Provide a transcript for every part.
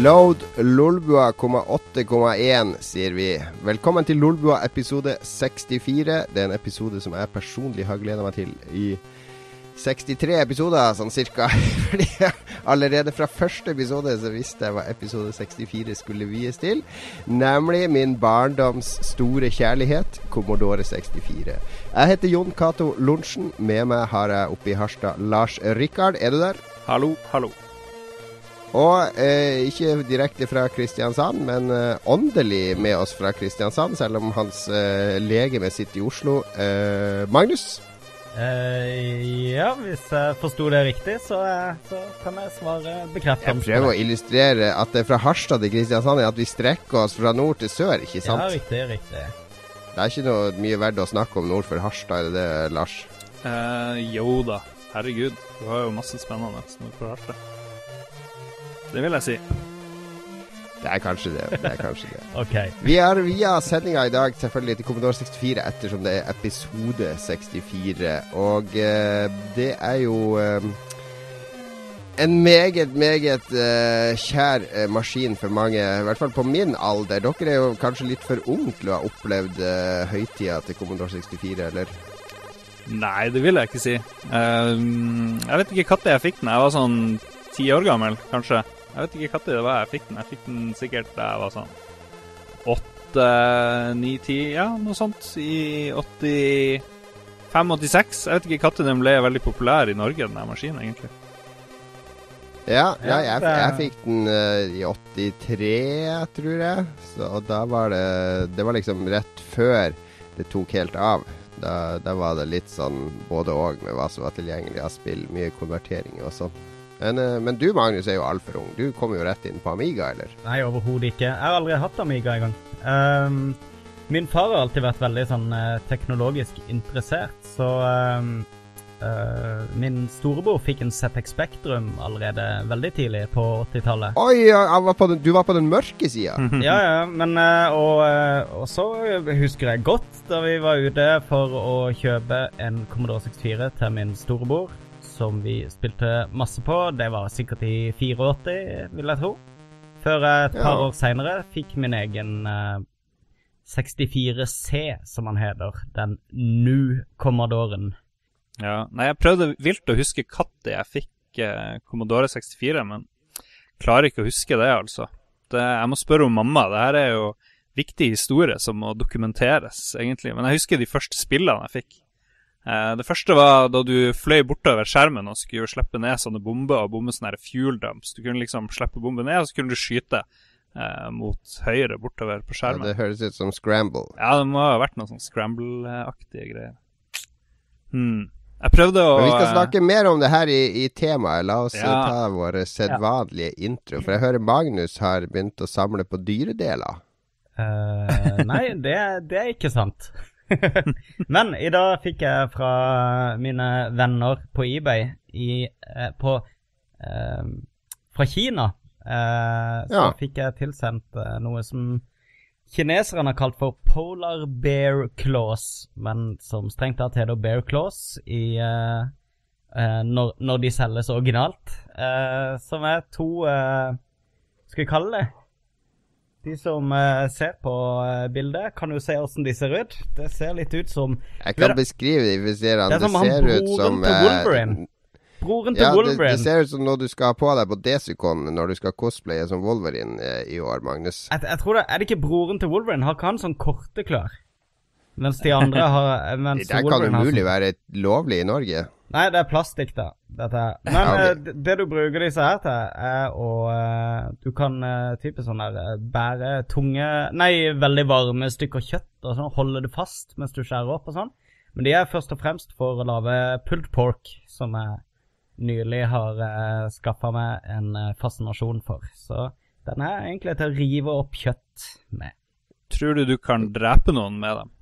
Load Lolbua, 8,1, sier vi. Velkommen til Lolbua episode 64. Det er en episode som jeg personlig har gleda meg til i 63 episoder, sånn cirka. Fordi allerede fra første episode så visste jeg hva episode 64 skulle vies til. Nemlig min barndoms store kjærlighet, Commodore 64. Jeg heter Jon Cato Lorentzen. Med meg har jeg oppe i Harstad Lars Rikard. Er du der? Hallo, hallo. Og eh, ikke direkte fra Kristiansand, men eh, åndelig med oss fra Kristiansand, selv om hans eh, legeme sitter i Oslo. Eh, Magnus? Eh, ja, hvis jeg forsto det riktig, så, eh, så kan jeg svare bekreftende. Jeg prøver å illustrere at det er fra Harstad til Kristiansand er at vi strekker oss fra nord til sør, ikke sant? Ja, riktig, riktig. Det er ikke noe mye verdt å snakke om nord for Harstad, er det det, Lars? Eh, jo da, herregud. Du har jo masse spennende nord for Harstad. Det vil jeg si. Det er kanskje det. det, er kanskje det. okay. Vi har via sendinga i dag selvfølgelig til Commodore 64 ettersom det er episode 64. Og eh, det er jo eh, en meget, meget eh, kjær eh, maskin for mange, i hvert fall på min alder. Dere er jo kanskje litt for unge til å ha opplevd eh, høytida til Commodore 64, eller? Nei, det vil jeg ikke si. Uh, jeg vet ikke når jeg fikk den. Jeg var sånn ti år gammel, kanskje. Jeg vet ikke når det var jeg fikk den. Jeg fikk den sikkert da jeg var sånn åtte, ni, ti, ja, noe sånt. I 85-86. Jeg vet ikke når den ble veldig populær i Norge, den der maskinen, egentlig. Ja, ja jeg, jeg fikk den uh, i 83, tror jeg. Så, da var det Det var liksom rett før det tok helt av. Da, da var det litt sånn både og med hva som var tilgjengelig av spill. Mye konverteringer og sånn. Men, eh, men du Magnus er jo altfor ung. Du kom jo rett inn på Amiga, eller? Nei, overhodet ikke. Jeg har aldri hatt Amiga engang. Um, min far har alltid vært veldig sånn eh, teknologisk interessert, så um, uh, Min storebror fikk en ZX Spektrum allerede veldig tidlig på 80-tallet. Oi, var på den, du var på den mørke sida! Ja, ja, men og, og så husker jeg godt da vi var ute for å kjøpe en Commodore 64 til min storebror, som vi spilte masse på. Det var sikkert i 84, vil jeg tro. Før jeg et par Ja. år seinere fikk min egen uh, 64C, som han heter. Den Nu-Commodoren. Ja, nei, jeg prøvde vilt å huske når jeg fikk eh, Commodore 64, men klarer ikke å huske det, altså. Det, jeg må spørre om mamma. Det her er jo viktig historie som må dokumenteres, egentlig. Men jeg husker de første spillene jeg fikk. Eh, det første var da du fløy bortover skjermen og skulle slippe ned sånne bomber og bomme sånne fuel dumps. Du kunne liksom slippe bomben ned, og så kunne du skyte eh, mot høyre bortover på skjermen. Ja, det høres ut som Scramble. Ja, det må ha vært noe sånn scramble-aktige greier. Hmm. Jeg prøvde å Men vi skal snakke mer om det her i, i temaet. La oss eh, Ja. ta vår sedvanlige intro. For jeg hører Magnus har begynt å samle på dyredeler. Uh, nei, det, det er ikke sant. Men i dag fikk jeg fra mine venner på eBay i, eh, på, eh, fra Kina eh, Så Ja. fikk jeg tilsendt eh, noe som kineserne har kalt for polar bear claws, men som strengt tatt heter bear claws i eh, eh, når, når de selges originalt. Eh, som er to Skal vi kalle det de som uh, ser på uh, bildet, kan jo se åssen de ser ut. Det ser litt ut som Jeg kan Det beskrive det hvis de Det Det som han broren ut som til eh, Wolverine. broren til Ja, det, Wolverine. det ser ut som noe du skal ha på deg på Desicon når du skal cosplaye som Wolverine eh, i år, Magnus. Jeg, jeg tror det, Er det ikke broren til Wolverine? Har ikke han sånn korte klør? Mens de andre har Det mens der kan umulig sånn- være lovlig i Norge. Nei, det er plastikk, da. Dette. Men okay. ok. eh, det, det du bruker disse her til, er å eh, Du kan uh, type sånn der eh, bære tunge Nei, veldig varme stykker kjøtt og sånn, holde det fast mens du skjærer opp og sånn. Men de er først og fremst for å lage pulled pork, som jeg nylig har uh, skaffa meg en fascinasjon for. Så den er egentlig til å rive opp kjøtt med. Tror du du kan drepe noen med dem?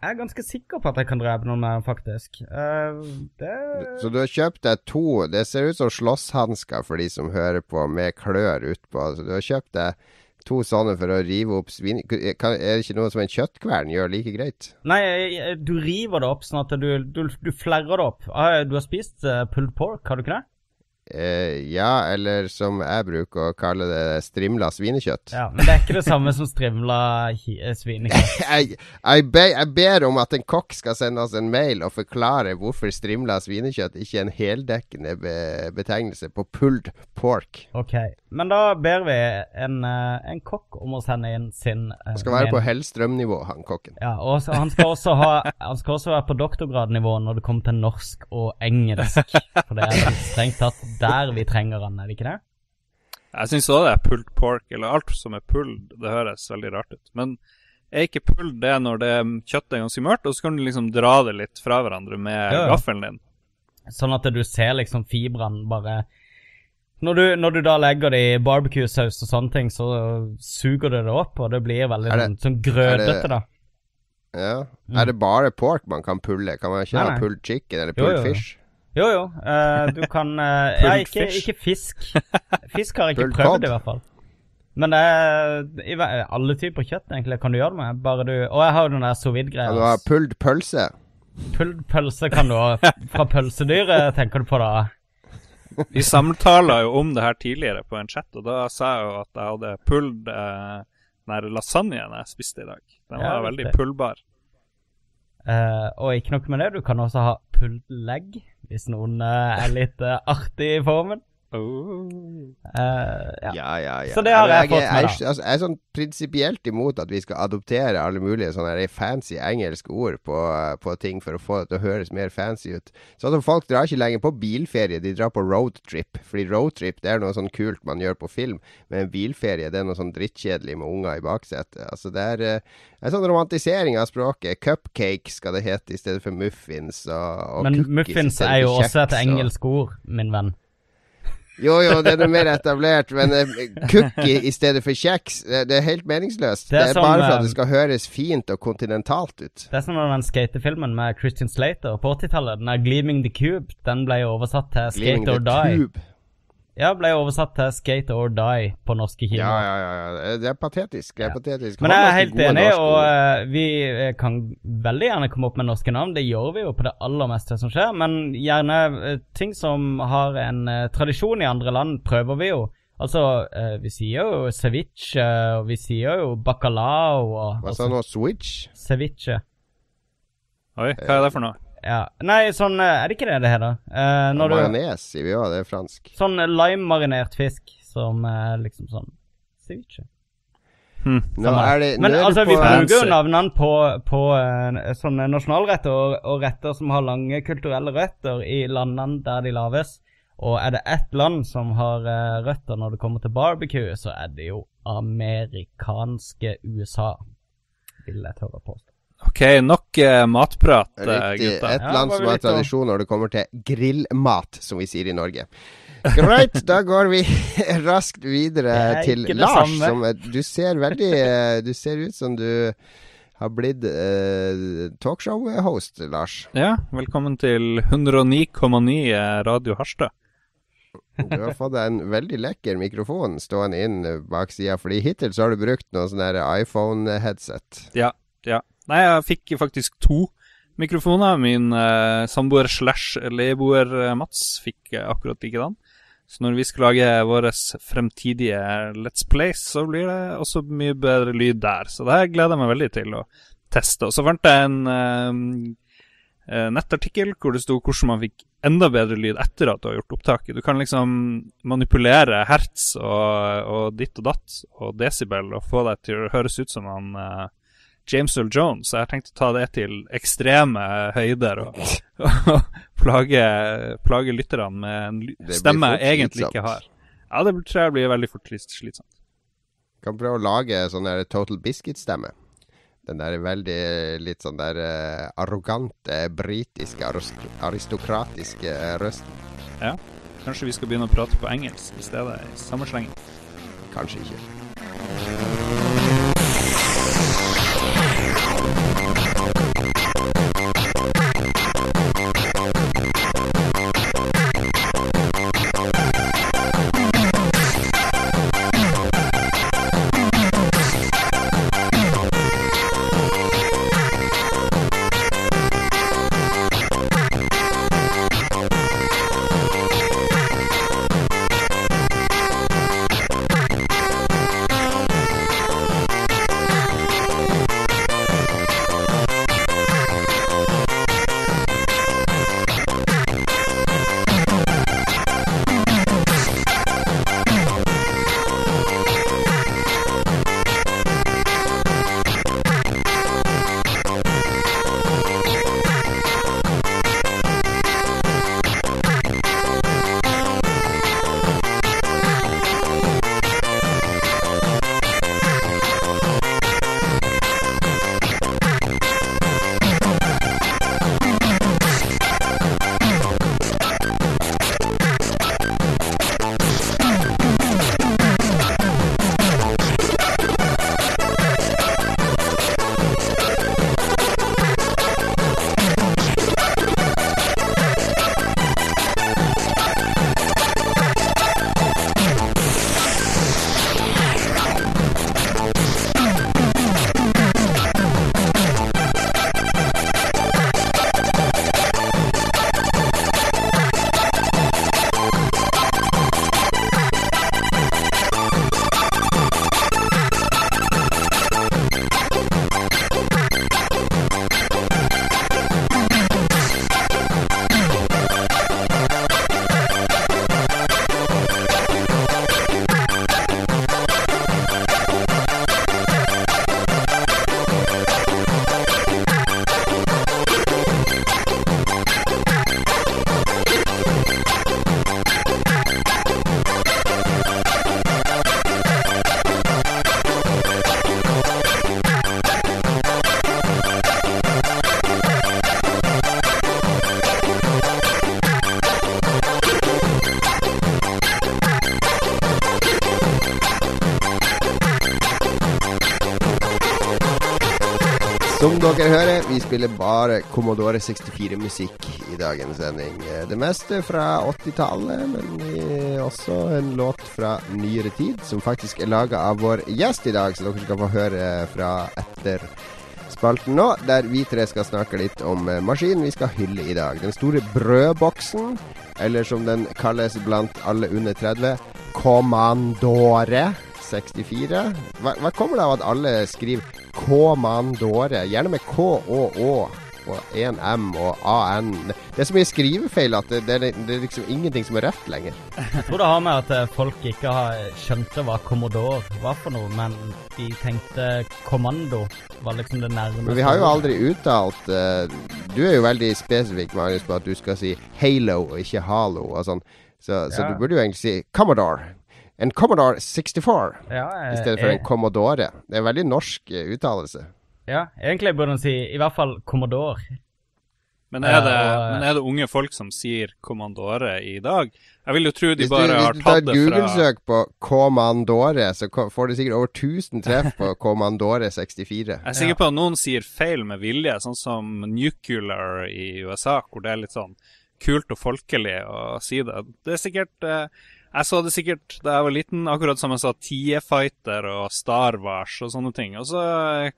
Jeg er ganske sikker på at jeg kan drepe noen mer, faktisk. Uh, det Så du har kjøpt deg to Det ser ut som slåsshansker for de som hører på, med klør utpå. Så du har kjøpt deg to sånne for å rive opp svin... Kan, er det ikke noe som en kjøttkvern gjør like greit? Nei, eh, du river det opp sånn at du, du, du flerrer det opp. Ah, Du har spist pulled pork, har du ikke det? Eh, ja, eller som jeg bruker å kalle det, strimla svinekjøtt. Ja, Men det er ikke det samme som strimla eh, svinekjøtt. jeg, jeg, be, jeg ber om at en kokk skal sende oss en mail og forklare hvorfor strimla svinekjøtt ikke er en heldekkende be, betegnelse på pulled pork. Ok, men da ber vi en, eh, en kokk om å sende inn sin uh, Han skal være på Hellstrøm-nivå, han kokken. Ja, og så- han skal ha Han skal også være på doktorgradnivå når det kommer til norsk og engelsk. For det er strengt tatt der vi trenger han, er det ikke det? Jeg syns òg det er pulled pork, eller alt som er pulled, det høres veldig rart ut. Men er ikke pulled det når det kjøttet er ganske mørkt, og så kan du liksom dra det litt fra hverandre med Ja, ja. gaffelen din? Sånn at du ser liksom fibrene bare når du, når du da legger det i barbecue-saus og sånne ting, så suger det det opp, og det blir veldig Er det- sånn, sånn grødete, da. Ja. Er det bare pork man kan pulle? Kan man ikke Nei, ha pulled chicken eller pulled jo, jo. fish? Jo, jo. Uh, du kan uh, Ja, ikke, ikke fisk. Fisk har jeg ikke prøvd, i hvert fall. Men det er i alle typer kjøtt, egentlig, kan du gjøre det med. Bare du Og jeg har jo den der sous vide-greia. Kan du har pulled pølse? Pulled pølse kan du ha. Fra pølsedyret, tenker du på da? Vi samtala jo om det her tidligere på en chat, og da sa jeg jo at jeg hadde pulled eh, den lasagnen jeg spiste i dag. Den Ja, var veldig riktig. pullbar. Uh, og ikke nok med det, du kan også ha pulled leg, hvis noen eh, er litt eh, artig i formen. Oh. Eh, ja. Ja, ja, ja. Så det har jeg, jeg fått med, er, Jeg, altså, jeg er sånn prinsipielt imot at vi skal adoptere alle mulige sånne fancy engelske ord på, på ting for å få det til å høres mer fancy ut. Så som Folk drar ikke lenger på bilferie, de drar på roadtrip. Fordi roadtrip det er noe sånn kult man gjør på film, men en bilferie det er noe sånn drittkjedelig med unger i baksetet. Altså, det er uh, en sånn romantisering av språket. Cupcake skal det hete i stedet for muffins. Og, og Men cookies muffins er jo også et engelsk ord, min venn. Jo, jo, det er mer etablert, men eh, cookie i stedet for kjeks, det, er helt meningsløst. Det Det er er, som, bare for eh, at det skal høres fint og kontinentalt ut. Det er som den skatefilmen med Christian Slater på 80-tallet. Den er 'Gleaming the Cube'. Den ble jo oversatt til 'Skate or Die'. tube. Ja, ble oversatt til 'Skate or Die' på norske kino. ja, ja, ja. Det er patetisk. Det er Ja. patetisk. Men jeg er helt enig, og eh, vi eh, kan veldig gjerne komme opp med norske navn. Det gjør vi jo på det aller meste som skjer, men gjerne uh, ting som har en uh, tradisjon i andre land, prøver vi jo. Altså, eh, vi sier jo ceviche, og vi sier jo bacalao og Hva sa du nå? Switch? Ceviche. Oi, hva er det for noe? Ja. Nei, sånn eh, Er det ikke det det heter? Eh, ja, Majones, sier vi òg. Det er fransk. Sånn lime-marinert fisk som er liksom sånn ceviche. Hm. Nå er det Men nå er altså, vi bruker jo navnene på, på uh, sånne nasjonalretter og, og retter som har lange kulturelle røtter i landene der de lages. Og er det ett land som har uh, røtter når det kommer til barbecue, så er det jo amerikanske USA, vil jeg tørre å påstå. OK, nok eh, matprat, eh, Riktig. gutta. Et land som har tradisjon når det kommer til grillmat, som vi sier i Norge. Greit, da går vi raskt videre er til Lars. Som, du ser veldig eh, Du ser ut som du har blitt eh, talkshow-host, Lars. Ja, velkommen til 109,9 Radio Harstad. Du har fått deg en veldig lekker mikrofon stående inn bak sida, fordi hittil så har du brukt noe sånn iPhone-headset. Ja, ja. Nei, jeg fikk faktisk to mikrofoner. Min eh, samboer slash leieboer eh, Mats fikk eh, akkurat likedan. Så når vi skal lage våre fremtidige Let's Plays, så blir det også mye bedre lyd der. Så det her gleder jeg meg veldig til å teste. Og så fant jeg en eh, nettartikkel hvor det sto hvordan man fikk enda bedre lyd etter at du har gjort opptaket. Du kan liksom manipulere hertz og, og ditt og datt og desibel og få deg til å høres ut som han eh, James Earl Jones. Jeg har tenkt å ta det til ekstreme høyder og, og plage, plage lytterne med en stemme jeg egentlig ikke har. Ja, det tror jeg blir veldig fort slit- slitsomt. Kan prøve å lage sånn der Total Biscuit-stemme. Den der veldig litt sånn der eh, arrogante, britiske, aristokratiske eh, røsten. Ja. Kanskje vi skal begynne å prate på engelsk i stedet, i samme slengen. Kanskje ikke. Dere hører, vi spiller bare Commodore 64-musikk i dagens sending. Det meste fra 80-tallet, men også en låt fra nyere tid, som faktisk er laga av vår gjest i dag, så dere skal få høre fra etter spalten nå, der vi tre skal snakke litt om maskinen vi skal hylle i dag. Den store brødboksen, eller som den kalles blant alle under 30, Commandore. 64. Hva, hva kommer det av at alle skriver K-Mandore? Gjerne med K og Å og AN. Det er så mye skrivefeil at det, det, det, er liksom ingenting som er rett lenger. Jeg tror det har med at eh, folk ikke har skjønte hva Commodore var for noe, men de tenkte kommando var liksom det nærmeste. Men vi har jo aldri uttalt uh, Du er jo veldig spesifikk, Magnus, på at du skal si Halo og ikke Halo og sånn. Så, så du burde jo egentlig si Commodore. En Commodore 64 ja, i stedet for jeg, en Commodore. Det er en veldig norsk uh, uttalelse. Ja, egentlig burde en si i hvert fall Commodore. Men er, det, uh, men er, det, unge folk som sier Commandore i dag? Jeg vil jo tro de bare har tatt det fra Hvis du tar et Google-søk på Commandore, så får du sikkert over 1000 treff på Commandore 64. Jeg er sikker på at noen sier feil med vilje, sånn som Nuclear i USA, hvor det er litt sånn kult og folkelig å si det. Det er sikkert uh, jeg så det sikkert da jeg var liten, akkurat som jeg sa TIE Fighter og Star Wars og sånne ting. Og så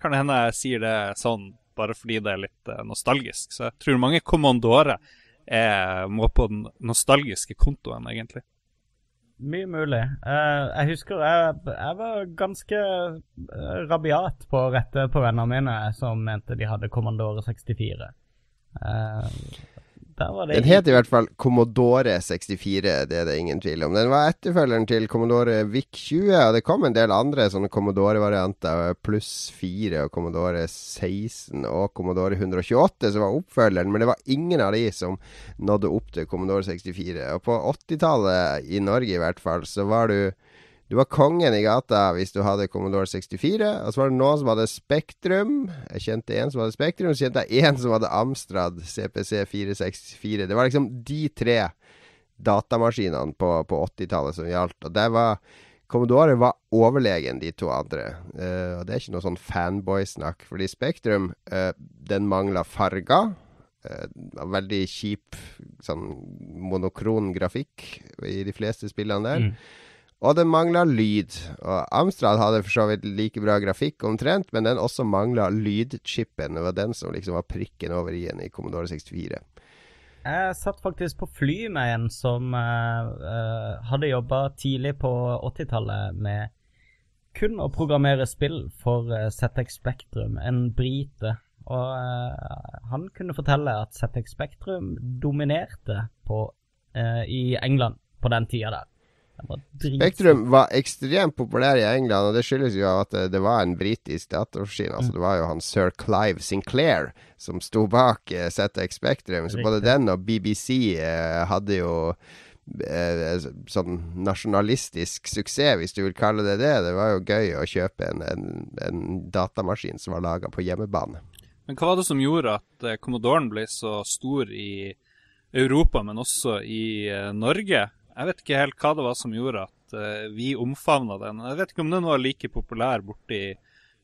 kan det hende jeg sier det sånn bare fordi det er litt uh, nostalgisk. Så jeg tror mange kommandorer er, må på den nostalgiske kontoen, egentlig. Mye mulig. Jeg husker jeg, jeg, var ganske rabiat på å rette på vennene mine som mente de hadde Kommandore 64. Uh, den het i hvert fall Commodore 64, det er det ingen tvil om. Den var etterfølgeren til Commodore VIC-20, og det kom en del andre sånne Commodore-varianter, pluss 4 og Commodore 16 og Commodore 128, som var oppfølgeren, men det var ingen av de som nådde opp til Commodore 64. Og på 80-tallet, i Norge i hvert fall, så var du du var kongen i gata hvis du hadde Commodore 64. Og så var det noen som hadde Spektrum. Jeg kjente en som hadde Spektrum, så kjente jeg en som hadde Amstrad CPC 464. Det var liksom de tre datamaskinene på, på 80-tallet som gjaldt. Og det var Commodore var overlegen de to andre. Uh, og det er ikke noe sånn fanboy-snakk. Fordi Spektrum, uh, den mangla farger. Uh, veldig kjip sånn monokron grafikk i de fleste spillene der. Mm. Og den mangla lyd. Og Amstrad hadde for så vidt like bra grafikk omtrent, men den også mangla lydchipen. Det var den som liksom var prikken over i-en i Commodore 64. Jeg satt faktisk på fly med en som uh, uh, hadde jobba tidlig på 80-tallet med kun å programmere spill for uh, ZX Spectrum, en brite. Og han kunne fortelle at ZX Spectrum dominerte på, i England på den tida der. Spektrum var ekstremt populær i England, og det skyldes jo at det, det var en britisk datamaskin. Altså, mm. det var jo han sir Clive Sinclair som sto bak eh, ZX Spektrum. Så både den og BBC eh, hadde jo eh, sånn nasjonalistisk suksess, hvis du vil kalle det det. Det var jo gøy å kjøpe en, en, en datamaskin som var laga på hjemmebane. Men hva var det som gjorde at uh, Commodoren ble så stor i Europa, men også i Norge? Jeg vet ikke helt hva det var som gjorde at uh, vi omfavna den. Jeg vet ikke om den var like populær borti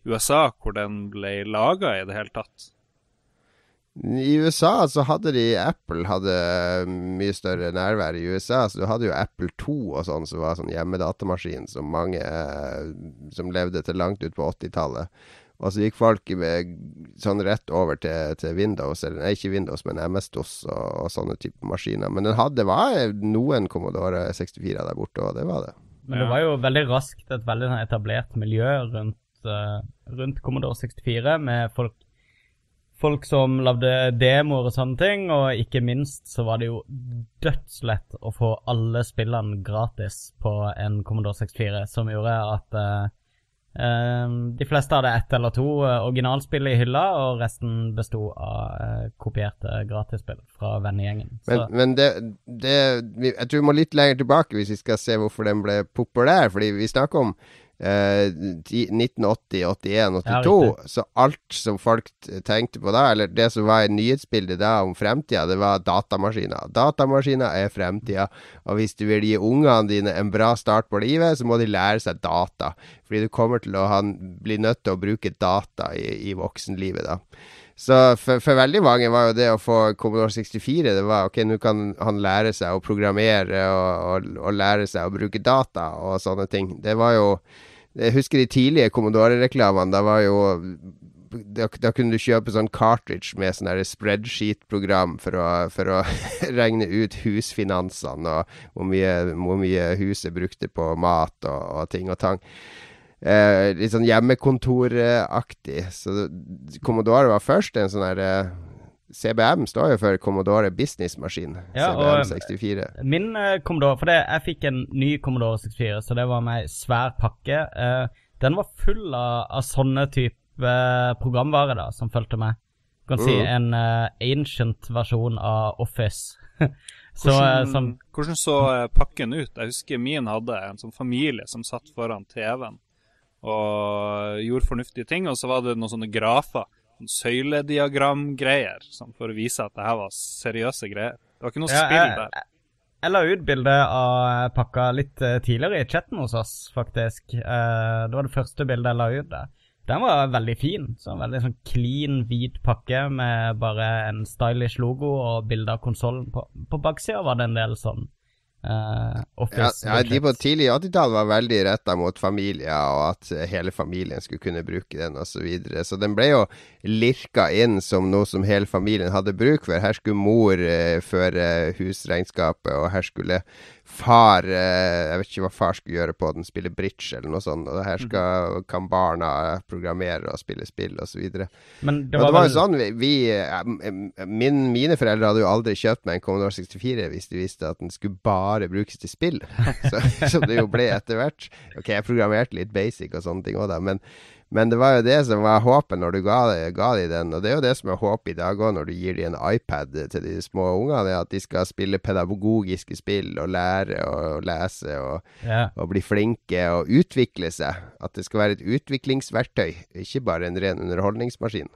USA, hvor den ble laga i det hele tatt. I USA så hadde de Apple hadde mye større nærvær i USA. Så du hadde jo Apple 2 og sånn, som var sånn hjemmedatamaskin som mange uh, som levde til langt ut på 80-tallet. Og så gikk folk med, sånn rett over til, til, Windows, eller nei, ikke Windows, men MS-DOS og, og, sånne type maskiner. Men den hadde, var noen Commodore 64 der borte, og det var det. Men det var jo veldig raskt et veldig sånn etablert miljø rundt, uh, rundt Commodore 64, med folk, folk som lagde demoer og sånne ting, og ikke minst så var det jo dødslett å få alle spillene gratis på en Commodore 64, som gjorde at uh, de fleste hadde ett eller to uh, originalspill i hylla, og resten besto av uh, kopierte gratisspill fra vennegjengen. Men, men det, det, Jeg tror vi må litt lenger tilbake hvis vi skal se hvorfor den ble populær. Fordi vi snakker om eh, 1980, 81, 82. Ja, så alt som folk tenkte på da, eller det som var i nyhetsbildet da om fremtida, det var datamaskiner. Datamaskiner er fremtida, og hvis du vil gi ungene dine en bra start på livet, så må de lære seg data. Fordi du kommer til å ha, bli nødt til å bruke data i, i voksenlivet da. Så for, for, veldig mange var jo det å få Commodore 64 Det var ok, nå kan han lære seg å programmere og, og, og, lære seg å bruke data og sånne ting. Det var jo Jeg husker de tidlige Commodore-reklamene. Da var jo da, da, kunne du kjøpe sånn cartridge med sånn spreadsheet-program for for å regne ut husfinansene og hvor mye, hvor mye huset brukte på mat og, og ting og tang eh, litt sånn hjemmekontoraktig. Så Commodore var først en sånn her eh, CBM står jo for Commodore Business Machine. Ja, CBM 64. Min uh, Commodore For det, jeg fikk en ny Commodore 64, så det var med ei svær pakke. Uh, den var full av, av sånne type uh, programvare da, som fulgte med. Du kan mm. si en ancient versjon av Office. så, hvordan, som, hvordan, så pakken ut? Jeg husker min hadde en sånn familie som satt foran TV-en og gjorde fornuftige ting. Og så var det noen sånne grafer, søylediagramgreier, sånn for å vise at det her var seriøse greier. Det var ikke noe ja, spill der. Jeg, jeg, la ut bilde av pakka litt uh, tidligere i chatten hos oss, faktisk. Uh, det var det første bildet jeg la ut der. Den var veldig fin. så en Veldig sånn clean, hvit pakke med bare en stylish logo og bilde av konsollen. På, på baksida var det en del sånn Uh, ja, ja, de på tidlig 80-tall var veldig retta mot familier, og at hele familien skulle kunne bruke den osv. Så, videre. så den ble jo lirka inn som noe som hele familien hadde bruk for. Her skulle mor eh, føre husregnskapet, og her skulle far eh, Jeg vet ikke hva far skulle gjøre på den, spille bridge eller noe sånt. Og her skal, kan barna programmere og spille spill osv. Men det var, og det var jo sånn vi, vi min, Mine foreldre hadde jo aldri kjøpt meg en Commodore 64 hvis de visste at den skulle bare brukes til spill. så, som det jo ble etter hvert. Ok, jeg programmerte litt basic og sånne ting òg, da. men men det var jo det som var håpet når du ga, ga de den, og det er jo det som er håpet i dag òg når du gir de en iPad til de små ungene, at de skal spille pedagogiske spill og lære og lese og, yeah. og, bli flinke og utvikle seg. At det skal være et utviklingsverktøy, ikke bare en ren underholdningsmaskin.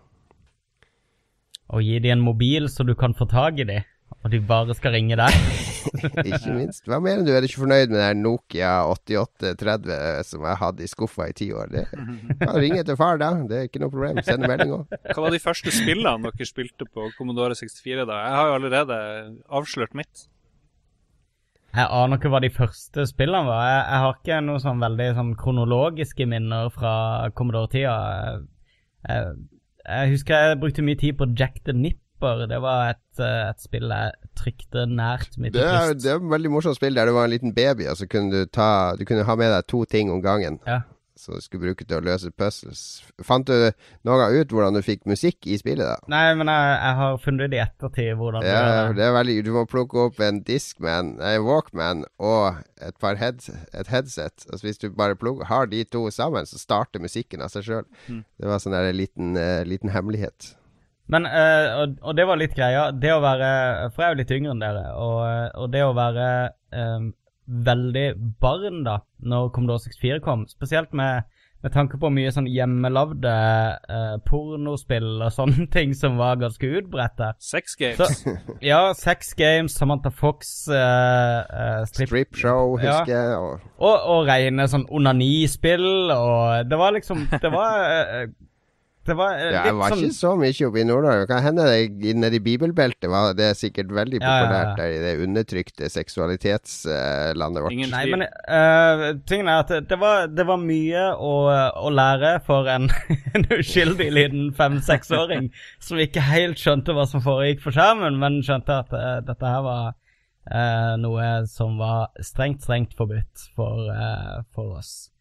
Og gi de en mobil så du kan få tak i de, og de bare skal ringe deg. ikke minst. Hva mener du, er du ikke fornøyd med den Nokia 8830 som jeg hadde i skuffa i ti år? Det kan ringe til far, da. Det er ikke noe problem. Send melding òg. Hva var de første spillene dere spilte på Commodore 64 da? Jeg har jo allerede avslørt mitt. Jeg aner ikke hva de første spillene var. Jeg, jeg har ikke noe sånn veldig sånn kronologiske minner fra Commodore-tida. Jeg, jeg, jeg, husker jeg brukte mye tid på Jack the Nip Flipper, det var et, eh, et spill jeg trykte nært mitt det er, det er et veldig morsomt spill der du var en liten baby, og så kunne du ta Du kunne ha med deg to ting om gangen. Ja. Som du skulle bruke til å løse puzzles. Fant du noen ut hvordan du fikk musikk i spillet? da? Nei, men jeg, jeg har funnet det i ettertid. hvordan ja, det, det er veldig, Du må plukke opp en Discman, nei, Walkman og et par head, et headset. Altså Hvis du bare plukker, har de to sammen, så starter musikken av seg sjøl. Mm. Det var sånn en liten, uh, liten hemmelighet. Men, uh, og, og, det var litt greia. Det å være For jeg er jo litt yngre enn dere. Og, og det å være um, veldig barn da når Commodore 64 kom, spesielt med, med tanke på mye sånn hjemmelagde uh, pornospill og sånne ting som var ganske utbredte. Sex games. Så, ja, sex games, Samantha Fox uh, strip, strip, show, husker jeg. Og, og, og rene sånn onanispill, og det var liksom Det var det var eh, ja, jeg var sånn... ikke så mye oppe i Nord-Norge. Kan hende det nede i bibelbeltet var det sikkert veldig populært der i det undertrykte seksualitetslandet vårt. Nei, men uh, tingen er at det var, det var mye å, å, lære for en, en uskyldig liten fem-seksåring som ikke helt skjønte hva som foregikk for skjermen, men skjønte at uh, dette her var uh, noe som var strengt, strengt forbudt for, for oss.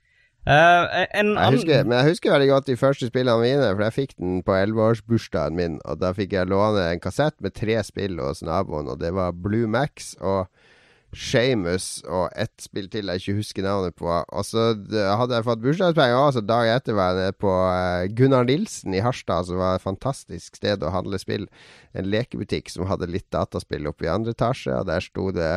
Uh, jeg husker, men jeg husker veldig godt de første spillene mine, for jeg fikk den på elleveårsbursdagen min. Og da fikk jeg låne en kassett med tre spill hos naboen, og det var Blue Max og Shamus og ett spill til jeg ikke husker navnet på. Og så hadde jeg fått bursdagspenger òg, så dagen etter var jeg nede på uh, Gunnar Nilsen i Harstad, som var et fantastisk sted å handle spill. En lekebutikk som hadde litt dataspill oppe i andre etasje, og der sto det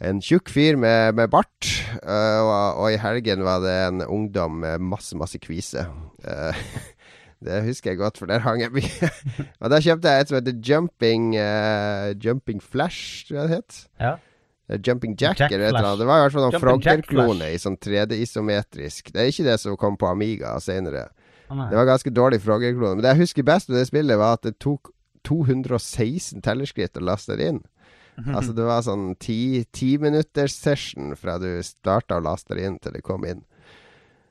en tjukk fyr med, med bart. Uh, og, og, i helgen var det en ungdom med masse, masse kvise. Uh, det husker jeg godt, for der hang jeg mye. og da kjøpte jeg et som heter Jumping uh, Jumping Flash, tror jeg det het. Ja. Jumping Jack, Jack eller et eller annet. Det var i hvert fall noen Frogner-klone i sånn 3D-isometrisk. Det er ikke det som kom på Amiga senere. Det var ganske dårlig Frogger-klone. Men det jeg husker best med det spillet, var at det tok 216 tellerskritt å laste det inn. Altså det var sånn ti, ti minutters session fra du starta å laste det inn til det kom inn.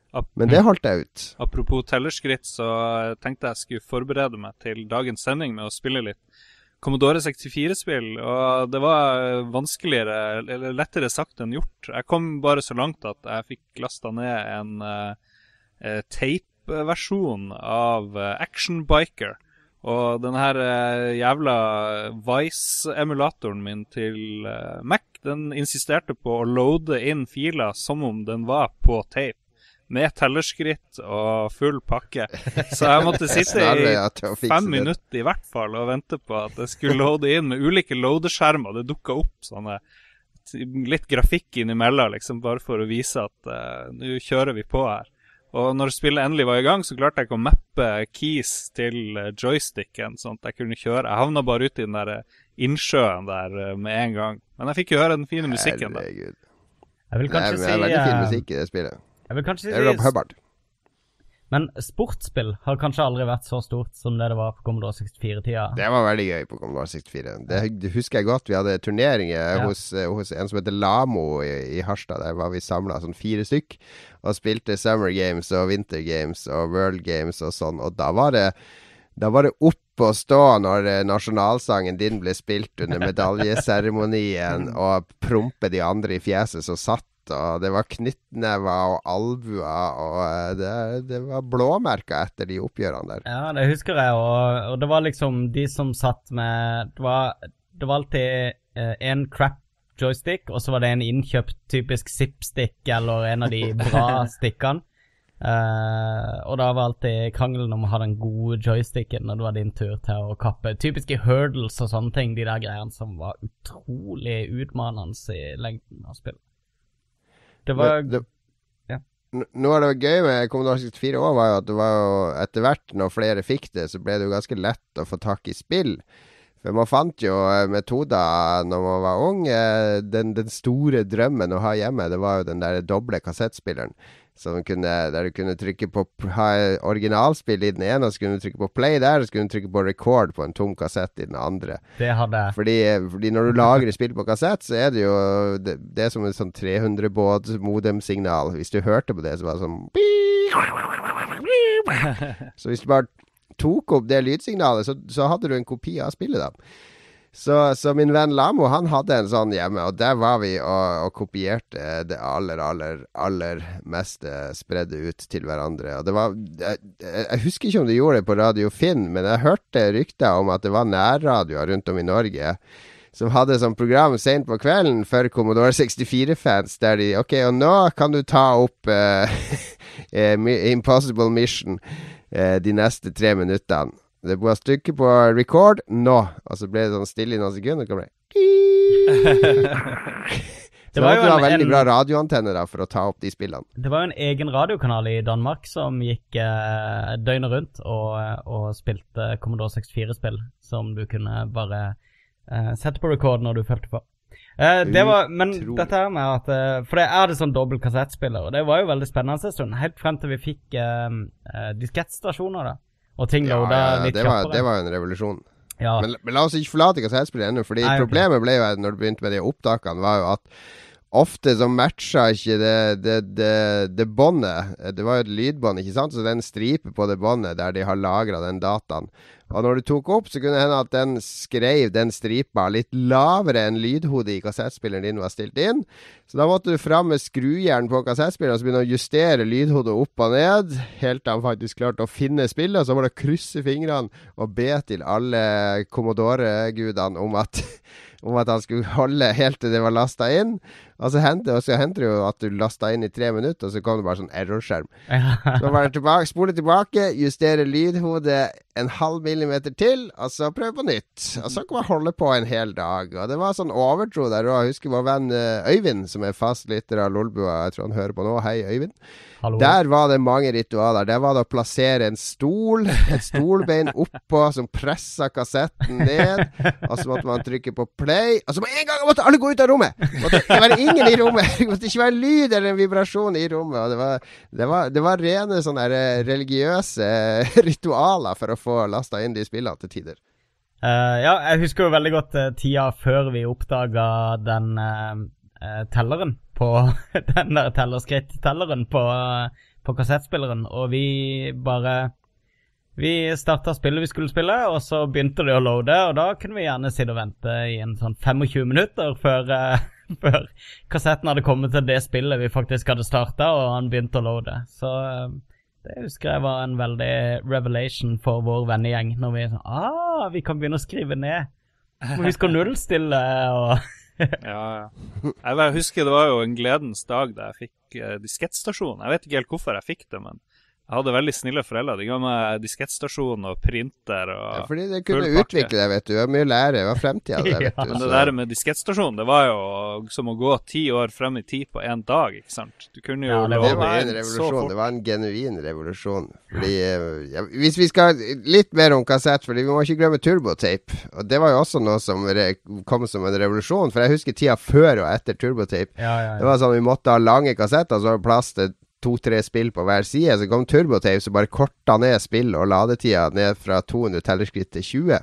Men det holdt jeg ut. Apropos tellerskritt, så tenkte jeg skulle forberede meg til dagens sending med å spille litt Commodore 64-spill, og det var vanskeligere, eller lettere sagt enn gjort. Jeg kom bare så langt at jeg fikk lasta ned en uh, tape-versjon av eh, Action Biker. Og den her eh, jævla Vice-emulatoren min til eh, Mac, den insisterte på å loade inn filer som om den var på tape. Med tellerskritt og full pakke. Så jeg måtte sitte i fem minutter i hvert fall og vente på at det skulle loade inn med ulike loadeskjermer. Det dukka opp sånne litt grafikk innimellom, liksom, bare for å vise at uh, nå kjører vi på her. Og når spillet endelig var i gang, så klarte jeg ikke å mappe keys til eh, joysticken, sånn at jeg kunne kjøre. Jeg havna bare ute i den der eh, innsjøen der eh, med en gang. Men jeg fikk jo høre den fine musikken, da. Herregud. Jeg vil kanskje si det er veldig fin musikk i det spillet. Jeg vil kanskje si... Det er Rob Hubbard. Men sportsspill har kanskje aldri vært så stort som det det var på Commodore 64-tida. Det var veldig gøy på Commodore 64. Det, det husker jeg godt. Vi hadde turneringer Ja. hos, eh, hos en som heter Lamo i, i Harstad. Der var vi samla sånn fire stykk og spilte Summer Games og Winter Games og World Games og sånn. Og da var det da var det opp å stå når eh, nasjonalsangen din ble spilt under medaljeseremonien, og prompe de andre i fjeset som satt. Og det var knyttnever og albuer, og eh, det, det var blåmerker etter de oppgjørene der. Ja, det husker jeg, og, og det var liksom de som satt med Det var, det var alltid én crap joystick, og så var det en innkjøpt typisk zip-stick eller en av de bra stikkene. Uh, og da var alltid krangelen om å ha den gode joysticken når det var din tur til å kappe typiske hurdles og sånne ting, de der greiene som var utrolig utmanende i lengden av spillet. Det var det, det, ja. Noe av det gøy med Commodore 64 òg, var jo at det var jo etter hvert, når flere fikk det, så ble det jo ganske lett å få tak i spill. For man fant jo eh, metoder når man var ung. eh, Den, den store drømmen å ha hjemme, det var jo den der doble kassettspilleren. Som kunne, der du kunne trykke på ha originalspill i den ene, og så kunne du trykke på play der, og så kunne du trykke på record på en tom kassett i den andre. Det hadde jeg. Fordi, fordi når du lagrer spill på kassett, så er det jo Det, det er som en sånn 300-båt modemsignal. Hvis du hørte på det, så var det sånn Så hvis du bare tok opp det lydsignalet, så, så hadde du en kopi av spillet, da. Så, så min venn Lamo han hadde en sånn hjemme, og der var vi og, og kopierte det aller, aller, aller meste spredde ut til hverandre. Og det var jeg, jeg husker ikke om de gjorde det på Radio Finn, men jeg hørte rykter om at det var nærradioer rundt om i Norge som hadde sånn program sent på kvelden for Commodore 64-fans, der de Ok, og nå kan du ta opp eh, eh, Impossible Mission uh, de neste tre minuttene. Det var stykke på record nå, og så ble det sånn stille i noen sekunder. og Så kom det Det var jo en- veldig bra radioantenne da for å ta opp de spillene. Det var jo en egen radiokanal i Danmark som gikk eh, døgnet rundt og, og spilte Commodore 64-spill, som du kunne bare eh, sette på record når du følte på. Eh, det var, men Utrolig. dette her med at For For jeg hadde sånn dobbel kassettspiller, og det var jo veldig spennende en stund. Helt frem til vi fikk eh, eh, diskettstasjoner, da. Og ting Ja, loada ja, litt det, var, kjappere. det var jo en revolusjon. ja. Men, men la oss ikke forlate kassettspillet ennå, Fordi Nei, ok. problemet ble jo at når du begynte med de opptakene, var jo at ofte så matcha ikke det, det, det, det båndet. Det var jo et lydbånd, ikke sant? Så den striper stripe på det båndet der de har lagra den dataen. Og når du tok opp, så kunne det hende at den skrev den stripa litt lavere enn lydhodet i kassettspilleren din var stilt inn. Så da måtte du fram med skrujern på kassettspilleren og begynne å justere lydhodet opp og ned, helt til han faktisk klarte å finne spillet. Så må du krysse fingrene og be til alle Commodore-gudene om at om at han skulle holde helt til det var lasta inn. Og så hendte og så hendte det jo at du lasta inn i tre minutter, og så kom det bare sånn errorskjerm. Så bare tilbake, spole tilbake, justere lydhodet en halv millimeter til, og så prøve på nytt. Og så kan man holde på en hel dag. Og det var sånn overtro der òg. Husker vår venn eh, Øyvind, som er fast lytter av Lolbua. Jeg tror han hører på nå. Hei, Øyvind. Hallo. Der var det mange ritualer. Der var det å plassere en stol, et stolbein oppå som pressa kassetten ned. Og så måtte man trykke på play. Og så med en gang måtte alle gå ut av rommet! Det måtte ikke være ingen i rommet. Det måtte ikke være lyd eller en vibrasjon i rommet. Og det var, det var, det var rene sånne eh, religiøse ritualer for å få lasta inn de spillene til tider. Uh, ja, jeg husker jo veldig godt uh, tida før vi oppdaga den eh, eh, telleren på Den der tellerskritt-telleren på, eh, på kassettspilleren, og vi bare Vi starta spillet vi skulle spille, og så begynte det å loade, og da kunne vi gjerne sitte og vente i en sånn 25 minutter før, eh, før kassetten hadde kommet til det spillet vi faktisk hadde starta, og han begynte å loade. Så eh, det husker jeg var en veldig revelation for vår vennegjeng, når vi sånn Ah, vi kan begynne å skrive ned. Må huske å nullstille og Ja, ja. Jeg husker det var jo en gledens dag da jeg fikk eh, diskettstasjon. Jeg vet ikke helt hvorfor jeg fikk det, men jeg hadde veldig snille foreldre. De ga meg diskettstasjon og printer og Ja, fordi det kunne utvikle deg, vet du. Det var mye lære. Det var fremtida, vet Ja. Men det der med diskettstasjon, det var jo som å gå ti år frem i tid på én dag, ikke sant? Du kunne jo Ja, det var en revolusjon. Det var en genuin revolusjon. Fordi eh, ja, Hvis vi skal litt mer om kassett, Fordi vi må ikke glemme turbotape. Og det var jo også noe som re kom som en revolusjon. For jeg husker tida før og etter turbotape. Ja, ja, Det var sånn Vi måtte ha lange kassetter, så var det plass til to-tre spill på hver side. Så kom TurboTave som bare korta ned spill og ladetida ned fra 200 tellerskritt til 20.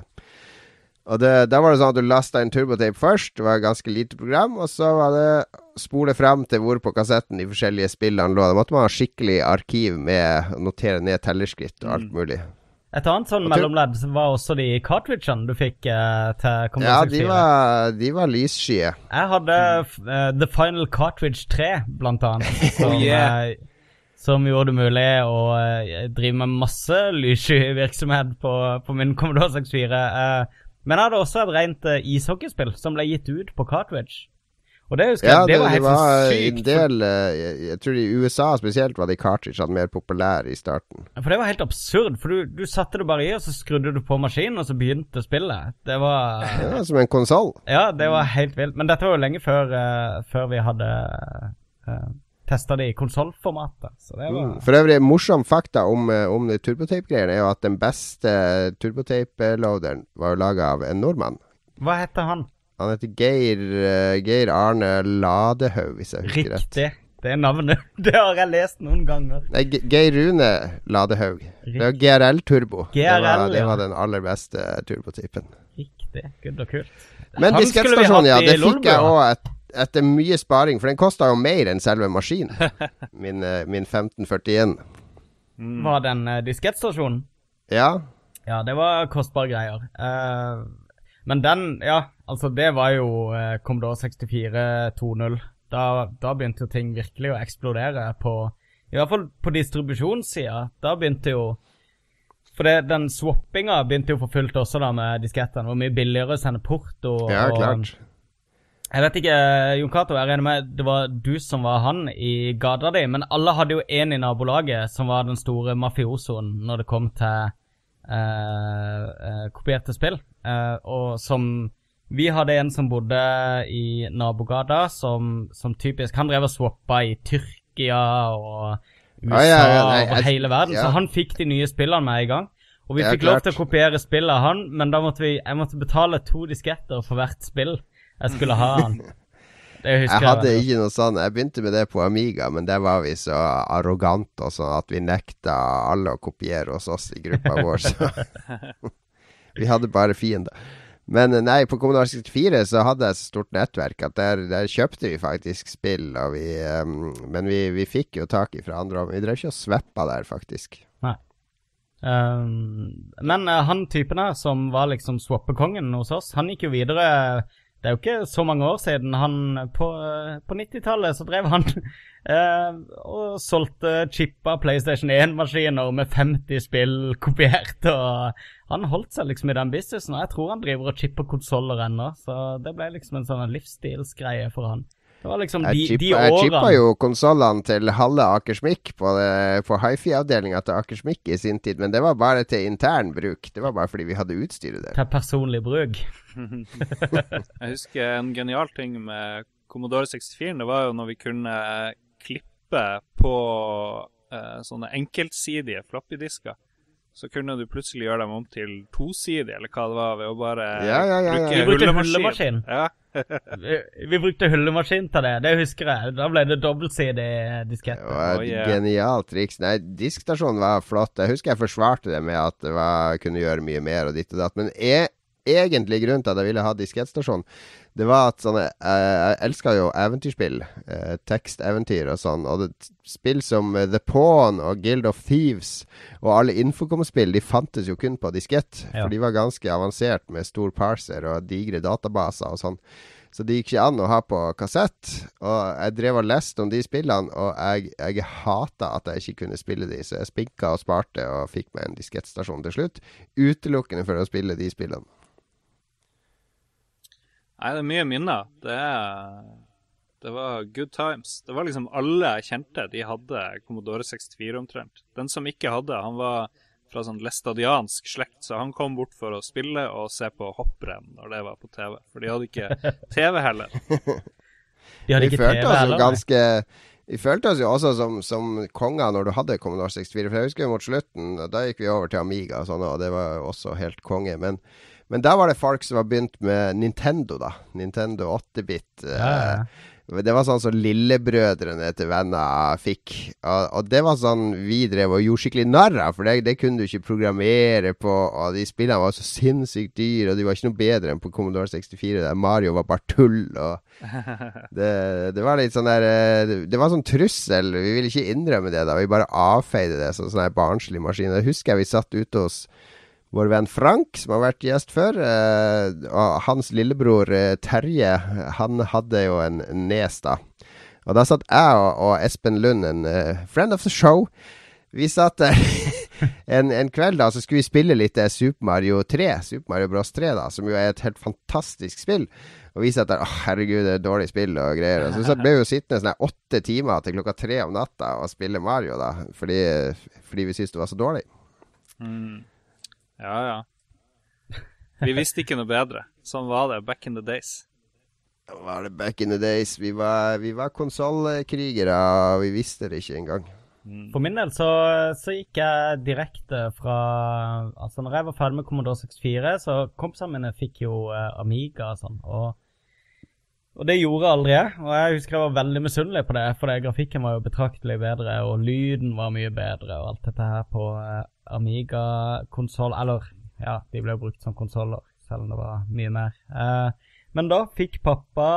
Og det, Da var det sånn at du lasta inn turbotape først, det var et ganske lite program. Og så var det spole frem til hvor på kassetten de forskjellige spillene lå. Da måtte man ha skikkelig arkiv med å notere ned tellerskritt og alt mulig. Et annet sånn mellomledd var også de cartridgene du fikk eh, til Commodore Ja, de var, de var lysskye. Jeg hadde uh, The Final Cartridge 3, blant annet, som, Oh, yeah. Eh, som gjorde det mulig å eh, drive med masse lyssky virksomhet på, på min Commodore 64. eh, men jeg hadde også et rent uh, ishockeyspill som ble gitt ut på cartridge. Og det husker Ja, jeg, det, det var det helt var sykt. en del eh, jeg, jeg tror i USA spesielt var de cartridgene mer populære i starten. For det var helt absurd, for du, du satte det bare i, og så skrudde du på maskinen, og så begynte spillet. Det var Ja, som en konsoll. Ja, det var helt vilt. Men dette var jo lenge før, uh, før vi hadde uh, testa det i konsollformatet. Mm. For øvrig, morsom fakta om, eh, om turbotape-greiene er jo at den beste turbotape-loaderen var jo laga av en nordmann. Hva heter han? Han heter Geir, eh, Geir Arne Ladehaug, hvis jeg husker rett. Riktig. Det er navnet. Det har jeg lest noen ganger. Nei, Geir Rune Ladehaug. Det var GRL Turbo. det, var, det var den aller beste turbotypen. Riktig. Good og kult. Men Han diskettstasjonen, ja, det fikk jeg òg et, etter mye sparing. For den kosta jo mer enn selve maskinen. Min, eh, min 1541. Mm. Var den uh, diskettstasjonen? Ja. Ja, det var kostbare greier. Uh, men den, ja, altså det var jo uh, Commodore 64 2.0. Da, da begynte jo ting virkelig å eksplodere på I hvert fall på distribusjonssida. Da begynte jo For det, den swappinga begynte jo for fullt også da med diskettene. Det var mye billigere å sende porto. Ja, og, klart. Jeg vet ikke, Jon Cato, jeg regner med det var du som var han i gata di, men alle hadde jo en i nabolaget som var den store mafiosoen når det kom til eh, eh, kopierte spill. Eh, og som Vi hadde en som bodde i nabogata, som, som typisk Han drev og swappa i Tyrkia og USA ja, ja, nei, og hele verden, ja. så han fikk de nye spillene med en gang. Og vi Ja, fikk lov til å kopiere spillet av han, men da måtte vi, jeg måtte betale to disketter for hvert spill jeg skulle ha han. Husker Jeg hadde ikke noe sånn Jeg begynte med det på Amiga, men der var vi så arrogante og sånn at vi nekta alle å kopiere hos oss i gruppa vår. Så. vi hadde bare fiender. Men eh, nei, på Kommunal 64 så hadde jeg så stort nettverk at der, der kjøpte vi faktisk spill. Og vi, um, men vi, vi fikk jo tak i fra andre. om Vi drev ikke og sveppa der, faktisk. Um, men eh, han typen her som var liksom swappekongen hos oss, han gikk jo videre Det er jo ikke så mange år siden. Han På, på 90-tallet så drev han eh, og solgte chippa PlayStation 1-maskiner med 50 spill kopiert. Og han holdt seg liksom i den businessen, og jeg tror han driver og chipper konsoller ennå. Så det ble liksom en sånn livsstilsgreie for han. Det var liksom de, Jeg de chippa, jeg chippa årene jo konsollene til halve Akersmik på, det- på hifi-avdelinga til Akersmik i sin tid, men det var bare til intern bruk. Det var bare fordi vi hadde utstyret der. til personlig bruk. Jeg husker en genial ting med Commodore 64. Det var jo når vi kunne klippe på eh, sånne enkeltsidige floppydisker. Så kunne du plutselig gjøre dem om til tosidig, eller hva det var, ved å bare Ja, ja, ja, ja. Vi brukte hullemaskin. Ja. Vi, vi brukte hullemaskin til det, det husker jeg. Da ble det dobbeltsidig diskett. Det var Oh, yeah. genialt triks. Nei, diskstasjonen var flott. Jeg husker jeg forsvarte det med at det var, kunne gjøre mye mer og ditt og datt. Men e egentlig grunnen til at jeg ville ha diskettstasjon, det var at sånne Jeg, Jeg elska jo eventyrspill. eh, teksteventyr og sånn. Og det, spill som eh, The Pawn og Guild of Thieves og alle Infocom-spill, de fantes jo kun på diskett. Ja. For de var ganske avansert med stor parser og digre databaser og sånn. Så det gikk ikke an å ha på kassett. Og jeg drev og leste om de spillene, og jeg, jeg hata at jeg ikke kunne spille de, så jeg spinka og sparte og fikk meg en diskettstasjon til slutt. Utelukkende for å spille de spillene. Nei, det er mye minner. Det, det var good times. Det var liksom alle jeg kjente, de hadde Commodore 64 omtrent. Den som ikke hadde, han var fra sånn læstadiansk slekt, så han kom bort for å spille og se på hopprenn når det var på TV. For de hadde ikke TV heller. De hadde Vi ikke TV heller. ganske Vi følte oss jo også som, som konger når du hadde Commodore 64. For jeg husker jo mot slutten, da gikk vi over til Amiga og sånn, og det var jo også helt konge. Men, men da var det folk som var begynt med Nintendo, da. Nintendo 8-bit. eh, Ja, ja. Det var sånn som lillebrødrene til venner fikk. Og, og det var sånn vi drev og gjorde skikkelig narr av, for det, det kunne du ikke programmere på. Og de spillene var så sinnssykt dyre, og de var ikke noe bedre enn på Commodore 64, der Mario var bare tull. Det, det var litt sånn der eh, det, var sånn trussel. Vi ville ikke innrømme det, da. Vi bare avfeide det som sånn barnslig maskin. Det husker jeg vi satt ute hos vår venn Frank, som har vært gjest før. Eh, og hans lillebror eh, Terje, han hadde jo en nes, da. Og da satt jeg og, Espen Lund, en eh, friend of the show. Vi satt der en, en kveld, da, så skulle vi spille litt Super Mario 3. Super Mario Bros 3, da, som jo er et helt fantastisk spill. Og vi satt der Åh, herregud, det er dårlig spill og greier. Og så ble vi jo sittende sånn åtte timer til klokka tre om natta og spille Mario, da. Fordi, fordi vi syntes det var så dårlig. Mm. Ja, ja. Vi visste ikke noe bedre. Sånn var det back in the days. Da var det back in the days. Vi var, vi var konsollkrigere, og vi visste det ikke engang. Mm. For min del så, så gikk jeg direkte fra Altså, når jeg var ferdig med Commodore 64, så kompisene mine fikk jo eh, Amiga og sånn. Og, og det gjorde aldri jeg. Og jeg husker jeg var veldig misunnelig på det, for grafikken var jo betraktelig bedre, og lyden var mye bedre, og alt dette her på eh, Amiga-konsoll Eller, ja, de ble jo brukt som konsoller, selv om det var mye mer. Eh, men da fikk pappa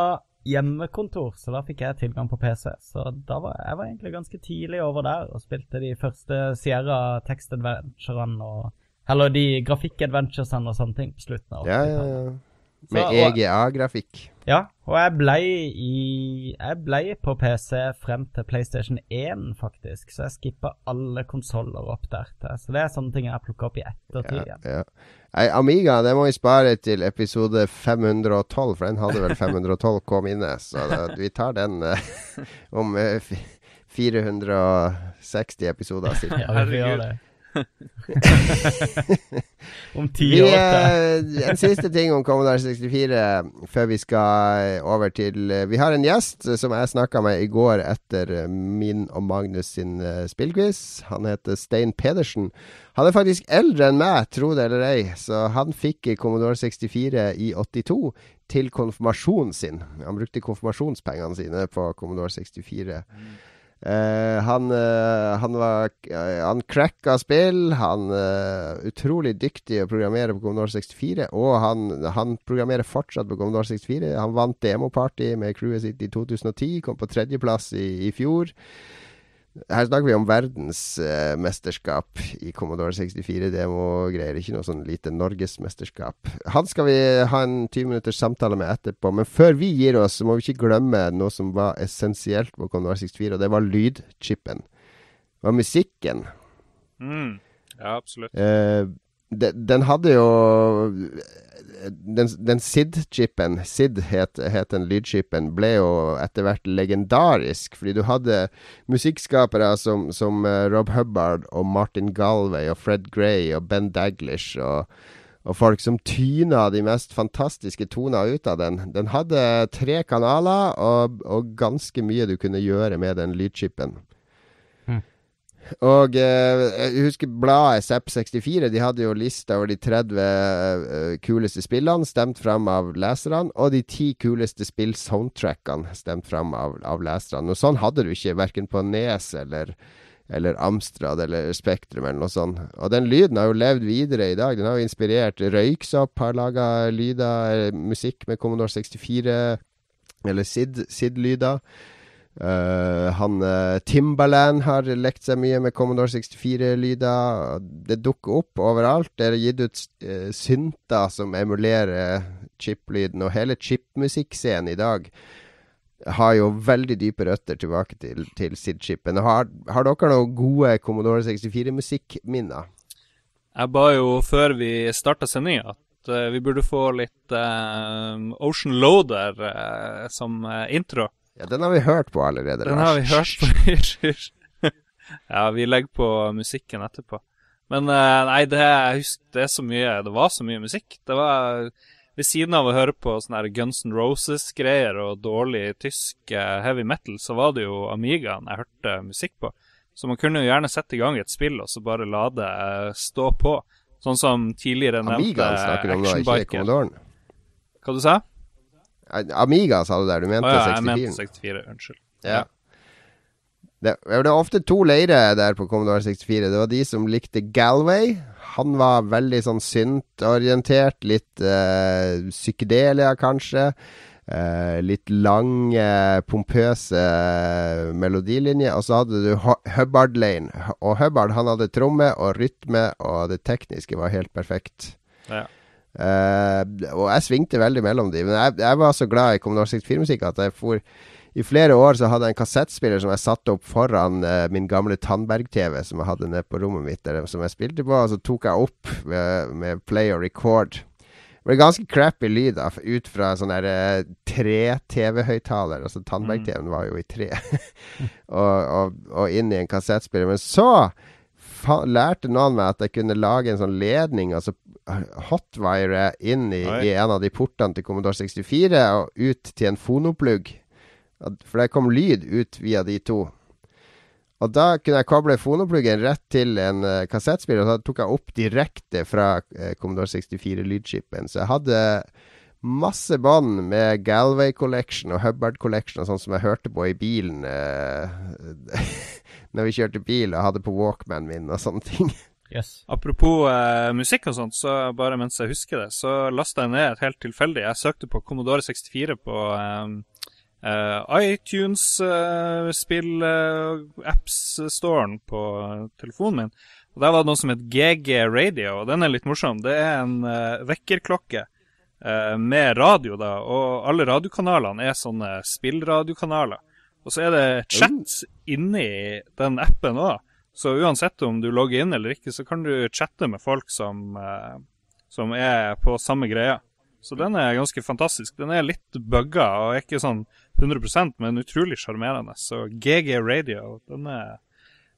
hjemmekontor, så da fikk jeg tilgang på PC. Så da var jeg var egentlig ganske tidlig over der og spilte de første Sierra tekstadventurene og Eller de grafikk-adventuresene og sånne ting på slutten av Ja, ja, ja. Med EGA-grafikk. Ja, og jeg blei i Jeg blei på PC frem til PlayStation 1, faktisk. Så jeg skippa alle konsoller opp der til. Så det er sånne ting jeg har plukka opp i ettertid. Ja, ja. Nei, Amiga det må vi spare til episode 512, for den hadde vel 512 kom inne. Så da, vi tar den eh, om eh, 460 episoder Sikkert. Ja, vi gjør det. Om ti Vi, år eh, en siste ting om Commodore 64 før vi skal eh, over til eh, Vi har en gjest eh, som jeg snakka med i går etter eh, min og Magnus sin eh, spillquiz. Han heter Stein Pedersen. Han er faktisk eldre enn meg, tro det eller ei, så han fikk Commodore 64 i 82 til konfirmasjonen sin. Han brukte konfirmasjonspengene sine på Commodore 64. Eh, han, uh, han var uh, Han cracka spill. Han er utrolig dyktig å programmere på Commodore 64, og han, han programmerer fortsatt på Commodore 64. Han vant demoparty med crewet sitt i 2010, kom på tredjeplass i, i fjor. Her snakker vi om verdensmesterskap i Commodore 64-demogreier, ikke noe sånn lite norgesmesterskap. Han skal vi ha en 20 minutters samtale med etterpå, men før vi gir oss, så må vi ikke glemme noe som var essensielt på Commodore 64, og det var lydchipen. Det var musikken. Mm. Ja, absolutt. Eh, den, hadde jo den, den SID-chipen, SID het, het den lydchipen, ble jo etter hvert legendarisk. Fordi du hadde musikkskapere som, som uh, Rob Hubbard og Martin Galway og Fred Gray og Ben Daglish og, og folk som tyna de mest fantastiske toner ut av den. Den hadde tre kanaler og, og ganske mye du kunne gjøre med den lydchipen. Og eh, jeg husker bladet Zepp64. De hadde jo lista over de 30 eh, kuleste spillene stemt fram av leserne, og de ti kuleste spill-soundtrackene stemt fram av, av leserne. Og sånn hadde du ikke, verken på Nes eller, eller Amstrad eller Spektrum eller noe sånt. Og den lyden har jo levd videre i dag. Den har jo inspirert Røyksopp, har laga lyder, eh, musikk med Commodore 64, eller SID-lyder. Uh, han uh, Timbaland har lekt seg mye med Commodore 64-lyder. Det dukker opp overalt. Det er gitt ut uh, synter som emulerer chip-lyden. Og hele chip-musikkscenen i dag har jo veldig dype røtter tilbake til, til SID-chipen. Har, har, dere noen gode Commodore 64-musikkminner? Jeg ba jo før vi starta sendinga at vi burde få litt Ocean Loader som intro. Ja, den har vi hørt på allerede. Den har vi hørt på. ja, vi legger på musikken etterpå. Men uh, nei, det, husker, det, er så mye Det var så mye musikk. Det var Ved siden av å høre på sånne Guns N' Roses-greier og dårlig tysk uh, heavy metal, så var det jo Amigaen jeg hørte musikk på. Så man kunne jo gjerne sette i gang et spill og så bare la det uh, stå på. Sånn som tidligere nevnte Amigaen snakker du om nå, ikke Commodoren? Hva du sa? Amiga, sa du der? Du mente oh, ja, 64? Jeg mente 64, unnskyld. Ja. Det, det var ofte to leirer der på Commodore 64. Det var de som likte Galway. Han var veldig sånn syntorientert. Litt uh, psykedelia, kanskje. Uh, litt lange, pompøse melodilinjer. Og så hadde du Hubbard Lane. Og Hubbard han hadde tromme og rytme, og det tekniske var helt perfekt. Ja. Uh, og jeg svingte veldig mellom de Men jeg, jeg var så glad i Commodore 64-musikk at jeg for I flere år så hadde jeg en kassettspiller som jeg satte opp foran uh, min gamle Tandberg-TV som jeg hadde nede på rommet mitt, der, som jeg spilte på. Og så tok jeg opp med, med play og record. Det ble ganske crappy lyd da, ut fra sånn der uh, tre-TV-høyttaler. Altså Tandberg-TV-en mm. var jo i tre. og, og, og inn i en kassettspiller. Men så lærte noen meg at jeg kunne lage en sånn ledning, altså hotwire inn i, i, en av de portene til Commodore 64 og ut til en fonoplugg. For det kom lyd ut via de to. Og da kunne jeg koble fonopluggen rett til en uh, kassettspiller, og da tok jeg opp direkte fra uh, Commodore 64-lydskipen. Så jeg hadde masse bånd med Galway Collection og Hubbard Collection og sånn som jeg hørte på i bilen uh, når vi kjørte bil og hadde på Walkman min og sånne ting. Yes. Apropos eh, musikk og sånt, så bare mens jeg husker det, så lasta jeg ned et helt tilfeldig. Jeg søkte på Commodore 64 på eh, eh, iTunes uh, spill apps-storen på telefonen min. Og Der var det noe som het GG Radio, og den er litt morsom. Det er en vekkerklokke med radio, da, og alle radiokanalene er sånne spillradiokanaler. Og så er det chat inni den appen òg. Så uansett om du logger inn eller ikke, så kan du chatte med folk som, eh, som er på samme greia. Så den er ganske fantastisk. Den er litt bugga og er ikke sånn 100% men utrolig sjarmerende. Så GG Radio, den er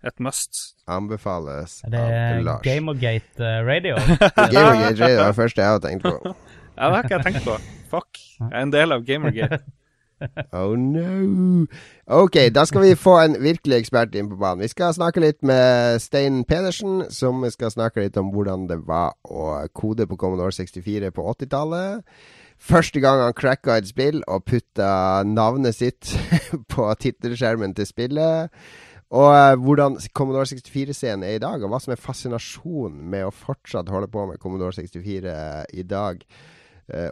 et must. Anbefales av Lars. Det er Gamergate uh, Radio. Gamergate Radio er det første jeg har tenkt på. ja, det har ikke jeg tenkt på. Fuck. Jeg er en del av Gamergate. Oh no. Ok, da skal vi få en virkelig ekspert inn på banen. Vi skal snakke litt med Stein Pedersen, som skal snakke litt om hvordan det var å kode på Commodore 64 på 80-tallet. Første gang han cracka et spill og putta navnet sitt på tittelskjermen til spillet. Og uh, hvordan Commodore 64-scenen er i dag, og hva som er fascinasjonen med å fortsatt holde på med Commodore 64 i dag eh,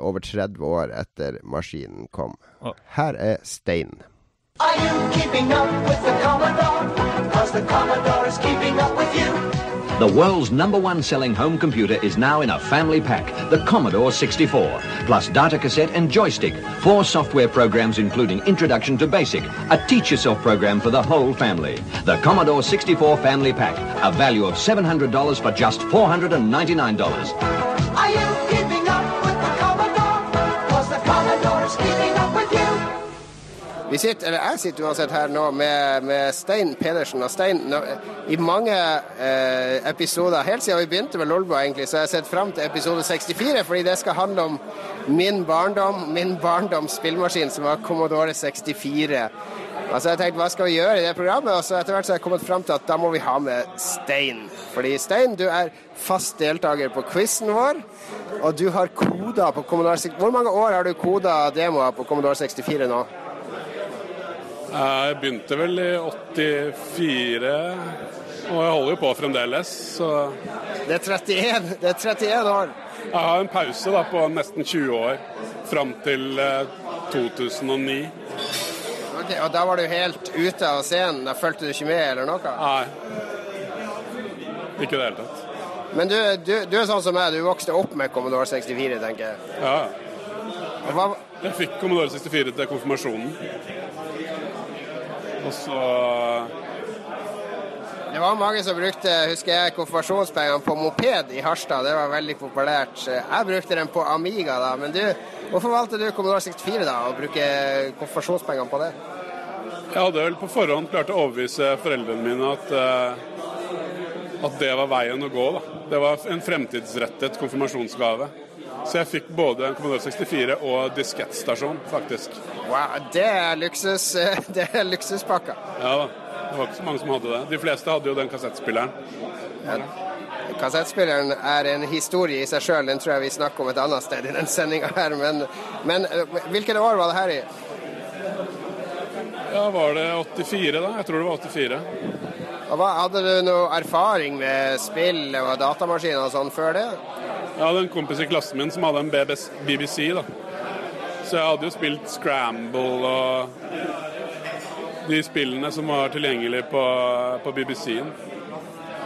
over 30 år etter maskinen kom. Her er Stein. Are you keeping up with the Commodore? Cause the Commodore is keeping up with you. The world's number one selling home computer is now in a family pack, the Commodore 64, plus data cassette and joystick, four software programs including Introduction to Basic, a teach yourself program for the whole family. The Commodore 64 Family Pack, a value of $700 for just $499. Are you keeping Vi sitter, eller Jeg sitter uansett her nå med, med Stein Pedersen. Og Stein, nå, I mange eh, episoder, helt siden vi begynte med Lolbo, egentlig, så har jeg sett fram til episode 64, fordi det skal handle om min barndom, min barndoms spillmaskin, som var Commodore 64. Altså jeg tenkte, Hva skal vi gjøre i det programmet? Og så etter hvert så har jeg kommet fram til at da må vi ha med Stein. Fordi Stein, du er fast deltaker på quizen vår, og du har koda på Commodore 64. Hvor mange år har du koda demoer på Commodore 64 nå? Jeg begynte vel i 84, og jeg holder jo på fremdeles. Så Det er 31, det er 31 år. jeg har en pause da på nesten 20 år, fram til eh, 2009. Okay, og da var du helt ute av scenen? Da fulgte du ikke med, eller noe? Nei, ikke i det hele tatt. Men du, du, du er sånn som meg, du vokste opp med Commodore 64, tenker jeg. Ja, Hva, jeg fikk Commodore 64 til konfirmasjonen. Og så det var mange som brukte husker jeg, konfirmasjonspengene på moped i Harstad. Det var veldig populært. Jeg brukte den på Amiga, da. Men du, hvorfor valgte du Commodore 64 da, å bruke konfirmasjonspengene på det? Jeg hadde vel på forhånd klart å overbevise foreldrene mine at, eh, at det var veien å gå. da. Det var en fremtidsrettet konfirmasjonsgave. Så jeg fikk både en Commodore 64 og diskettstasjon, faktisk. Wow, det er luksus, det er luksuspakka. Ja da. Det var ikke så mange som hadde det. De fleste hadde jo den kassettspilleren. Kassettspilleren er en historie i seg sjøl, den tror jeg vi snakker om et annet sted i den sendinga her. Men, men eh, hvilket år var det her i? Ja, var det 84 da? Jeg tror det var 84. Og hva, hadde du noe erfaring med spill og datamaskiner og sånn før det? Jeg hadde en kompis i klassen min som hadde en BBC, BBC da. Så jeg hadde jo spilt Scramble og de spillene som var tilgjengelige på, på BBC-en.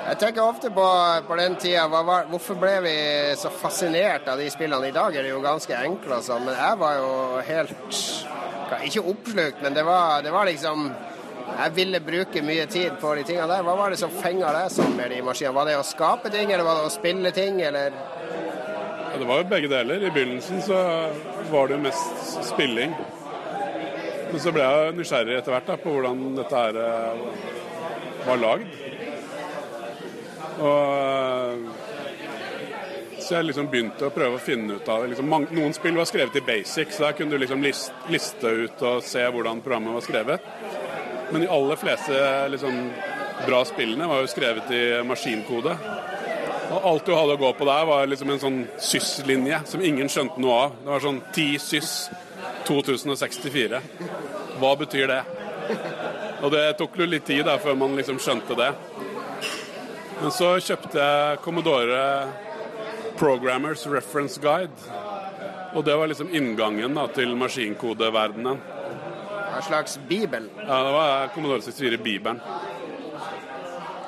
Jeg tenker ofte på, på den tida, var, hvorfor ble vi så fascinert av de spillene? I dag er det jo ganske enkle og sånn, men jeg var jo helt Ikke oppslukt, men det var, det var liksom Jeg ville bruke mye tid på de tingene der. Hva var det som fenga deg sånn med de maskinene? Var det å skape ting, eller var det å spille ting, eller Ja, det var jo begge deler. I begynnelsen så var det jo mest spilling. Men så ble jeg nysgjerrig etter hvert da, på hvordan dette her eh, var lagd. Og eh, så jeg liksom begynte å prøve å finne ut av det. Liksom, noen spill var skrevet i basic, så der kunne du liksom list, liste ut og se hvordan programmet var skrevet. Men de aller fleste liksom, bra spillene var jo skrevet i maskinkode. Og alt du hadde å gå på der, var liksom en sånn SYS-linje som ingen skjønte noe av. Det var sånn 10 SYS 2064. Hva betyr det? Og det tok jo litt tid da, før man liksom skjønte det. Men så kjøpte jeg Commodore Programmers Reference Guide. Og det var liksom inngangen da, til maskinkodeverdenen. en slags bibel? Ja, det var Commodore 64 Bibelen.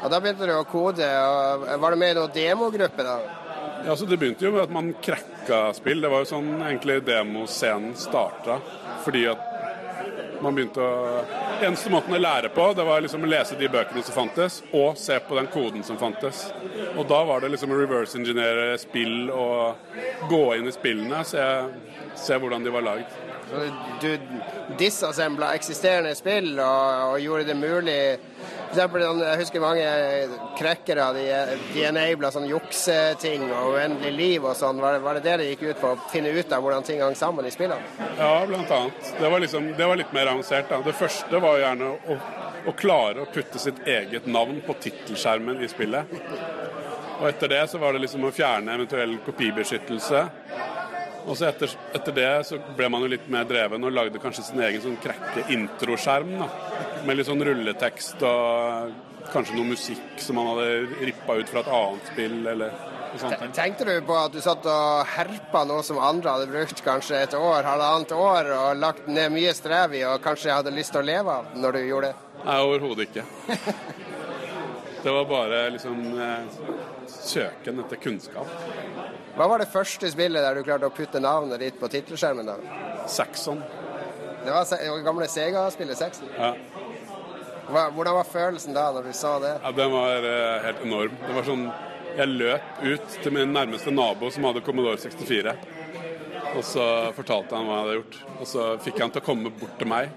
Og da begynte du å kode. og Var du med i noen demogruppe da? Ja, så Det begynte jo med at man krakka spill. Det var jo sånn egentlig demoscenen starta. Fordi at man begynte å Eneste måten å lære på, det var liksom å lese de bøkene som fantes, og se på den koden som fantes. Og da var det liksom å reverse engineere spill og gå inn i spillene, se, se hvordan de var lagd. Du disassembla eksisterende spill og, og gjorde det mulig for eksempel, sånn, Jeg husker mange crackere de, de enabla sånn jukseting og uendelig liv og sånn. Var, var det det det gikk ut på? Å finne ut av hvordan ting hang sammen i spillene? Ja, blant annet. Det var, liksom, det var litt mer avansert. Da. Det første var gjerne å, å klare å putte sitt eget navn på tittelskjermen i spillet. Og etter det så var det liksom å fjerne eventuell kopibeskyttelse. Og så etter, etter det så ble man jo litt mer dreven og lagde kanskje sin egen sånn krekke introskjerm. da. Med litt sånn rulletekst og kanskje noe musikk som man hadde rippa ut fra et annet spill eller. Tenkte du på at du satt og herpa noe som andre hadde brukt kanskje et år, halvannet år, og lagt ned mye strev i, og kanskje hadde lyst til å leve av når du gjorde det? Nei, overhodet ikke. Det var bare liksom eh, søken etter kunnskap. Hva var det første spillet der du klarte å putte navnet ditt på tittelskjermen? Saxon. Det var se- gamle Sega-spillet Saxon? Ja. Hva, hvordan var følelsen da når du så det? Ja, Den var eh, helt enorm. Det var sånn Jeg løp ut til min nærmeste nabo som hadde Commodore 64. Og så fortalte han hva jeg hadde gjort. Og så fikk han til å komme bort til meg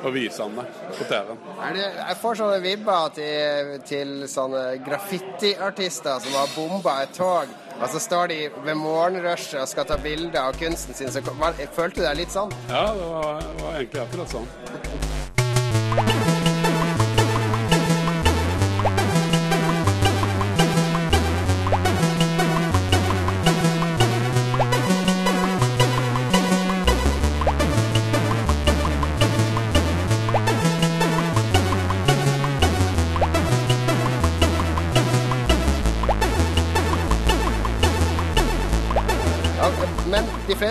og vise han det på TV-en. Jeg får sånne vibber til, til sånne graffitiartister som har bomba et tog. Og så står de ved morgenrushet og skal ta bilder av kunsten sin. Så, følte du deg litt sånn? Ja, det var, det var egentlig akkurat sånn.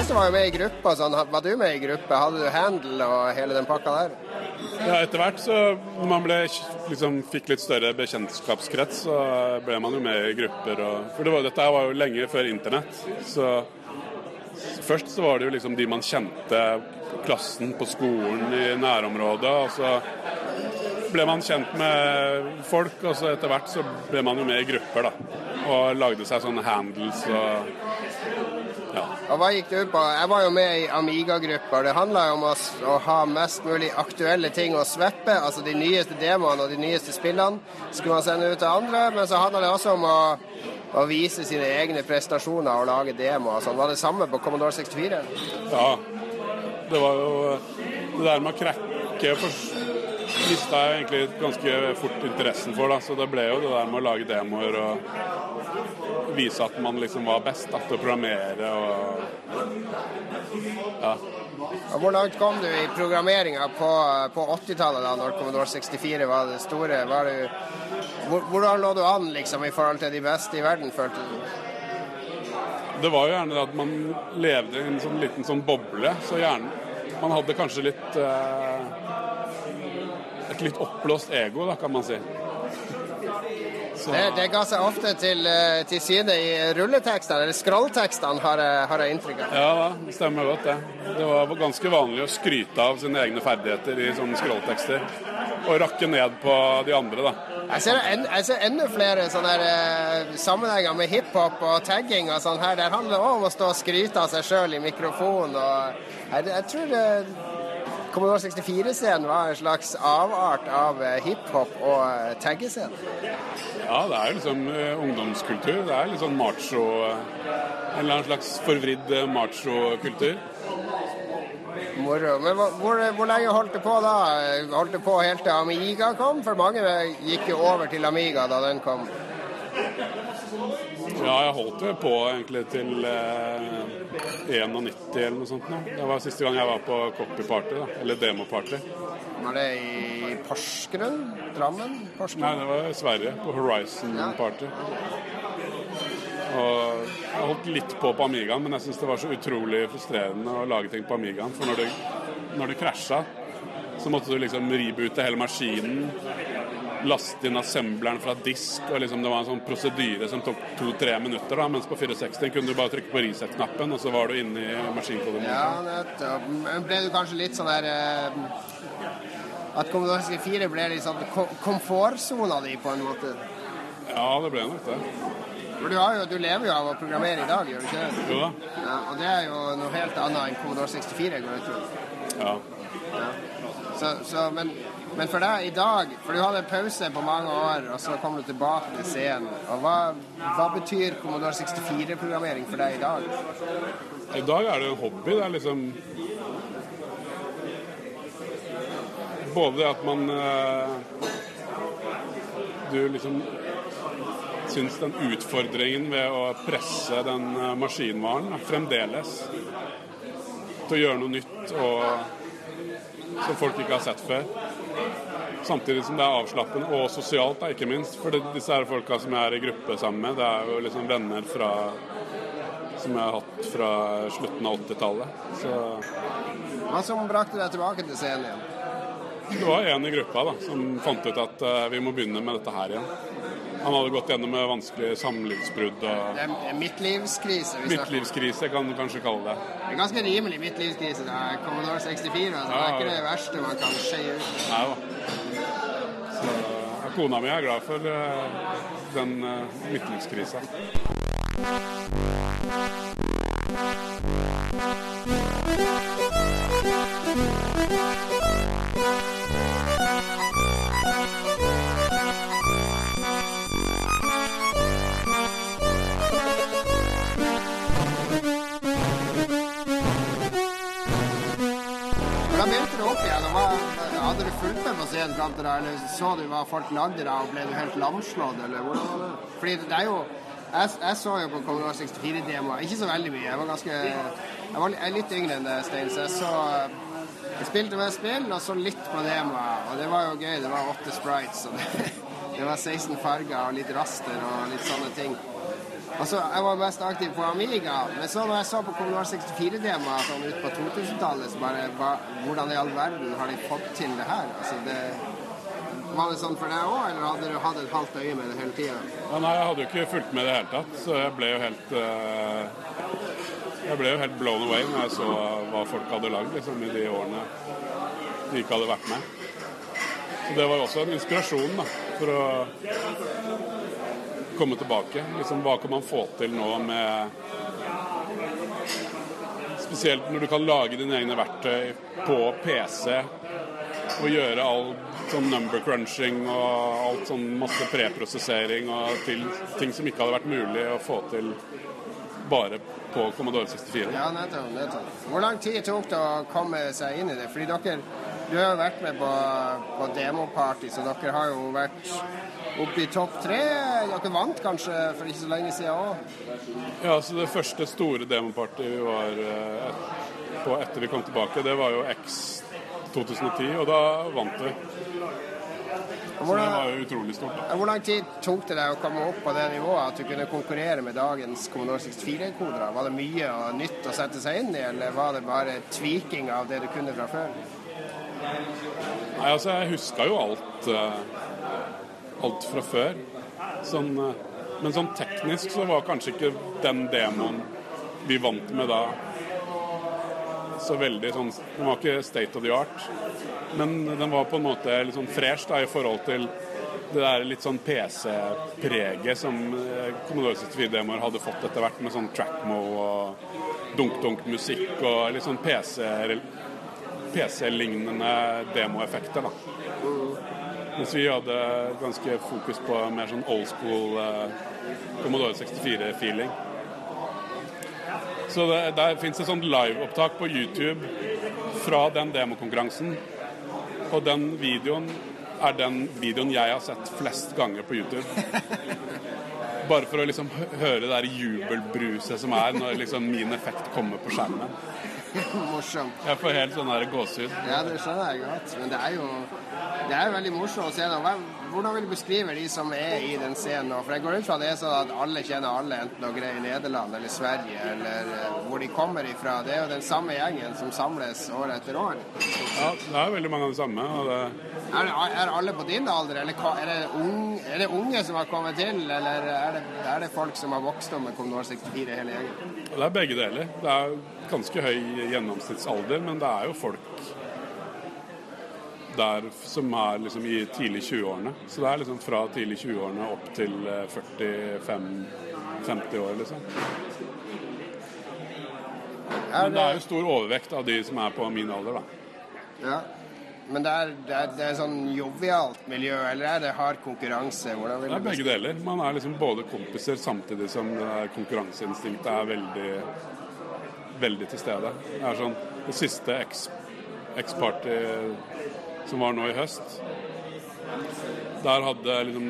De var jo med i gruppa. sånn. Var du med i gruppe? Hadde du handle og hele den pakka der? Ja, etter hvert så når man ble, liksom, fikk litt større bekjentskapskrets, så ble man jo med i grupper. Og, for det var, dette var jo lenge før internett. Så først så var det jo liksom de man kjente, klassen på skolen i nærområdet. Og så ble man kjent med folk, og så etter hvert så ble man jo med i grupper, da. Og lagde seg sånne handles og ja. Og hva gikk det ut på? Jeg var jo med i Amiga-grupper. Det handla om å, å ha mest mulig aktuelle ting å sveppe. Altså de nyeste demoene og de nyeste spillene skulle man sende ut til andre. Men så handla det også om å, å vise sine egne prestasjoner og lage demoer. Sånn. Var det samme på Commodore 64? Ja, det var jo det der med å først mista jeg egentlig ganske fort interessen for, da. Så det ble jo det der med å lage demoer og vise at man liksom var best da, til å programmere og Ja. Hvor langt kom du i programmeringa på, på 80-tallet, da når Commodore 64 var det store? Var du, hvor, hvordan lå du an liksom, i forhold til de beste i verden, følte du? Det var jo gjerne at man levde i en sånn liten sånn boble, så gjerne Man hadde kanskje litt eh, Et litt oppblåst ego, da, kan man si. Så, Det, det ga seg ofte til, eh, til side i rulletekstene, eller scrolltekstene, har har jeg inntrykk av. Ja det stemmer godt det. Det var ganske vanlig å skryte av sine egne ferdigheter i sånne scrolltekster. Og rakke ned på de andre, da. Jeg ser, en, jeg ser enda flere sånne her, eh, sammenhenger med hiphop og tagging og sånn her. Der handler det òg om å stå og skryte av seg sjøl i mikrofonen. Og jeg, jeg tror det, Commodore 64-scenen var en slags avart av eh, hiphop og eh, taggescenen. Ja, det er liksom eh, ungdomskultur. Det er litt sånn macho En eller annen slags forvridd macho-kultur. Moro. Men hvor, hvor, hvor lenge holdt det på da? Holdt det på helt til Amiga kom? For mange gikk jo over til Amiga da den kom. Ja, jeg holdt jo på egentlig til eh, 91 eller noe sånt. nå. Det var siste gang jeg var på copy-party, da. Eller demo-party. Var det i Porsgrunn? Drammen? Porsgrunn? Nei, det var i Sverige, på Horizon-party. Og jeg holdt litt på på Amigaen, men jeg syns det var så utrolig frustrerende å lage ting på Amigaen. For når det, når det krasja, så måtte du liksom ribute hele maskinen. Laste inn assembleren fra disk. og liksom Det var en sånn prosedyre som tok to-tre minutter. da, Mens på 64 kunne du bare trykke på reset-knappen, og så var du inne i maskinkoden. Ja, nettopp. Men ble du kanskje litt sånn der eh, At Commodore 64 ble sånn komfortsona di, på en måte? Ja, det ble nok det. For du, har jo, du lever jo av å programmere i dag, gjør du ikke det? Jo da. Ja, og det er jo noe helt annet enn Commodore 64, går jeg ut fra. Ja. Så, så, men, men for deg i dag For du hadde pause på mange år, og så kom du tilbake til scenen. Og hva, hva betyr Commodore 64-programmering for deg i dag? I dag er det en hobby. Det er liksom Både at man eh, Du liksom syns den utfordringen ved å presse den eh, maskinvaren fremdeles til å gjøre noe nytt og som folk ikke har sett før. Samtidig som det er avslappende og sosialt, da, ikke minst. For det, disse her folka som jeg er i gruppe sammen med, det er jo liksom venner fra som jeg har hatt fra slutten av 80-tallet. Så Hva som brakte deg tilbake til scenen igjen? det var en i gruppa da, som fant ut at uh, vi må begynne med dette her igjen. Han hadde gått gjennom med vanskelige samlivsbrudd og Det er en midtlivskrise. midtlivskrise, kan du kanskje kalle det. Det er ganske rimelig midtlivskrise. Det er Commodore 64. Altså. Det er ikke det verste man kan skeie ut. Nei da. Så eh, kona mi er glad for eh, den uh, midtlivskrisa. Hvordan du opp igjen? Hva, hadde du fulgt med på scenen fram til da, eller så du hva folk lagde da, og ble du helt lamslått, eller hvordan var det? Fordi det er jo jeg, jeg så jo på Commodore 64-demoer, ikke så veldig mye. Jeg var ganske Jeg var litt yngre enn det, Stein, så jeg så Jeg spilte med spill og så litt på demoer, og det var jo gøy. Det var åtte sprites, og det, det var 16 farger og litt raster og litt sånne ting. Altså, Jeg var mest aktiv på Amiga, men så når jeg så på Commodore 64-temaet sånn ut på 2000-tallet, så bare hva, Hvordan i all verden har de fått til det her? Altså, det, Var det sånn for deg òg, eller hadde du hatt et halvt øye med det hele tida? Ja, nei, jeg hadde jo ikke fulgt med i det hele tatt, så jeg ble jo helt uh, Jeg ble jo helt blown away når jeg så hva folk hadde lagd liksom, i de årene de ikke hadde vært med. Så det var også en inspirasjon da, for å komme tilbake. Liksom, hva kan man få til nå med Spesielt når du kan lage dine egne verktøy på PC og gjøre all sånn number crunching og alt sånn masse preprosessering og til ting som ikke hadde vært mulig å få til bare på Commodore 64. Ja, nettopp. nettopp. Hvor lang tid tok det å komme seg inn i det? Fordi dere Du har jo vært med på, på demoparty, så dere har jo vært oppe i topp tre. Dere vant kanskje for ikke så lenge siden òg? Ja, så Det første store demopartiet vi var eh, et, på etter vi kom tilbake, det var jo X 2010, og da vant vi. Så det var jo utrolig stort. da. Hvor lang tid tok det deg å komme opp på det nivået at du kunne konkurrere med dagens Commodore 64-kodere? Var det mye og nytt å sette seg inn i, eller var det bare tviking av det du kunne fra før? Nei, altså, jeg huska jo alt, eh, alt fra før. Sånn, eh, men sånn teknisk så var kanskje ikke den demoen vi vant med da, så veldig sånn Den var ikke state of the art, men den var på en måte litt sånn fresh da, i forhold til det der litt sånn PC-preget som eh, Commodore 64-demoer hadde fått etter hvert, med sånn trackmo og dunk-dunk-musikk og litt sånn PC PC-lignende demoeffekter. da. Mens vi hadde ganske fokus på mer sånn old school eh, Commodore 64-feeling. Så det, der fins et sånt liveopptak på YouTube fra den demokonkurransen. Og den videoen er den videoen jeg har sett flest ganger på YouTube. Bare for å liksom høre det der jubelbruset som er når liksom min effekt kommer på skjermen. Morsomt. Jeg får helt sånn gåsehud. Ja, det skjønner jeg godt. Men det er jo det er veldig morsomt å se. det. Hvordan vil du beskrive de som er i den scenen nå? For jeg går ut fra det er sånn at alle kjenner alle, enten dere er i Nederland eller Sverige eller eh, hvor de kommer ifra. Det er jo den samme gjengen som samles år etter år. Ja, det er veldig mange av de samme. Det, Er, er alle på din alder, eller er det, unge, er det unge som har kommet til, eller er det, er det folk som har vokst opp med Kommunal 64, hele gjengen? det er begge deler. Det er ganske høy gjennomsnittsalder, men det er jo folk der som er liksom i tidlig 20-årene. Så det er liksom fra tidlig 20-årene opp til eh, 45-50 år, liksom. Men det er jo stor overvekt av de som er på min alder, da. Ja. Men det er, det, er, det er sånn jovialt miljø, eller er det hard konkurranse? Det er begge deler. Man er liksom både kompiser samtidig som det konkurranseinstinktet er veldig, veldig til stede. Det er sånn Det siste X-party som var nå i høst, der hadde liksom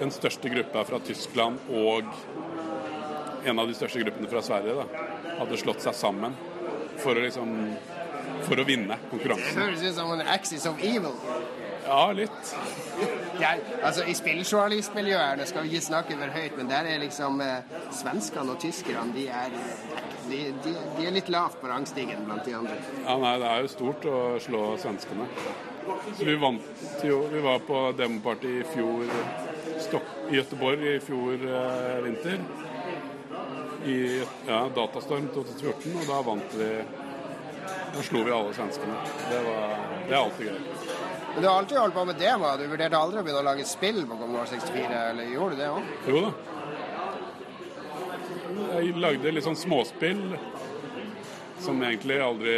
den største gruppa fra Tyskland og en av de største gruppene fra Sverige da, hadde slått seg sammen for å liksom for å vinne konkurransen. Høres ut som en axis of evil. Ja, litt. Det er, altså, I spilljournalistmiljøet skal vi ikke snakke for høyt, men der er liksom eh, svenskene og tyskerne de er, de, de, de er litt lavt på rangstigen blant de andre. Ja, nei, det er jo stort å slå svenskene. Så vi vant jo Vi var på demoparty i fjor i Gøteborg i fjor eh, vinter. I ja, Datastorm 2014, og da vant vi Da slo vi alle svenskene. Det, var, det er alltid gøy. Men du har alltid holdt på med demo. Du vurderte aldri å begynne å lage spill på Commodore 64, eller gjorde du det òg? Jo da. Jeg lagde litt sånn småspill som egentlig aldri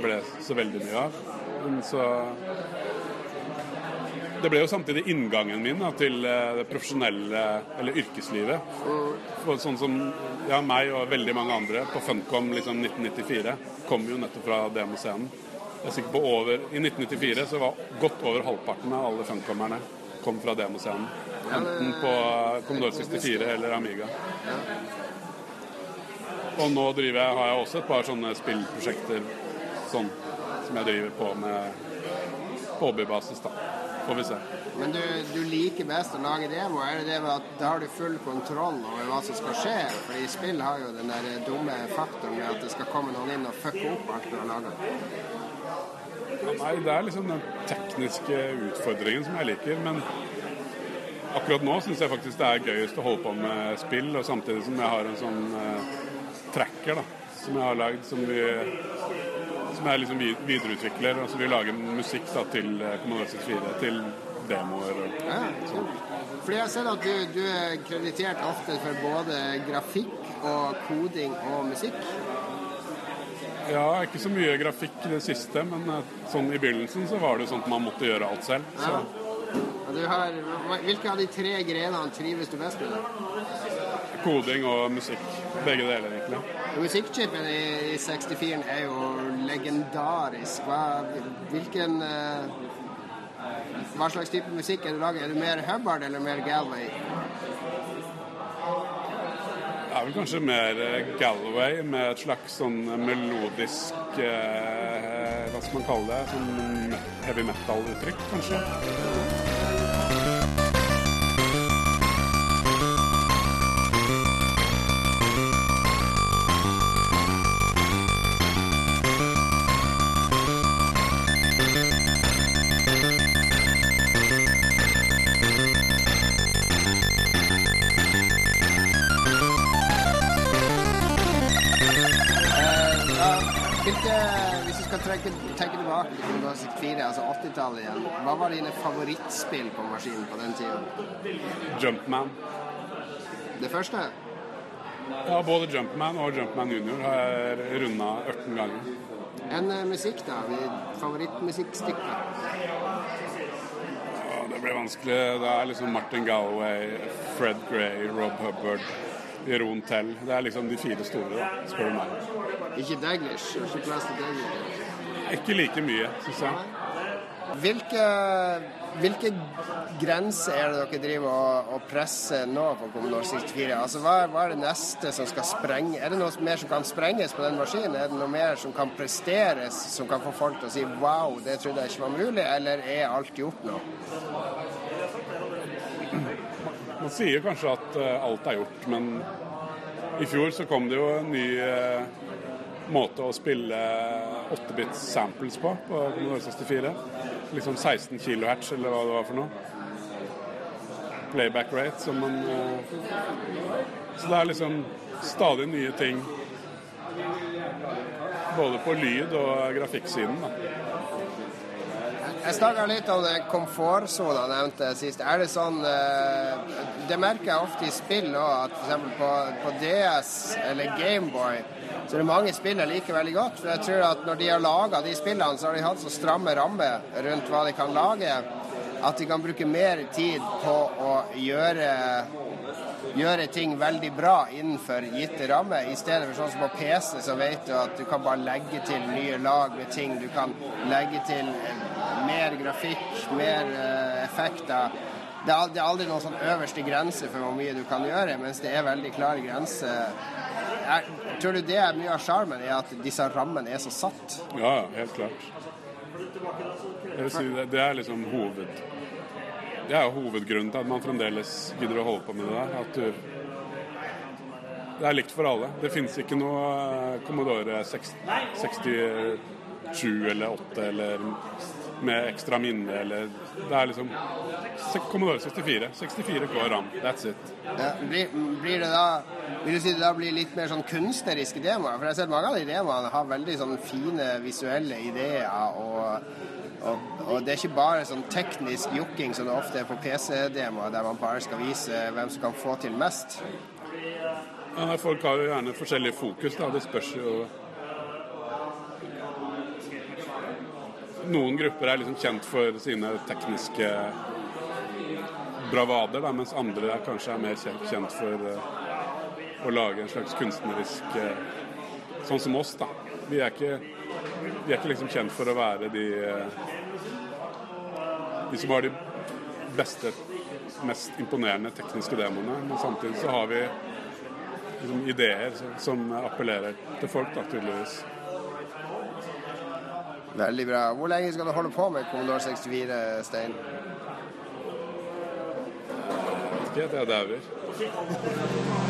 ble så veldig mye av. Men så Det ble jo samtidig inngangen min da, til eh, det profesjonelle, eller yrkeslivet. For sånn som ja, meg og veldig mange andre på Funcom liksom 1994 kom jo nettopp fra demoscenen. Jeg er sikker på over, I 1994 så var godt over halvparten av alle Funcomerne kom fra demoscenen. Enten på Commodore 64 eller Amiga. Og nå driver jeg, har jeg også et par sånne spillprosjekter sånn, som jeg driver på med på hobbybasis. da. Får vi se. Men du, du liker best å lage demo. Er det det med at da har du full kontroll over hva som skal skje? Fordi spill har jo den der dumme faktoren med at det skal komme noen inn og fucke opp alt du har laga. Nei, det er liksom den tekniske utfordringen som jeg liker. Men akkurat nå syns jeg faktisk det er gøyest å holde på med spill, og samtidig som jeg har en sånn eh, tracker da, som jeg har lagd, som vi som jeg liksom videreutvikler. Altså vi lager musikk da, til eh, Commodore 64, til demoer. Og, Ja, kult. Fordi jeg ser at du, du er kreditert ofte for både grafikk og koding og musikk. ja, ikke så mye grafikk i det siste, men eh, sånn i begynnelsen så var det jo sånn at man måtte gjøre alt selv. Du har, hvilke av de tre grenene trives du best med? Koding og musikk, begge deler egentlig. Musikkchipen i, i 64 er jo legendarisk. Hva, hvilken eh, Hva slags type musikk er du laget? Er du mer Hubbard eller mer Galway? Det er vel kanskje mer eh, Galway med et slags sånn melodisk eh, Hva skal man kalle det? Sånn heavy metal-uttrykk, kanskje. 1984, altså 80-tallet igjen, hva var dine favorittspill på maskinen på den tiden? Jumpman. Det første? Ja, både Jumpman og Jumpman Junior har jeg runda 18 ganger. En uh, musikk, da? Favorittmusikkstykke? Ja, det blir vanskelig. Det er liksom Martin Galway, Fred Gray, Rob Hubbard, Jeroen Tell. Det er liksom de fire store, da, spør du meg. Ikke Daglish? Ikke plass til Daglish? Ikke like mye, syns jeg. Hvilke, hvilke grenser er det dere driver og, og presser nå på Commodore 64? Altså, hva, hva er det neste som skal sprenge? Er det noe mer som kan sprenges på den maskinen? Er det noe mer som kan presteres, som kan få folk til å si wow, det trodde jeg ikke var mulig, eller er alt gjort nå? Man sier kanskje at eh, alt er gjort, men i fjor så kom det jo en ny eh, måte å spille 8-bits samples på på Commodore 64. Liksom 16 kHz, eller hva det var for noe. Playback rate, som man eh, Så det er liksom stadig nye ting. Både på lyd- og grafikksiden. da. Jeg snakka litt om den komfortsona jeg nevnte sist. Er det sånn eh, Det merker jeg ofte i spill òg, at f.eks. På, på DS eller Gameboy så er det mange spill jeg liker veldig godt. For jeg tror at når de har laga de spillene, så har de hatt så stramme rammer rundt hva de kan lage, at de kan bruke mer tid på å gjøre gjøre ting veldig bra innenfor gitte rammer, i stedet for sånn som på PC, så vet du at du kan bare legge til nye lag med ting. Du kan legge til mer grafikk, mer eh, effekter. Det er, aldri noen sånn øverste grense for hvor mye du kan gjøre, mens det er veldig klare grenser. Er, tror du det er mye av sjarmen, er at disse rammene er så satt? Ja, helt klart. Jeg det, det er liksom hoved... Det er jo hovedgrunnen til at man fremdeles gidder å holde på med det der. Det er likt for alle. Det finnes ikke noe eh, Commodore 67 eller 8 eller med ekstra minne eller Det er liksom Commodore 64. 64 K ram. That's it. Ja, blir, blir det da Vil du si det da blir litt mer sånn kunstneriske demoer? For jeg har sett mange av de demoene har veldig sånn fine visuelle ideer, og, og, og det er ikke bare sånn teknisk jokking som det ofte er på PC-demoer, der man bare skal vise hvem som kan få til mest. Ja, folk har jo gjerne forskjellig fokus, da. Det spørs jo Noen grupper er liksom kjent for sine tekniske bravader, da, mens andre er kanskje er mer kjent for eh, å lage en slags kunstnerisk eh, Sånn som oss, da. Vi er ikke, vi er ikke liksom kjent for å være de eh, De som har de beste, mest imponerende tekniske demoene, men samtidig så har vi liksom, ideer som, appellerer til folk, da, tydeligvis. Veldig bra. Hvor lenge skal du holde på med Commodore 64, Stein? Ikke at jeg dauer.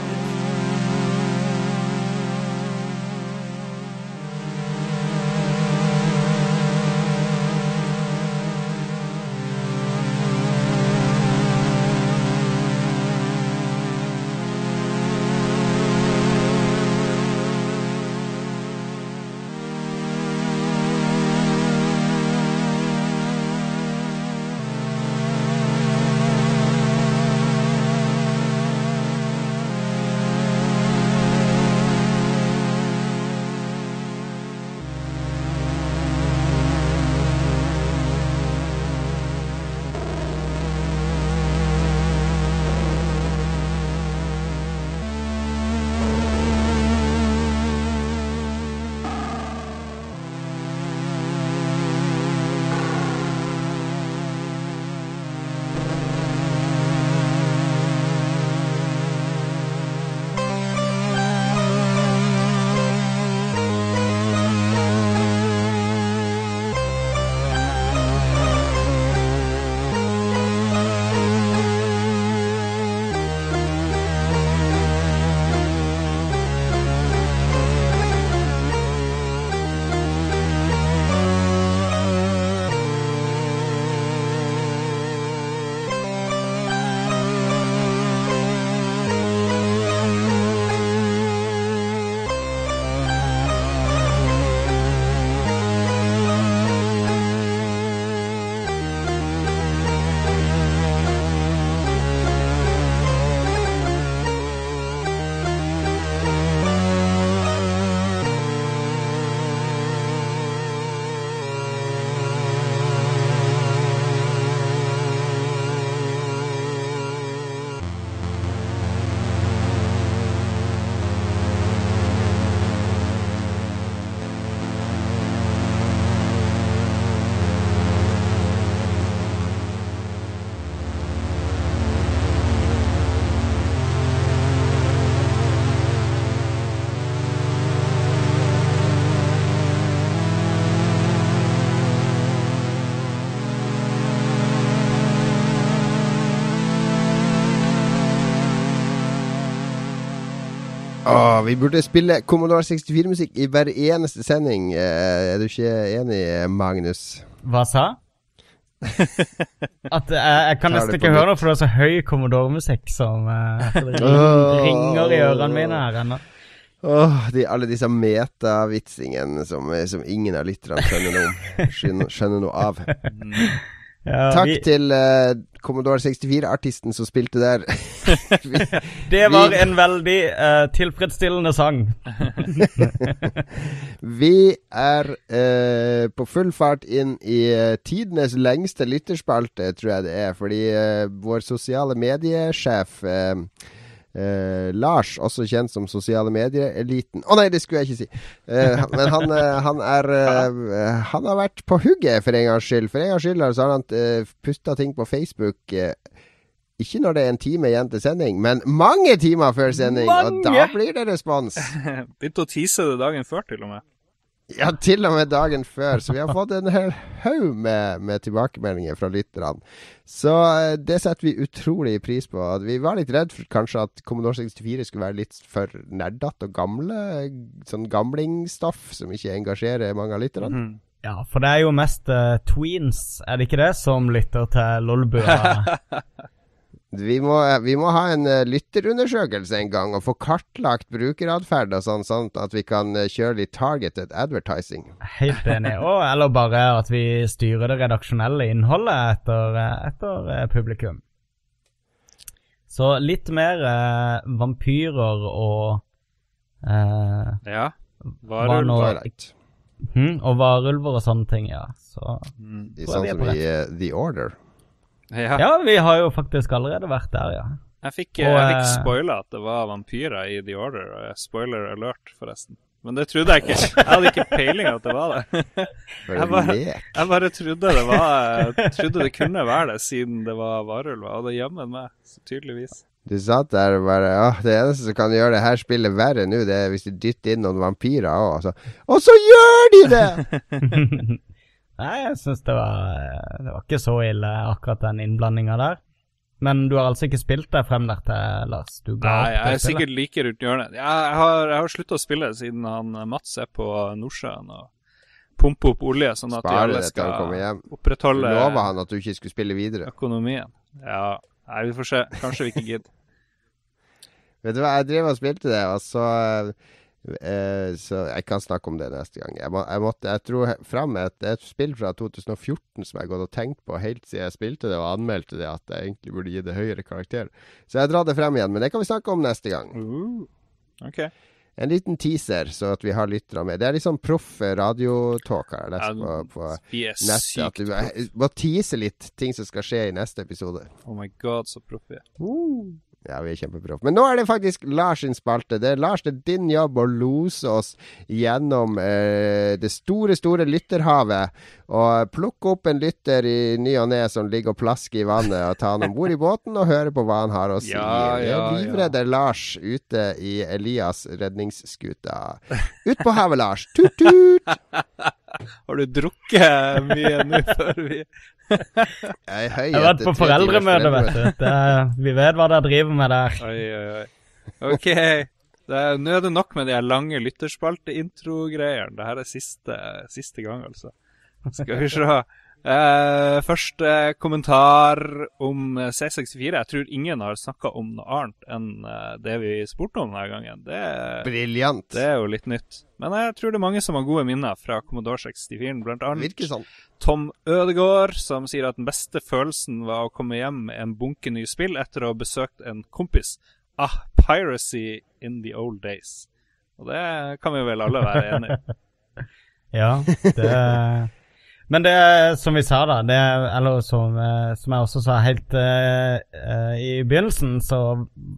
Vi burde spille Commodore 64-musikk i hver eneste sending. Eh, er du ikke enig, Magnus? Hva sa? At eh, jeg kan nesten ikke høre noe, for det er så høy Commodore-musikk som uh, ringer i ørene mine her ennå. Åh, de, alle disse metavitsingene som, som ingen av lytterne skjønner noe om. Skjønner, skjønner noe av. Ja, Takk vi, til uh, Commodore 64-artisten som spilte der. Vi- det var en veldig uh, tilfredsstillende sang. Vi er uh, på full fart inn i tidenes lengste lytterspalte, tror jeg det er. Fordi vår sosiale mediesjef eh, eh, Lars, også kjent som sosiale medier-eliten Å nei, det skulle jeg ikke si. Eh, men han, eh, han er eh, Han har vært på hugget for en gangs skyld. For en gangs skyld så har han eh, putta ting på Facebook. eh, ikke når det er en time igjen til sending, men mange timer før sending. Og da blir det respons. Begynte å tease det dagen før, til og med. Ja, til og med dagen før. Så vi har fått en hel haug med, med tilbakemeldinger fra lytterne. Så eh, det setter vi utrolig pris på. Vi var litt redd for kanskje at Commodore 64 skulle være litt for nerdete og gamle. Sånn gamlingstoff som ikke engasjerer mange av lytterne. Mm. Ja, for det er jo mest uh, tweens, er det ikke det, som lytter til Lolbua? Vi må, vi må ha en eh, lytterundersøkelse en gang, og få kartlagt brukeratferd og sånn, sånn at vi kan eh, kjøre litt targeted advertising. Helt enig. Og, eller bare at vi styrer det redaksjonelle innholdet etter, eh, etter publikum. Så litt mer eh, vampyrer og eh, Ja. Varulver. Varulv. hm, Og varulver og sånne ting, ja. Så Mm. Tror sånn jeg vi er som på i uh, The Order. Ja. Ja, vi har jo faktisk allerede vært der, ja. Jeg fikk, Og, jeg fikk eh, spoila at det var vampyrer i The Order. og Spoiler alert, forresten. Men det trodde jeg ikke. Jeg hadde ikke peiling at det var det. Jeg bare- Jeg bare trodde det var trodde det kunne være det, siden det var varulver. Og det jammen meg, så tydeligvis. Du satt der og bare Åh, Det eneste som kan gjøre det her spillet verre nå, det er hvis du dytter inn noen vampyrer òg. Og så gjør de det! Nei, jeg syns det var eh, Det var ikke så ille, akkurat den innblandinga der. Men du har altså ikke spilt deg frem der til, Lars? Du ga Nei, opp jeg er spillet? sikkert like rundt hjørnet. Jeg har, jeg har slutta å spille siden han eh, Mats er på Nordsjøen og pumper opp olje, sånn at vi de alle det skal opprettholde Du lova han at du ikke skulle spille videre. økonomien. Ja, nei, vi får se. Kanskje vi ikke gidder. Vet du hva, jeg drev og spilte det, og så eh, Så jeg kan snakke om det neste gang. Jeg, må, jeg måtte Jeg dro fram et, et spill fra 2014 som jeg har gått og tenkt på helt siden jeg spilte det og anmeldte det, at jeg egentlig burde gi det høyere karakter. Så jeg drar det frem igjen, men det kan vi snakke om neste gang. Uh, ok. En liten teaser, så at vi har lyttere med. Det er litt sånn proff radiotalk har jeg lest på, på vi nettet. At du må tease litt ting som skal skje i neste episode. Oh my god, så proff vi er. Ja, vi er kjempeproff. Men nå er det faktisk Lars sin spalte. Det er Lars, det er din jobb å lose oss gjennom eh, det store, store lytterhavet. Og plukke opp en lytter i ny og ne som ligger og plasker i vannet, og ta han om bord i båten og høre på hva han har å si. Ja, ja, Livredder ja. Lars ute i Elias redningsskuta. Ut på havet, Lars. Tut-tut! Har du drukket mye nå før vi Jeg Jeg har vært på foreldremøte, vet du. Det, vi vet hva dere driver med der. Oi, oi, oi. OK. Det er, nå er det nok med de lange lytterspalte-intro-greiene. Dette er siste, siste gang, altså. Skal vi se. Eh, første kommentar om eh, C64. Jeg tror ingen har snakka om noe annet enn eh, det vi spurte om denne gangen. Det, Briljant. det er jo litt nytt. Men jeg tror det er mange som har gode minner fra Commodore 64. Blant annet sånn. Tom Ødegaard, som sier at den beste følelsen var å komme hjem med en bunke nye spill etter å ha besøkt en kompis. Ah, piracy in the old days. Og det kan vi vel alle være enig i. Ja, det Men det som vi sa, da, det er, eller som, eh, som jeg også sa helt uh, i begynnelsen, så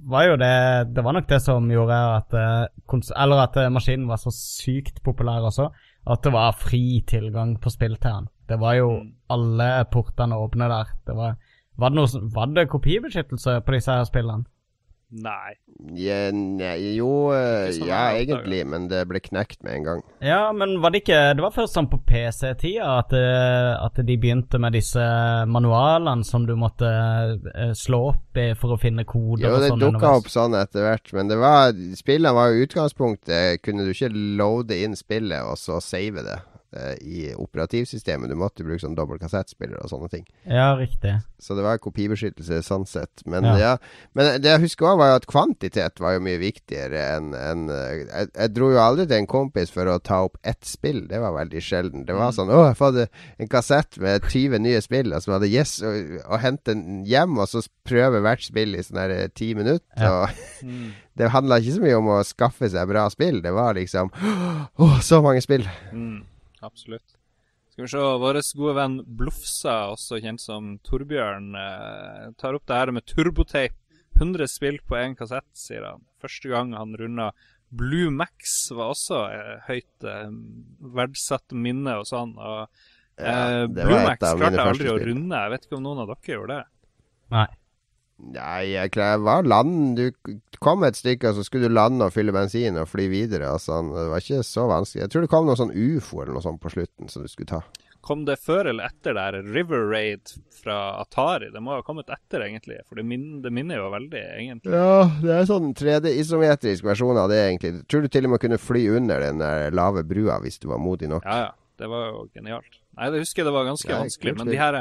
var jo det Det var nok det som gjorde at Eller at maskinen var så sykt populær også, at det var fri tilgang på spill til den. Det var jo alle portene åpne der. Det var, var, det noe, var det kopibeskyttelse på disse her spillene? Nei. Ja, nei, jo eh, sånn Ja, egentlig, men det ble knekt med en gang. Ja, men var det ikke Det var først sånn på PC-tida at, eh, at de begynte med disse manualene som du måtte eh, slå opp i for å finne koder Jo, og det sånn. dukka underveis. opp sånn etter hvert, men det var spillene var jo utgangspunktet Kunne du ikke loade inn spillet og så save det i operativsystemet. Du måtte bruke sånn dobbel kassettspiller og sånne ting. Ja, riktig. Så det var kopibeskyttelse sånn sett. Men, ja. Ja. men det jeg husker òg, var jo at kvantitet var jo mye viktigere enn enn, eh, jeg, jeg dro jo aldri til en kompis for å ta opp ett spill. Det var veldig sjelden. Det var sånn Å, jeg hadde en kassett med 20 nye spill, og så var det yes, og, og hente den hjem, og så prøve hvert spill i sånn her ti minutter. Ja. Og Mm. det handla ikke så mye om å skaffe seg bra spill. Det var liksom Å, så mange spill. Mm, absolutt. Skal vi se, vår gode venn Blufsa, også kjent som Torbjørn, eh, tar opp det her med turbotape. 100 spill på én kassett, sier han. Første gang han runda Blue Max, var også eh, høyt eh, verdsatt minne og sånn. Og, eh, ja, Blue Max klarte jeg aldri å runde. Jeg vet ikke om noen av dere gjorde det. Nei. Nei, jeg var land Du kom et stykke, og så skulle du lande og fylle bensin og fly videre. Sånn. Det var ikke så vanskelig. Jeg tror det kom noe sånn ufo eller noe sånt på slutten som du skulle ta. Kom det før eller etter der River Raid fra Atari? Det må ha kommet etter, egentlig. For det, min, det minner jo veldig, egentlig. Ja, det er sånn 3D-isometrisk versjon av det, egentlig. Tror du til og med kunne fly under den der lave brua hvis du var modig nok. Ja, ja. Det var jo genialt. Nei, det husker jeg det var ganske Nei, vanskelig, men de her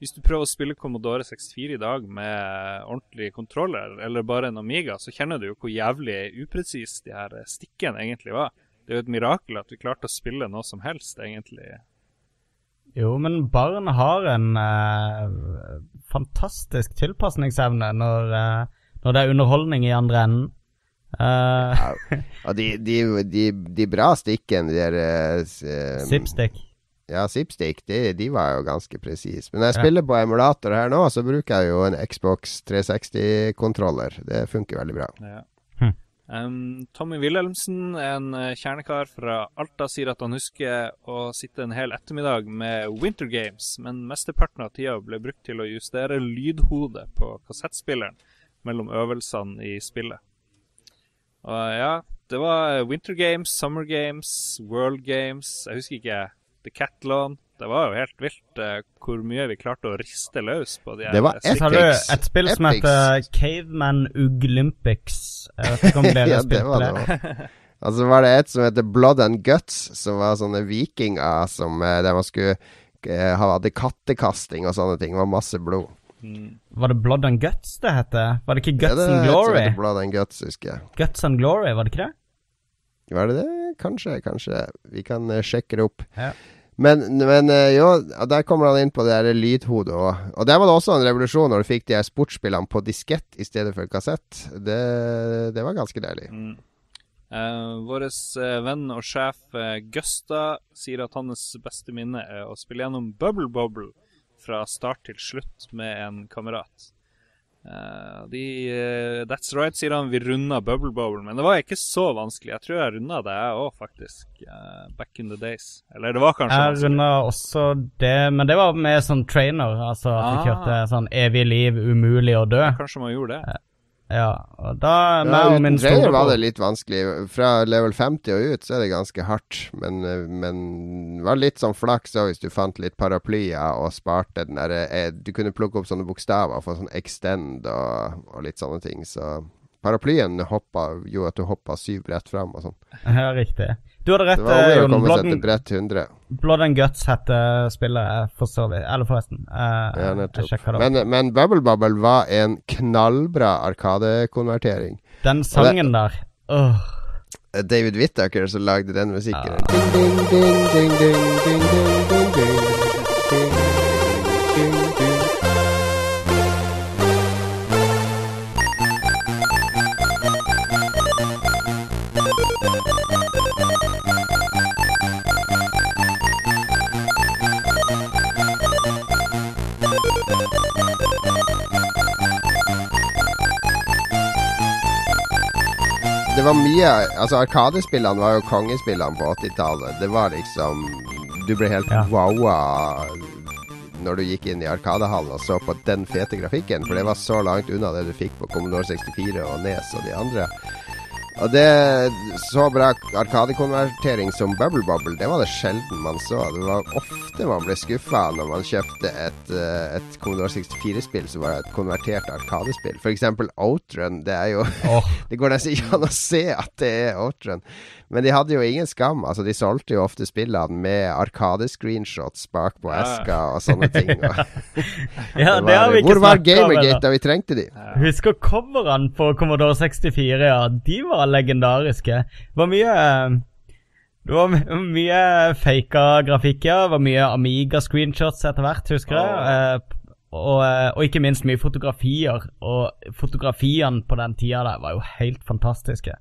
hvis du prøver å spille Commodore 64 i dag med ordentlig kontroller, eller bare en Amiga, så kjenner du jo hvor jævlig upresis de her stikkene egentlig var. Det er jo et mirakel at vi klarte å spille noe som helst, egentlig. Jo, men barn har en eh, fantastisk tilpasningsevne når, eh, når det er underholdning i andre enden. Uh, Og de, de, de, de bra stikkene, de der uh, eh, Zipstick. Ja, Zipstick, de, de var jo ganske presise. Men når jeg Ja. spiller på emulator her nå, så bruker jeg jo en Xbox 360-kontroller. Det funker veldig bra. Ja. Hm. Um, Tommy Wilhelmsen, en eh, kjernekar fra Alta, sier at han husker å sitte en hel ettermiddag med Winter Games, men mesteparten av tida ble brukt til å justere lydhodet på kassettspilleren mellom øvelsene i spillet. Og ja, det var Winter Games, Summer Games, World Games Jeg husker ikke Decathlon. Det var jo helt vilt uh, hvor mye vi klarte å riste løs på de her Det var epics. Har du et spill som Epics. heter Caveman Uglympics. Jeg vet ikke om dere Ja, det var det. det. Og så var det et som heter Blood and Guts, som var sånne vikinger som, eh, der man skulle uh, hadde kattekasting og sånne ting. Det var masse blod. Mm. Var det Blood and Guts det heter? Var det ikke Ja, Guts det er and Glory? heter Blood and Guts, husker jeg. Guts and Glory, var det ikke det? Var det det? Kanskje, kanskje. Vi kan uh, sjekke det opp. Ja. Men, men eh, jo, der kommer han inn på det der lydhodet òg. Og der var det også en revolusjon når du fikk de her sportsspillene på diskett i stedet for kassett. Det, det var ganske deilig. Mm. Eh, Vår venn og sjef eh, Gusta sier at hans beste minne er å spille gjennom Bubble Bubble fra start til slutt med en kamerat. Eh, de, uh, that's right, sier han. Vi runda Bubble Bobble, men det var ikke så vanskelig. Jeg tror jeg runda det, jeg òg, faktisk. Uh, back in the days. Eller det var kanskje Jeg runda også det, men det var med sånn trainer. Altså at vi Ah. kjørte sånn evig liv, umulig å dø. Kanskje man gjorde det. Ja, og da Ja, uten trailer var det litt vanskelig. Fra level 50 og ut så er det ganske hardt. Men, eh, men var litt sånn flaks òg hvis du fant litt paraplyer og sparte den derre eh, Du kunne plukke opp sånne bokstaver og få sånn extend og, og litt sånne ting. Så Paraplyen hoppa, gjorde at du hoppa syv brett fram og sånn. Ja, riktig. Du hadde rett, det var eh, mulig å komme seg til brett Blood, Blood and Guts heter spillet, for så vidt. Eller forresten. Eh, ja, nettopp. Men, men Bubble Bubble var en knallbra Arkadekonvertering. Den sangen det, der. Oh. David Whittaker som lagde den musikken. Ah. Ding, ding, ding, ding, ding, ding, ding. Var mye Altså, Arkadespillene var jo kongespillene på 80-tallet. Det var liksom Du ble helt Ja. wowa når du gikk inn i Arkadehallen og så på den fete grafikken, for det var så langt unna det du fikk på Commodore 64 og Nes og de andre. Og det Så bra arkadekonvertering som Bubble Bubble, det var det sjelden man så. Det var ofte man ble skuffa når man kjøpte et, eh, et Commodore 64-spill som var et konvertert arkadespill. F.eks. Outrun. Det er jo oh. Det går nesten ikke an å se at det er Outrun. Men de hadde jo ingen skam. Altså, de solgte jo ofte spillene med arkadescreenshots bak på Ja. eska og sånne ting. Og Ja, det har vi ikke hvor var. Gamergate da vi trengte de? Husker coverne på Commodore 64, ja. De var legendariske. Det var mye eh, Det var mye faka grafikk, ja. Det var mye Amiga-screenshots etter hvert, husker jeg. Eh, og, eh, og ikke minst mye fotografier. Og fotografiene på den tida der var jo helt fantastiske.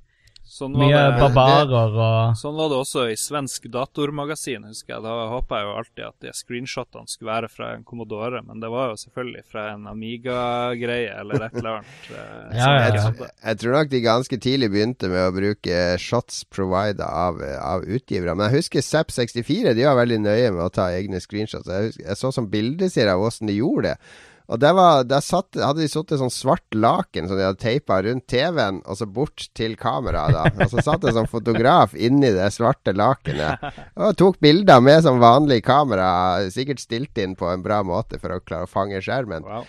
Sånn Mye det, barbarer og Sånn var det også i svensk datormagasin, husker jeg. Da håpa jeg jo alltid at de screenshotene skulle være fra en Commodore, men det var jo selvfølgelig fra en Amiga-greie eller et eller annet. ja, Ja, ja, jeg ja. hadde. Jeg tror nok de ganske tidlig begynte med å bruke shots provided av, av utgivere. Men jeg husker Zapp64 de var veldig nøye med å ta egne screenshots. Jeg, husker, jeg så som bildeserie av åssen de gjorde det. Og der, var, der satt, hadde de satt sånn svart laken som de hadde teipa rundt TV-en, og så bort til kameraet. da Og så satt det en sånn fotograf inni det svarte lakenet og tok bilder med som vanlig kamera, sikkert stilt inn på en bra måte for å klare å fange skjermen. Wow.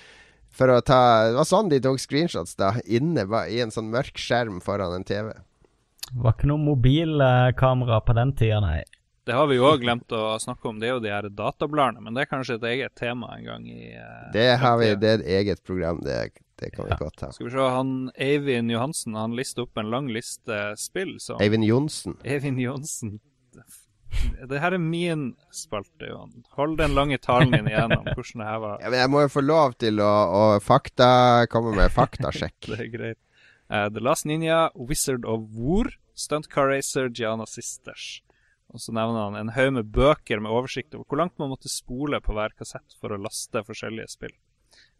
For å ta, det var sånn de tok screenshots, da. Inne i en sånn mørk skjerm foran en TV. Det var ikke noe mobilkamera på den tida, nei. Det har vi jo òg glemt å snakke om, det er jo de her databladene. Men det er kanskje et eget tema en gang i uh, Det har vi, det er et eget program. Det, det kan vi godt ha. Skal vi se, han Eivind Johansen han lister opp en lang liste spill som Eivind Johnsen. Eivind Johnsen. Det her er min spalte, Johan. Hold den lange talen din igjennom hvordan det her var. Ja, men jeg må jo få lov til å, å fakta, komme med faktasjekk. Det er greit. Uh, The Last Ninja, Wizard of War, Stunt Car Racer, Gianna Sisters. Og så nevner han en haug med bøker med oversikt over hvor langt man måtte spole på hver kassett for å laste forskjellige spill.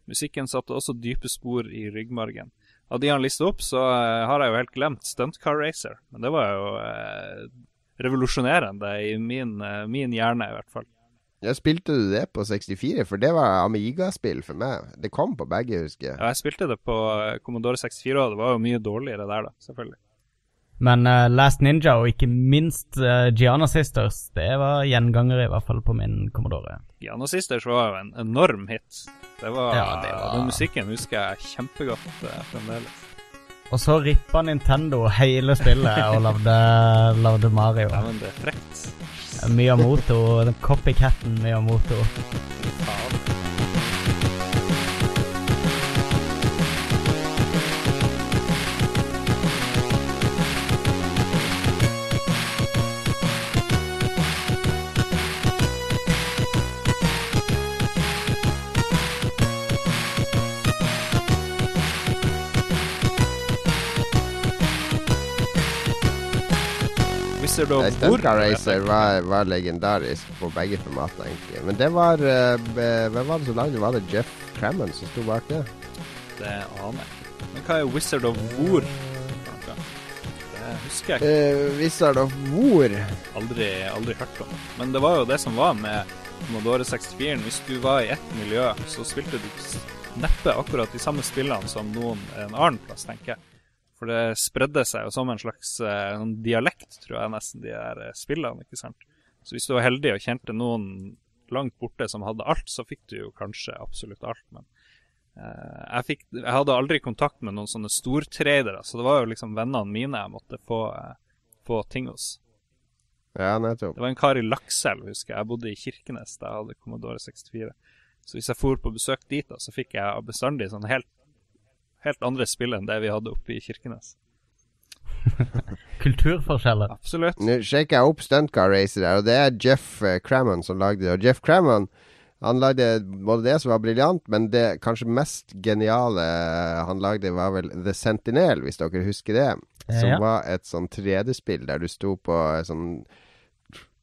Musikken satte også dype spor i ryggmargen. Av de han lista opp, så eh, har jeg jo helt glemt Stunt Car Racer. Men det var jo eh, revolusjonerende i min, eh, min hjerne, i hvert fall. Ja, spilte du det på 64? For det var Amiga-spill for meg. Det kom på begge, husker jeg. Ja, jeg spilte det på eh, Commodore 64, og det var jo mye dårligere der, da, selvfølgelig. Men uh, Last Ninja og ikke minst uh, Gianna Sisters, det var gjengangere i hvert fall på min Commodore. Gianna Sisters var jo en enorm hit. Det var, Ja, det var- Den musikken husker jeg kjempegodt uh, fremdeles. Og så rippa Nintendo hele spillet og lagde, lagde Mario. Ja, men det er frekt. Miyamoto, den copycaten Miyamoto. Faen. Of Stunt Car Racer var, var legendarisk på begge formatene, egentlig. Men det var uh, Hvem var det som lagde? Var det Jeff Crammond som sto bak det? Det aner jeg ikke. Men hva er Wizard of War? Det husker jeg ikke. Uh, Wizard of War. Aldri, aldri hørt om. Men det var jo det som var med Commodore 64. Hvis du var i ett miljø, så spilte du neppe akkurat de samme spillene som noen en annen plass, tenker jeg. For det spredde seg jo som en slags eh, en dialekt, tror jeg nesten, de der eh, spillene, ikke sant. Så hvis du var heldig og kjente noen langt borte som hadde alt, så fikk du jo kanskje absolutt alt, men eh, jeg, fikk, jeg hadde aldri kontakt med noen sånne stortradere, så det var jo liksom vennene mine jeg måtte få, eh, få ting hos. Ja, nettopp. Det var en kar i Lakselv, husker jeg. Jeg bodde i Kirkenes da jeg hadde Commodore 64. Så hvis jeg for på besøk dit, da, så fikk jeg bestandig sånn helt, helt andre spill enn det vi hadde oppe i Kirkenes. Kulturforskjeller. Absolutt. Nå sjekker jeg opp Stunt Car Racer der, og det er Jeff Crammon som lagde det. Og Jeff Crammon han lagde både det som var briljant, men det kanskje mest geniale eh, han lagde, var vel The Sentinel, hvis dere husker det. Som Ja. var et sånn 3D-spill der du sto på et sånn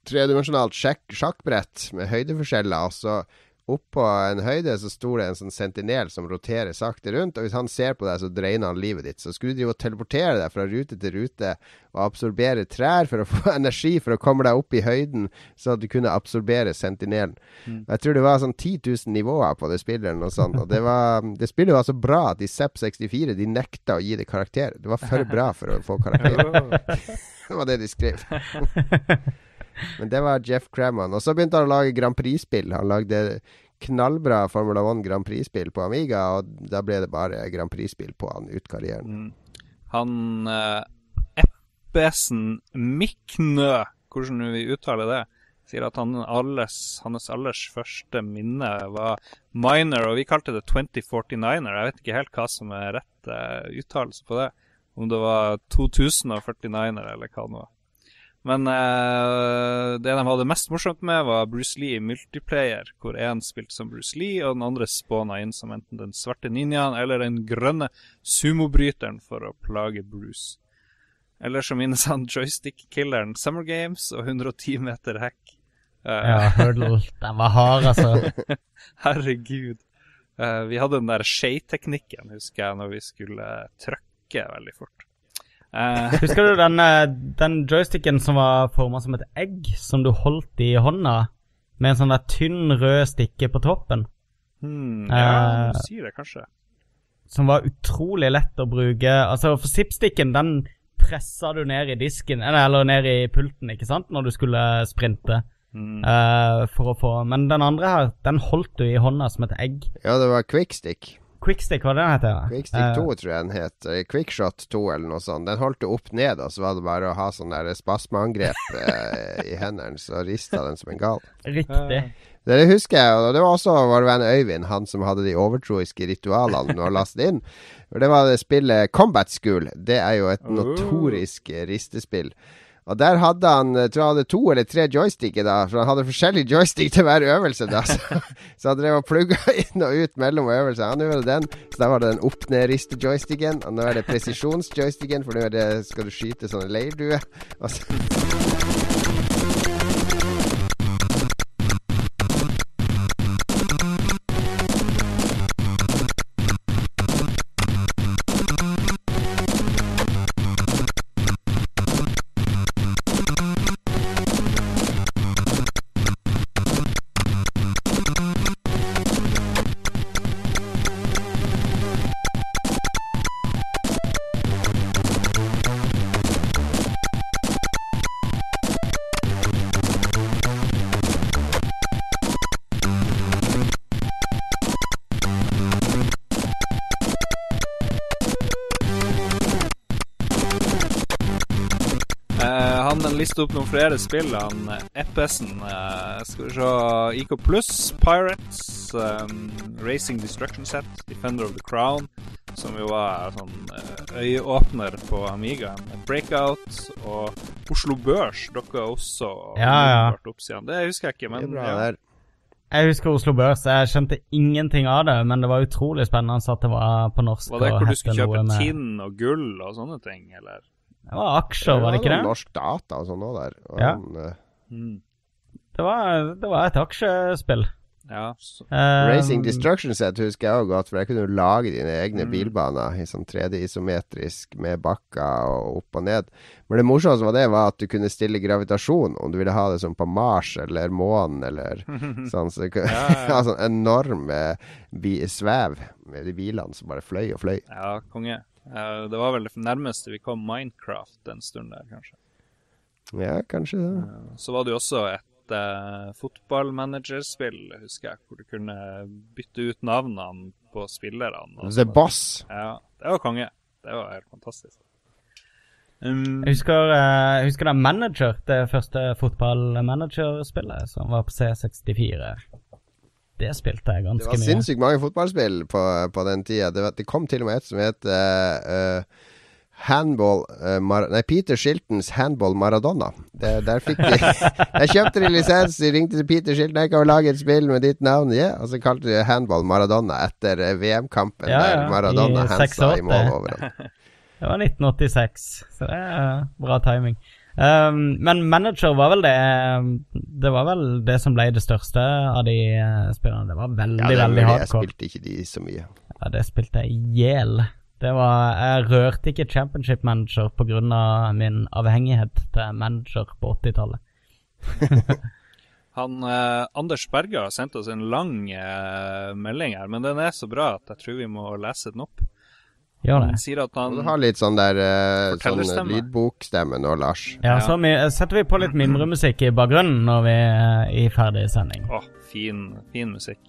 tredimensjonalt sjakk sjakkbrett med høydeforskjeller. Og så oppå en høyde så sto det en sånn sentinel som roterer sakte rundt. Og hvis han ser på deg, så dreiner han livet ditt. Så skulle du drive og teleportere deg fra rute til rute og absorbere trær for å få energi for å komme deg opp i høyden, så at du kunne absorbere sentinelen. Jeg tror det var sånn 10 000 nivåer på det spillet, eller noe sånt. Og det, var, det spillet var så bra at i ZEP64 de nekta å gi det karakter. Det var for bra for å få karakter. Det var det de skrev. Men det var Jeff Cramman. Og så begynte han å lage Grand Prix-spill. Han lagde knallbra Formula 1 Grand Prix-spill på Amiga, og da ble det bare Grand Prix-spill på han ut karrieren. Mm. Han eh, Eppesen Miknø, hvordan vi uttaler det, sier at han alles, hans allers første minne var minor, og vi kalte det 2049er. Jeg vet ikke helt hva som er rett uh, uttalelse på det. Om det var 2049er, eller hva det var. Men uh, det de hadde mest morsomt med, var Bruce Lee i multiplayer, hvor én spilte som Bruce Lee, og den andre spåna inn som enten den svarte ninjaen eller den grønne sumobryteren for å plage Bruce. Eller så minnes han joystick-killeren Summer Games og 110 meter hack. Uh, Ja, Hurdle. Den var hard, altså. Herregud. Uh, vi hadde den der skei-teknikken, husker jeg, når vi skulle trøkke veldig fort. Eh, Husker du den, eh, den joysticken som var forma som et egg, som du holdt i hånda, med en sånn der tynn rød stikke på toppen? hmm, ja, Eh, du sier det kanskje. Som var utrolig lett å bruke. Altså, for zipsticken, den pressa du ned i disken, eller, eller ned i pulten, ikke sant, når du skulle sprinte. Mm. Uh, for å få Men den andre her, den holdt du i hånda som et egg. Ja, det var quickstick. Quickstick, hva den heter? Quickstick Eh, 2 tror jeg den het. eh, Quickshot 2 eller noe sånt. Den holdt du opp ned, og så var det bare å ha sånn der spasmeangrep uh, i hendene, så rista den som en gal. Riktig. Det husker jeg, og det var også vår venn Øyvind, han som hadde de overtroiske ritualene når lastet laste inn. For Det var det spillet Combat School. Det er jo et Oh. notorisk eh, ristespill. Og der hadde han jeg tror han hadde to eller tre joysticker, da. For han hadde forskjellig joystick til hver øvelse, da. Så, så han drev og plugga inn og ut mellom øvelser. Han gjorde den. Så da var det den opp-ned-riste-joysticken. Og nå er det presisjons-joysticken, for nå er det, skal du skyte sånne leirduer. Og så han lister opp noen flere spill. Han Eppesen Epesen eh, Skal vi se IK Pluss, Pirates, um, Racing Destruction Set, Defender of the Crown, som jo var sånn eh, øyeåpner på Amigaen. Breakout og Oslo Børs dukka også Ja, ja. opp siden. Det husker jeg ikke, Det er men bra ja. der. Jeg husker Oslo Børs. Jeg skjønte ingenting av det, men det var utrolig spennende at det var på norsk. Var det hvor du skulle kjøpe med- tinn og gull og sånne ting, eller? Det var aksjer, var det ikke noe det? Norsk data og sånn òg der. Og Ja. han, uh, Mm. Det var, det var et aksjespill. Ja, Eh, Racing Destruction Set husker jeg òg godt, for jeg kunne jo lage dine egne Mm. bilbaner i sånn 3D-isometrisk med bakker og opp og ned. Men det morsomste var det var at du kunne stille gravitasjon, om du ville ha det som på Mars eller månen eller sånn. Så du kunne Ja, ja, ja. ha sånn enorm eh, svev med de bilene som bare fløy og fløy. ja konge. Eh, det var vel det nærmeste vi kom Minecraft en stund der, kanskje. Ja, kanskje det. Så var det jo også et uh, fotballmanagerspill, husker jeg, hvor du kunne bytte ut navnene på spillerne. The. Boss. Ja, det var konge. Det var helt fantastisk. Um, Jeg husker, uh, jeg husker da Manager, det første fotballmanagerspillet som var på C64. Det spilte jeg ganske mye. Det var mye. sinnssykt mange fotballspill på, på den tida. Det, det kom til og med et som het eh, eh, Handball uh, Mar Nei, Peter Shiltons Handball Maradona. Det, der fikk de Jeg kjøpte de lisens, de ringte til Peter Shilton jeg kan jo lage et spill med ditt navn. Ja, Og så kalte de Handball Maradona etter eh, VM-kampen Ja, ja, der Maradona i hensa i mål over ham. Det var 1986, så det er bra timing. Um, men Manager var vel det Det var vel det som ble det største av de spillerne. Det var veldig, Ja, det veldig hardcore. jeg spilte ikke de så mye. Ja, det spilte jeg i hjel. Det var Jeg rørte ikke Championship Manager pga. min avhengighet til manager på 80-tallet. han, eh, Anders Berge har sendt oss en lang eh, melding her, men den er så bra at jeg tror vi må lese den opp. Gjør Han sier at han Du har litt sånn der uh, sånn lydbokstemme nå, Lars. Ja, Ja. så vi, setter vi på litt mimremusikk i bakgrunnen når vi er i ferdig sending. Å, fin, fin musikk.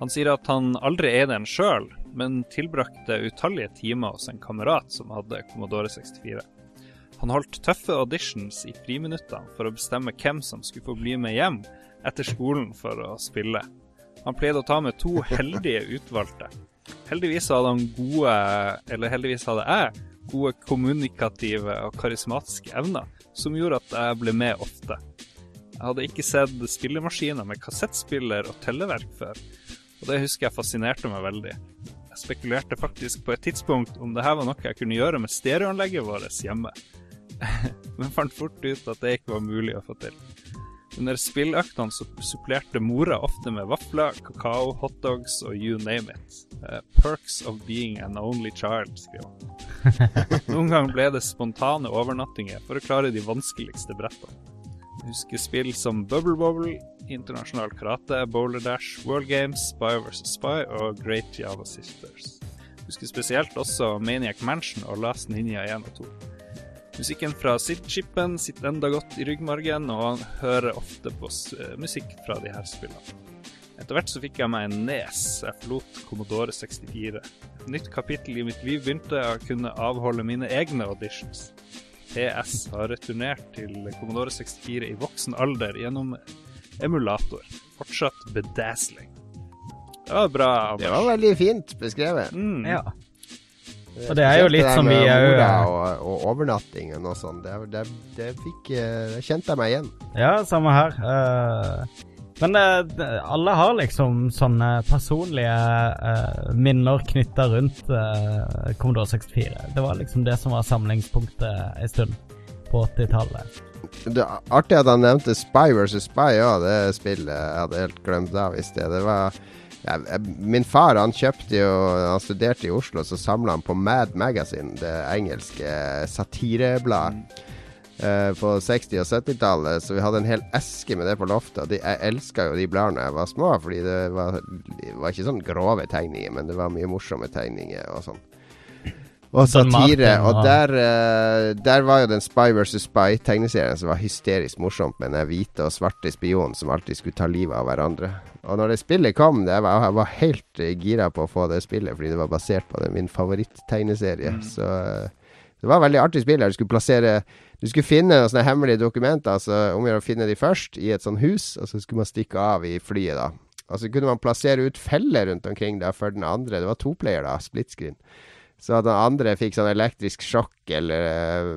Han sier at han aldri eide en sjøl, men tilbrakte utallige timer hos en kamerat som hadde Commodore 64. Han holdt tøffe auditions i friminuttene for å bestemme hvem som skulle få bli med hjem etter skolen for å spille. Han pleide å ta med to heldige utvalgte. Heldigvis hadde han gode, eller heldigvis hadde jeg, gode kommunikative og karismatiske evner, som gjorde at jeg ble med ofte. Jeg hadde ikke sett spillemaskiner med kassettspiller og telleverk før, og det husker jeg fascinerte meg veldig. Jeg spekulerte faktisk på et tidspunkt om det her var noe jeg kunne gjøre med stereoanlegget vårt hjemme, men fant fort ut at det ikke var mulig å få til. Under spilløktene så supplerte mora ofte med vafler, kakao, hotdogs og you name it. Uh, perks of being an only child, skriver han. Noen ganger ble det spontane overnattinger for å klare de vanskeligste brettene. Jeg husker spill som Bubble Bobble, Internasjonal Karate, Bowler Dash, World Games, Spy vs. Spy og Great Java Sisters. Jeg husker spesielt også Maniac Mansion og Last Ninja 1 og 2. Musikken fra Sid-chipen sitter enda godt i ryggmargen, og han hører ofte på eh, musikk fra de her spillene. Etter hvert så fikk jeg meg en nes. Jeg forlot Commodore 64. Et nytt kapittel i mitt liv begynte jeg å kunne avholde mine egne auditions. PS har returnert til Commodore 64 i voksen alder gjennom emulator. Fortsatt bedazzling. Det var bra. Anders. Det var veldig fint beskrevet. Mm. Ja. Og det er jo litt som vi jo og, og overnattingen og sånn. Det, det, det fikk eh, Det kjente jeg meg igjen. Ja, samme her. Eh, men det- alle har liksom sånne personlige minner knytta rundt Commodore 64. Det var liksom det som var samlingspunktet en stund på 80-tallet. Det er artig at han nevnte Spy vs. Spy òg, det spillet. Jeg hadde helt glemt av i sted. Det var jeg- Min far han kjøpte jo Han studerte i Oslo, så samla han på Mad Magazine, det engelske satirebladet. eh, på 60- og 70-tallet, så vi hadde en hel eske med det på loftet. De, jeg elska jo de bladene jeg var små, fordi det var, det var ikke sånn grove tegninger, men det var mye morsomme tegninger og sånn. Og satire. Og der, eh, der var jo den Spy vs. Spy-tegneserien som var hysterisk morsomt, med den hvite og svarte spionen som alltid skulle ta livet av hverandre. Og når det spillet kom, det var, jeg var helt eh, gira på å få det spillet, fordi det var basert på det, min favoritt-tegneserie. Så eh, det var et veldig artig spill. Du skulle plassere Du skulle finne sånne hemmelige dokumenter, altså om å gjøre å finne de først i et sånt hus, og så skulle man stikke av i flyet, da. Og så kunne man plassere ut feller rundt omkring da for den andre. Det var to player, da. Split screen. Så at den andre fikk sånn elektrisk sjokk eller eh,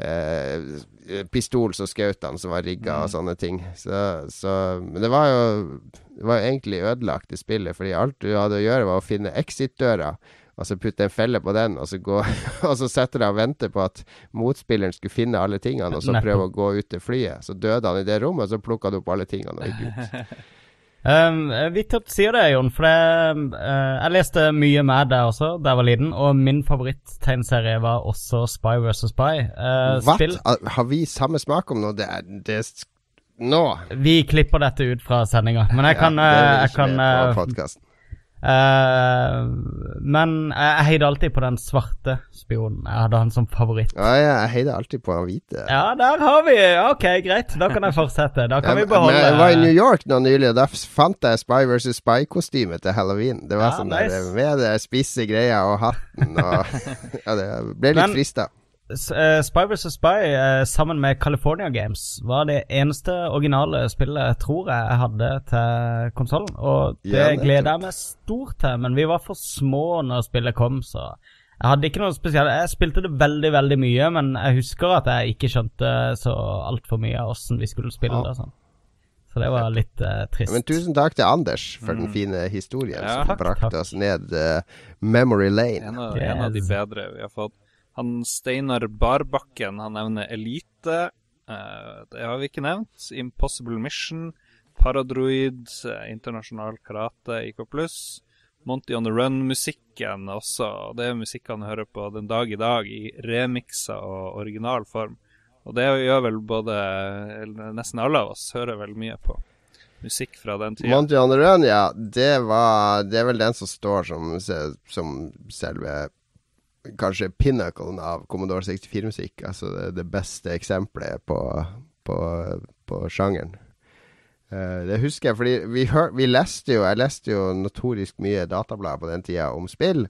eh, pistol som skjøt han, som var rigga og sånne ting. Så, så Men det var jo Det var jo egentlig ødelagt, det spillet, fordi alt du hadde å gjøre, var å finne exit-døra. Og så putte en felle på den, og så, gå, og så sette deg og venter på at motspilleren skulle finne alle tingene, og så prøve å gå ut til flyet. Så døde han i det rommet, og så plukka du opp alle tingene og gikk ut. Um, Vittig at du sier det, Jon, for det, uh, jeg leste mye med deg også da jeg var liten, og min favoritt-tegneserie var også Spy vs. Spy. Uh, Hva? spill Har vi samme smak om noe? Det er, det er Nå! Vi klipper dette ut fra sendinga, men jeg kan, Ja, eh, jeg kan eh, eh, Men jeg, heide alltid på den svarte spionen. Jeg hadde han som favoritt. Ja, ja, jeg heide alltid på han hvite. Ja, der har vi! Ok, greit. Da kan jeg fortsette. Da kan Ja, vi beholde jeg var i New York nå nylig, og da fant jeg Spy vs. Spy-kostyme til halloween. Det var Ja, sånn nice. der med det spisse greia og hatten og Ja, det ble litt Men- frista. Eh, Spy vs. Spy eh, sammen med California Games var det eneste originale spillet, tror jeg, jeg hadde til konsollen. Og det Ja, gleder jeg meg stort til, men vi var for små når spillet kom, så jeg hadde ikke noe spesielt. Jeg spilte det veldig, veldig mye, men jeg husker at jeg ikke skjønte så altfor mye av åssen vi skulle spille Ja. det. sånn. Så det var litt uh, trist. Men tusen takk til Anders for den fine historien Ja. som Takk, brakte takk. oss ned uh, memory lane. En av, en av de bedre vi har fått. Han Steinar Barbakken han nevner Elite. Uh, det har vi ikke nevnt. Impossible Mission. Paradroid. eh, Internasjonal karate. IK. Monty on the Run-musikken også. og Det er musikk han hører på den dag i dag i remiksa og original form. Og det gjør vel både Nesten alle av oss hører vel mye på musikk fra den tida. Monty on the Run, ja. Det, var, det er vel den som står som, som selve Kanskje pinnaclen av Commodore 64-musikk. Altså det, det beste eksempelet på, på, på sjangeren. Uh, det husker jeg, fordi vi, hør, vi leste jo Jeg leste jo notorisk mye datablader på den tida om spill.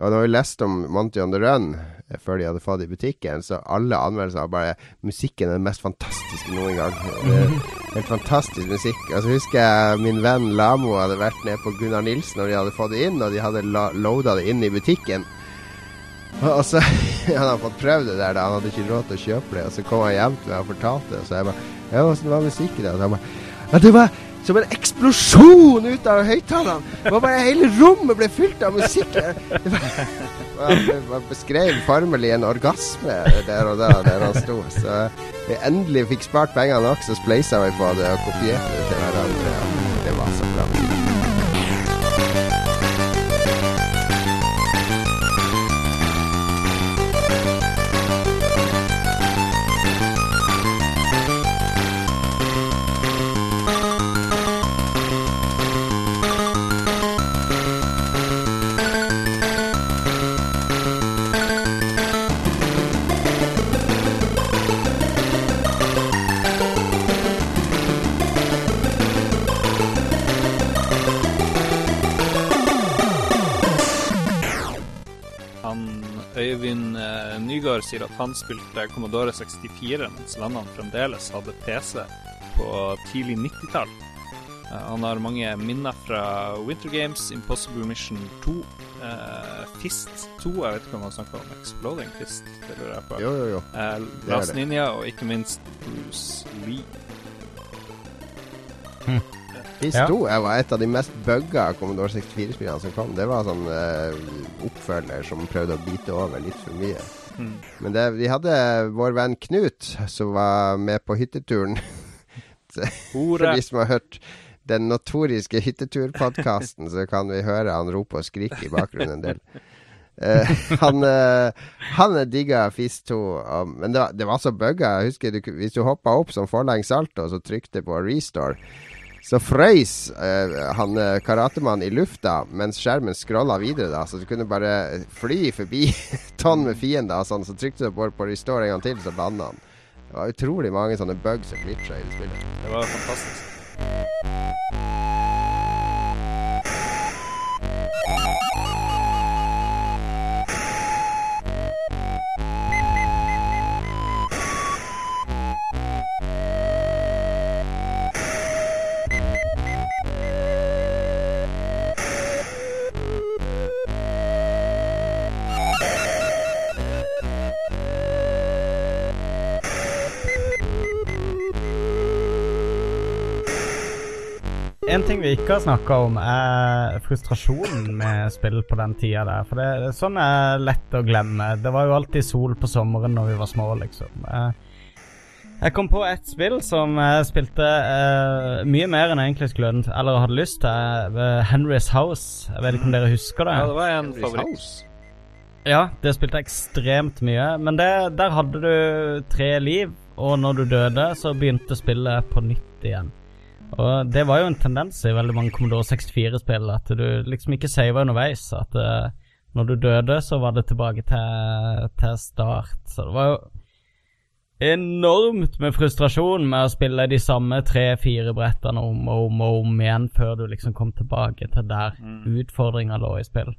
Og når vi leste om Monty on the Run eh, før de hadde fått det i butikken, så alle anmeldelser var bare 'Musikken er den mest fantastiske noen gang'. Helt fantastisk musikk. Og så husker jeg min venn Lamo hadde vært nede på Gunnar Nilsen når de hadde fått det inn, og de hadde loada det inn i butikken. Og så han hadde fått prøvd det der, da. Han hadde ikke råd til å kjøpe det. Og så kom han hjem til meg og fortalte det, og så jeg bare Ja, åssen var musikken? Og han bare det var som en eksplosjon ut av høyttalerne! Det var bare Hele rommet ble fylt av musikk! Han beskrev formelig en orgasme der og da, der han sto. Så vi endelig fikk spart pengene nok, så spleisa vi på det og kopierte det til hverandre. Ja, det var så bra. Sier at han spilte Commodore 64 mens vennene fremdeles hadde PC på tidlig 90-tall. Eh, han har mange minner fra Winter Games, Impossible Mission 2, eh, Fist 2 Jeg vet ikke om han snakker om Exploding Fist, det lurer jeg på. Jo, jo, jo. Eh, Last det. Ninja og ikke minst Bruce Lee. Fist Ja. 2 er- var et av de mest bugga Commodore 64-spillene som kom. Det var sånn uh, oppfølger som prøvde å bite over litt for mye. Mm. Men det, vi hadde vår venn Knut som var med på hytteturen. For de som har hørt den notoriske hytteturpodkasten, så kan vi høre han rope og skrike i bakgrunnen en del. Uh, han uh, han digga FIS2, um, men det var, det var så bugga. Husker du, Hvis du hoppa opp som forlengs salto og så trykte på restore, så frøys eh, han uh, karatemannen i lufta mens skjermen scrolla videre. da Så du kunne bare fly forbi tonn med fiender. og Sånn, så trykte du bare på restore en gang til, så landa han. Det var utrolig mange sånne bugs og glitcher i det spillet. Det var fantastisk. En ting vi ikke har snakka om, er frustrasjonen med spill på den tida der. For det, sånn er lett å glemme. Det var jo alltid sol på sommeren når vi var små, liksom. Eh, Jeg kom på et spill som jeg spilte eh, mye mer enn jeg egentlig skulle ønske, eller hadde lyst til. eh, Henry's House. Jeg vet ikke om dere husker det? Ja, det var en favoritt. Ja, det spilte jeg ekstremt mye. Men det, der hadde du tre liv, og når du døde, så begynte spillet på nytt igjen. Og det var jo en tendens i veldig mange Commodore 64-spill, at du liksom ikke sava underveis. At uh, når du døde, så var det tilbake til, til start. Så det var jo enormt med frustrasjon med å spille de samme tre-fire brettene om og om og om igjen før du liksom kom tilbake til der utfordringa lå i spill.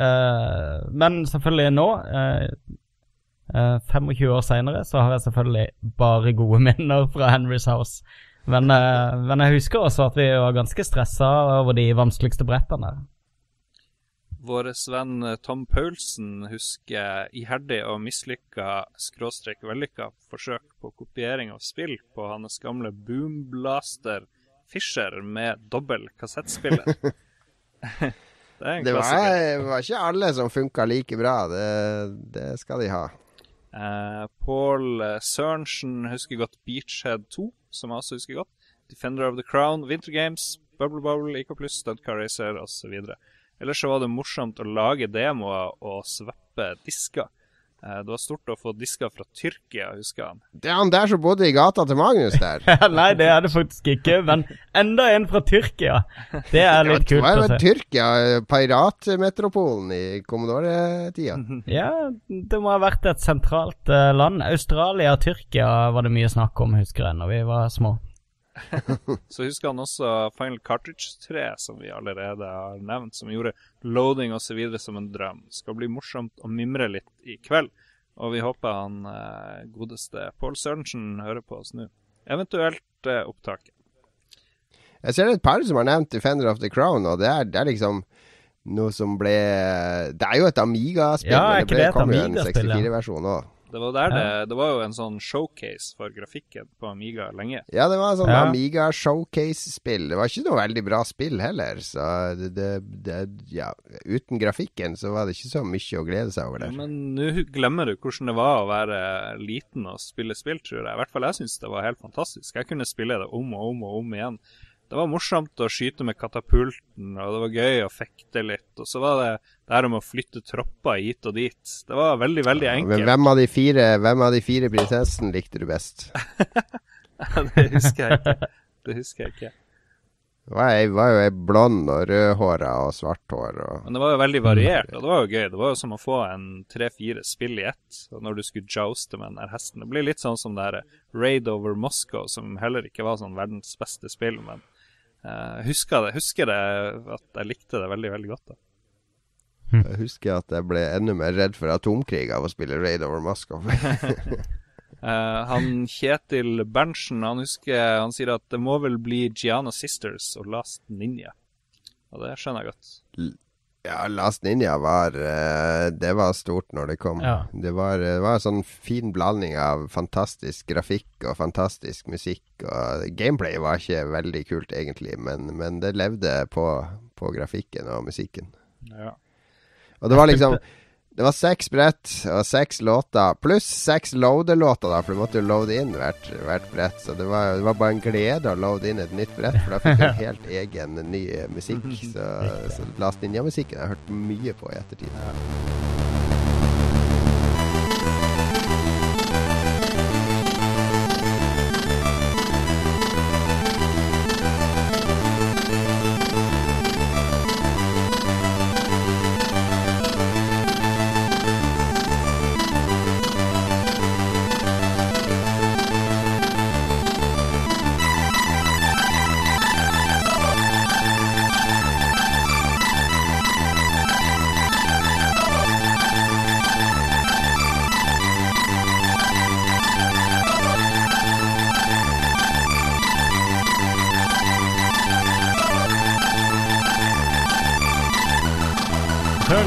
Uh, men selvfølgelig nå, eh, eh, 25 år seinere, så har jeg selvfølgelig bare gode minner fra Henry's House. Men, eh, men jeg husker også at vi var ganske stressa over de vanskeligste brettene. Vår venn eh, Tom Paulsen husker iherdig og mislykka skråstrek vellykka forsøk på kopiering av spill på hans gamle Boomblaster Fischer med dobbel kassettspiller. det er en Det var, klassiker. var ikke alle som funka like bra. Det, det skal de ha. Eh, Paul eh, Sørensen husker godt Beachhead 2, som jeg også husker godt. Defender of the Crown, Winter Games, Bubble Bubble, IK Stunt Car Racer osv. Ellers så var det morsomt å lage demoer og sveppe disker. Eh, det var stort å få disker fra Tyrkia, husker han. Det er han der som bodde i gata til Magnus der. Nei, det er det faktisk ikke, men enda en fra Tyrkia. Det er litt det kult var å se. Tyrkia, piratmetropolen i Commodore-tida. Ja, det må ha vært et sentralt eh, land. Australia og Tyrkia var det mye snakk om, husker jeg, når vi var små. Så husker han også Final Cartridge 3, som vi allerede har nevnt, som gjorde loading osv. som en drøm. Skal bli morsomt å mimre litt i kveld. Og vi håper han eh, godeste Pål Sørensen hører på oss nå. Eventuelt eh, opptaket. Jeg ser det er et par som har nevnt Defender of the Crown, og det er, det er liksom noe som ble Det er jo et Amiga-spill, Ja, men det ble, kom jo en 64-versjon òg. Det var, der det, det var jo en sånn showcase for grafikken på Amiga lenge. Ja, det var sånn Ja. Amiga-showcase-spill. Det var ikke noe veldig bra spill heller, så det, det, det Ja, uten grafikken så var det ikke så mye å glede seg over Ja, der. men nå glemmer du hvordan det var å være liten og spille spill, tror jeg. I hvert fall jeg syns det var helt fantastisk. Jeg kunne spille det om og om og om igjen. Det var morsomt å skyte med katapulten, og det var gøy å fekte litt. Og så var det det her om å flytte tropper hit og dit. Det var veldig, veldig Men enkelt. hvem av de fire Hvem av de fire prinsessene likte du best? det husker jeg ikke. Det husker jeg ikke. Det var, jo ei blond og rødhåra og svarthår og Men det var jo veldig variert, og det var jo gøy. Det var jo som å få en tre-fire spill i ett når du skulle jouste med den der hesten. Det blir litt sånn som det her Raid over Moscow, som heller ikke var sånn verdens beste spill, men eh, husker, det, husker det at jeg likte det veldig, veldig godt. da. Jeg husker at jeg ble enda mer redd for atomkrig av å spille Raid over Moscow. Eh, han Kjetil Berntsen han husker, han sier at det må vel bli Giana Sisters og Last Ninja. Og det skjønner jeg godt. Ja, Last Ninja var eh, Det var stort når det kom. Ja. Det var, det var en sånn fin blanding av fantastisk grafikk og fantastisk musikk. Og gameplay var ikke veldig kult, egentlig, men, men det levde på, på grafikken og musikken. Ja. Og det var liksom Det var seks brett og seks låter, pluss seks loader-låter, da, for du måtte jo loade inn hvert, hvert brett. Så det var, det var bare en glede å loade inn et nytt brett, for da fikk en helt egen ny musikk. Så, så Last Ninja-musikken har jeg hørt mye på i ettertid.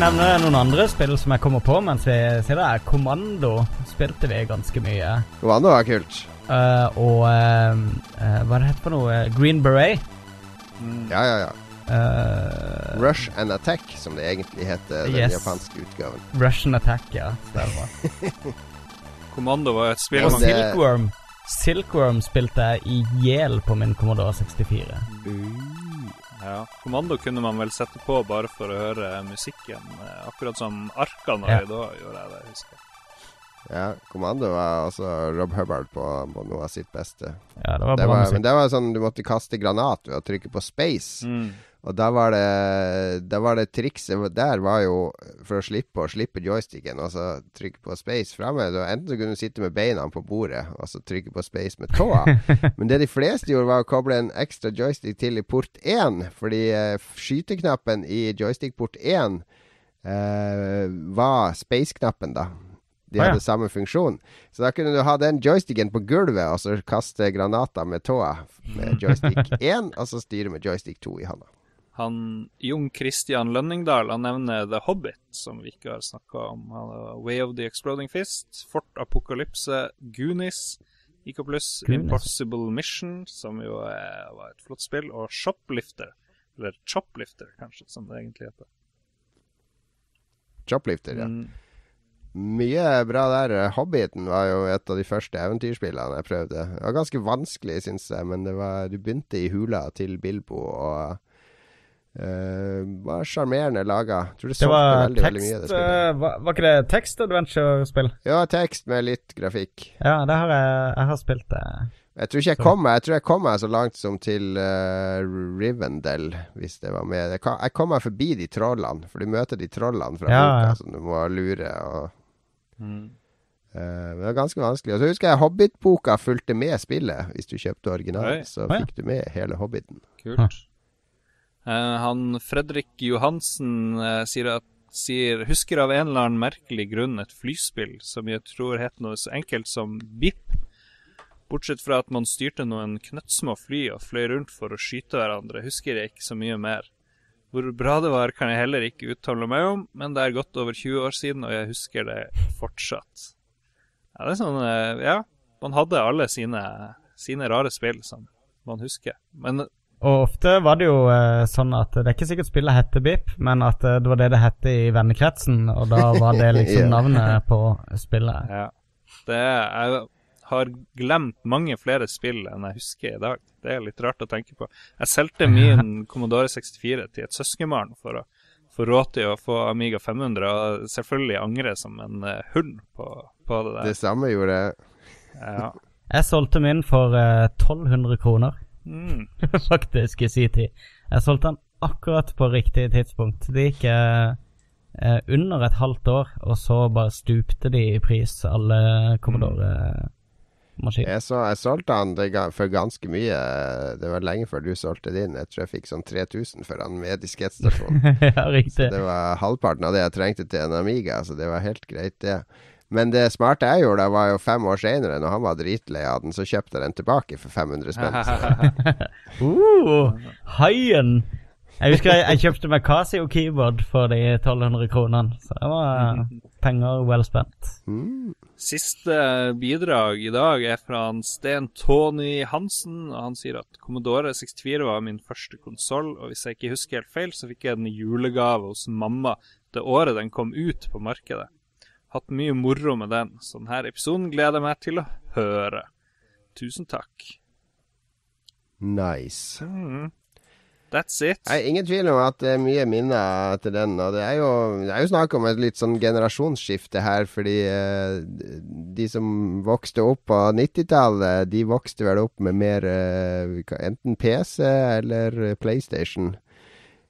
Nevne noen andre spill som jeg kommer på mens vi sier det? er Kommando spilte vi ganske mye. Kommando var kult. Uh, og uh, uh, hva er det heter for noe? Green Beret. Ja, ja, ja. Eh, Rush and Attack, som det egentlig heter, den Yes. japanske utgaven. Russian Attack, ja. Stemmer. Kommando var et spill Og det- Silkworm. Silkworm spilte jeg i hjel på min Commodore 64. Ja, Kommando kunne man vel sette på bare for å høre musikken, eh, akkurat som Arkana Ja. da gjorde jeg det, husker jeg. Ja, Kommando var altså Rob Hubbard på, på noe av sitt beste. Ja, det var Det bra var, musikk. men det var sånn du måtte kaste granat ved å trykke på space. Mm. Og da var det Da var det trikset der var jo for å slippe å slippe joysticken og så trykke på space framme. Enten så kunne du sitte med beina på bordet og så trykke på space med tåa. Men det de fleste gjorde, var å koble en ekstra joystick til i port 1. Fordi eh, skyteknappen i joystick-port 1 eh, var space-knappen, da. De Å, ja. hadde samme funksjon. Så da kunne du ha den joysticken på gulvet og så kaste granater med tåa med joystick 1, og så styre med joystick 2 i handa. Han Jon Christian Lønningdal han nevner The Hobbit, som vi ikke har snakka om. Han har Way of the Exploding Fist, Fort Apokalypse, Goonies, IK Pluss, Goonies. Impossible Mission, som jo er, var et flott spill, og Shoplifter. Eller Choplifter, kanskje, som det egentlig heter. Choplifter, ja. Mm. Mye bra der. Hobbiten var jo et av de første eventyrspillene jeg prøvde. Det var ganske vanskelig, syns jeg, men det var, du begynte i hula til Bilbo og eh, var sjarmerende laga. Tror det Det var veldig, veldig mye, det tekst eh, var, var ikke det tekst-adventure-spill? Ja, tekst med litt grafikk. Ja, det har jeg, jeg har spilt det. Jeg tror ikke jeg kom meg Jeg tror jeg kom meg så langt som til uh, Rivendell, hvis det var med. Jeg kom, jeg kom meg forbi de trollene, for du møter de trollene fra Ja, boka ja. som du må lure. og Mm. Eh, men det var ganske vanskelig. Og så husker jeg Hobbit-boka fulgte med spillet. Hvis du kjøpte originalen, så fikk du med hele Hobbiten. Kult. Eh, han Fredrik Johansen eh, sier at sier, husker av en eller annen merkelig grunn et flyspill som jeg tror het noe så enkelt som BIP. Bortsett fra at man styrte noen knøttsmå fly og fløy rundt for å skyte hverandre, husker jeg ikke så mye mer. Hvor bra det var, kan jeg heller ikke uttale meg om, men det er godt over 20 år siden, og jeg husker det fortsatt. Ja, det er sånn eh, Ja, man hadde alle sine, sine rare spill som man husker. Men Og ofte var det jo eh, sånn at det er ikke sikkert spillet hette BIP, men at eh, det var det det hette i vennekretsen, og da var det liksom Ja. navnet på spillet. Ja. Det er, jeg har glemt mange flere spill enn jeg husker i dag. Det er litt rart å tenke på. Jeg solgte min Commodore 64 til et søskenbarn for å få råd til å få Amiga 500, og selvfølgelig angre som en eh, hund på, på det der. Det samme gjorde jeg. Ja. Jeg solgte min for eh, 1200 kroner, Mm. faktisk, i sin tid. Jeg solgte den akkurat på riktig tidspunkt. Det gikk eh, eh, under et halvt år, og så bare stupte de i pris, alle Commodore-maskiner. Jeg, jeg solgte han for ganske mye. Det var lenge før du solgte din. Jeg tror jeg fikk sånn 3000 for han med diskettstasjon. ja, riktig. Det var halvparten av det jeg trengte til en Amiga, så det var helt greit, det. Men det smarte jeg gjorde, var jo fem år senere, når han var dritlei av den, så kjøpte jeg den tilbake for 500 spenn. Uh, haien! Jeg husker jeg, jeg kjøpte meg Casio keyboard for de 1200 kronene. Så det var penger well spent. Mm. Siste bidrag i dag er fra han Sten Tony Hansen. og Han sier at Commodore 64 var min første konsoll, og hvis jeg ikke husker helt feil, så fikk jeg den i julegave hos mamma det året den kom ut på markedet. Hatt mye moro med den, så denne episoden gleder jeg meg til å høre. Tusen takk. Nice. Mm. That's it. Nei, ingen tvil om at det er mye minner til den. Og det er jo, det er jo snakk om et litt sånn generasjonsskifte her, fordi eh, de som vokste opp på 90-tallet, de vokste vel opp med mer eh, enten PC eller PlayStation,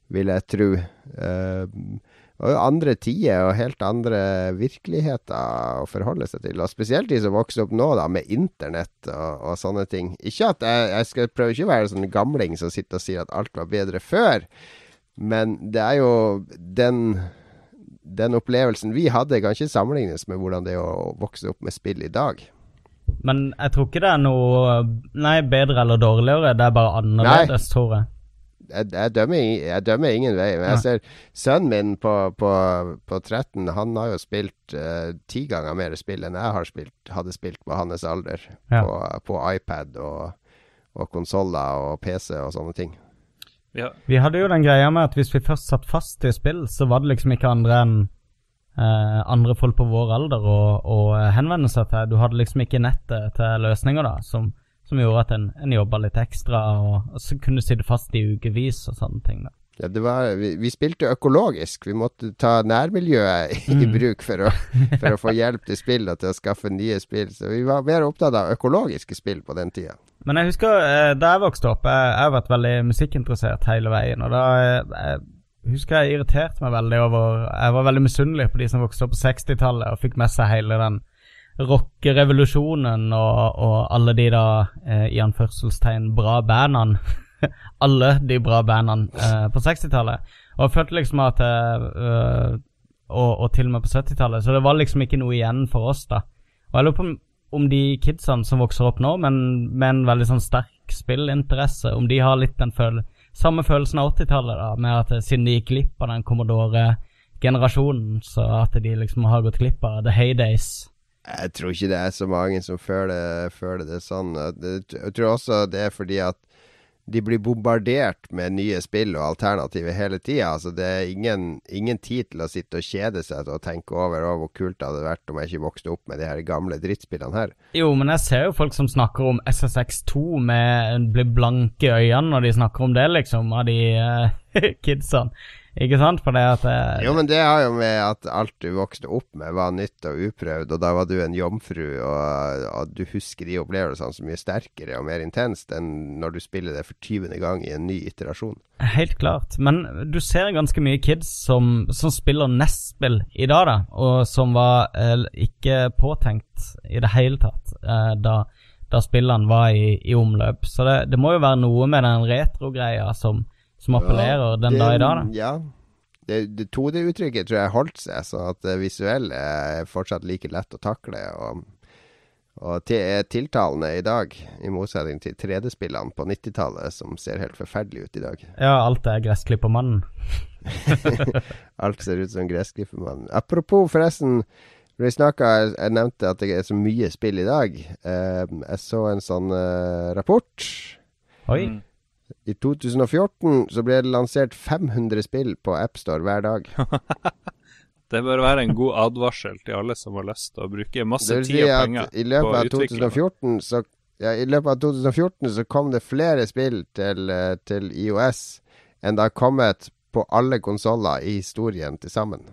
vil jeg tro. Eh, og jo andre tider og helt andre virkeligheter å forholde seg til. Og spesielt de som vokser opp nå, da, med internett og, og sånne ting. Ikke at jeg, jeg skal prøve ikke å være sånn gamling som sitter og sier at alt var bedre før, men det er jo den den opplevelsen vi hadde, kan ikke sammenlignes med hvordan det er å vokse opp med spill i dag. Men jeg tror ikke det er noe Nei, bedre eller dårligere. Det er bare annerledes, tror jeg. Jeg, jeg, dømmer, jeg dømmer ingen vei. Men jeg ser sønnen min på, på, på 13, han har jo spilt eh, ti ganger mer spill enn jeg har spilt, hadde spilt på hans alder. Ja. På, på iPad og, og konsoller og PC og sånne ting. Vi Vi hadde jo den greia med at hvis vi først satt fast i spill, så var det liksom ikke andre enn eh, andre folk på vår alder å, å henvende seg til. Du hadde liksom ikke nettet til løsninger da, som, som gjorde at en, en jobba litt ekstra, og, og så kunne sitte fast i ukevis og sånne ting. da. Ja, det var, vi, vi spilte økologisk. Vi måtte ta nærmiljøet i Mm. bruk for å, for å få hjelp til spill og til å skaffe nye spill. Så vi var mer opptatt av økologiske spill på den tida. Men jeg husker eh, da jeg vokste opp, jeg, jeg har vært veldig musikkinteressert hele veien. Og da eh, jeg husker jeg irriterte meg veldig over Jeg var veldig misunnelig på de som vokste opp på 60-tallet og fikk med seg hele den rockerevolusjonen og, og alle de da, eh, i anførselstegn, bra bandene. alle de bra bandene eh, på 60-tallet. Og jeg følte liksom at eh, og, og til og med på 70-tallet. Så det var liksom ikke noe igjen for oss, da. Og jeg lurer på om, om de kidsene som vokser opp nå, men med en veldig sånn sterk spillinteresse, om de har litt den føl samme følelsen av 80-tallet, da, med at eh, siden de gikk glipp av den Commodore-generasjonen, så at de liksom har gått glipp av the heydays. Jeg tror ikke det er så mange som føler, føler det sånn. Jeg tror også det er fordi at de blir bombardert med nye spill og alternativer hele tida. Altså det er ingen, ingen tid til å sitte og kjede seg og tenke over «Å, hvor kult det hadde vært om jeg ikke vokste opp med de her gamle drittspillene her. Jo, men jeg ser jo folk som snakker om SSX2 med blir blanke øyne når de snakker om det, liksom, av de uh, kidsene. Ikke sant? For det at eh, Jo, men det har jo med at alt du vokste opp med var nytt og uprøvd, og da var du en jomfru, og, og du husker de opplevelsene så mye sterkere og mer intenst enn når du spiller det for 20. gang i en ny iterasjon. Helt klart. Men du ser ganske mye kids som, som spiller NES-spill i dag, da, og som var eh, ikke påtenkt i det hele tatt eh, da, da spillene var i, i omløp. Så det, det må jo være noe med den retro-greia som, som appellerer den det- dag i dag, da. Ja. Det, det 2D-uttrykket tror jeg holdt seg, så at det visuelle er fortsatt like lett å takle. Og, og til, er tiltalende i dag, i motsetning til 3D-spillene på 90-tallet, som ser helt forferdelig ut i dag. Ja, alt er gressklippermannen. Alt ser ut som gressklippermannen. Apropos, forresten. Vi snakket, jeg nevnte at det er så mye spill i dag. Eh, jeg så en sånn eh, rapport. Oi. I 2014 så ble det lansert 500 spill på AppStore hver dag. Det bør være en god advarsel til alle som har lyst til å bruke masse tid og penger i på løpet av 2014 så ja, I løpet av 2014 så kom det flere spill til, eh, til IOS enn det har kommet på alle konsoller i historien til sammen.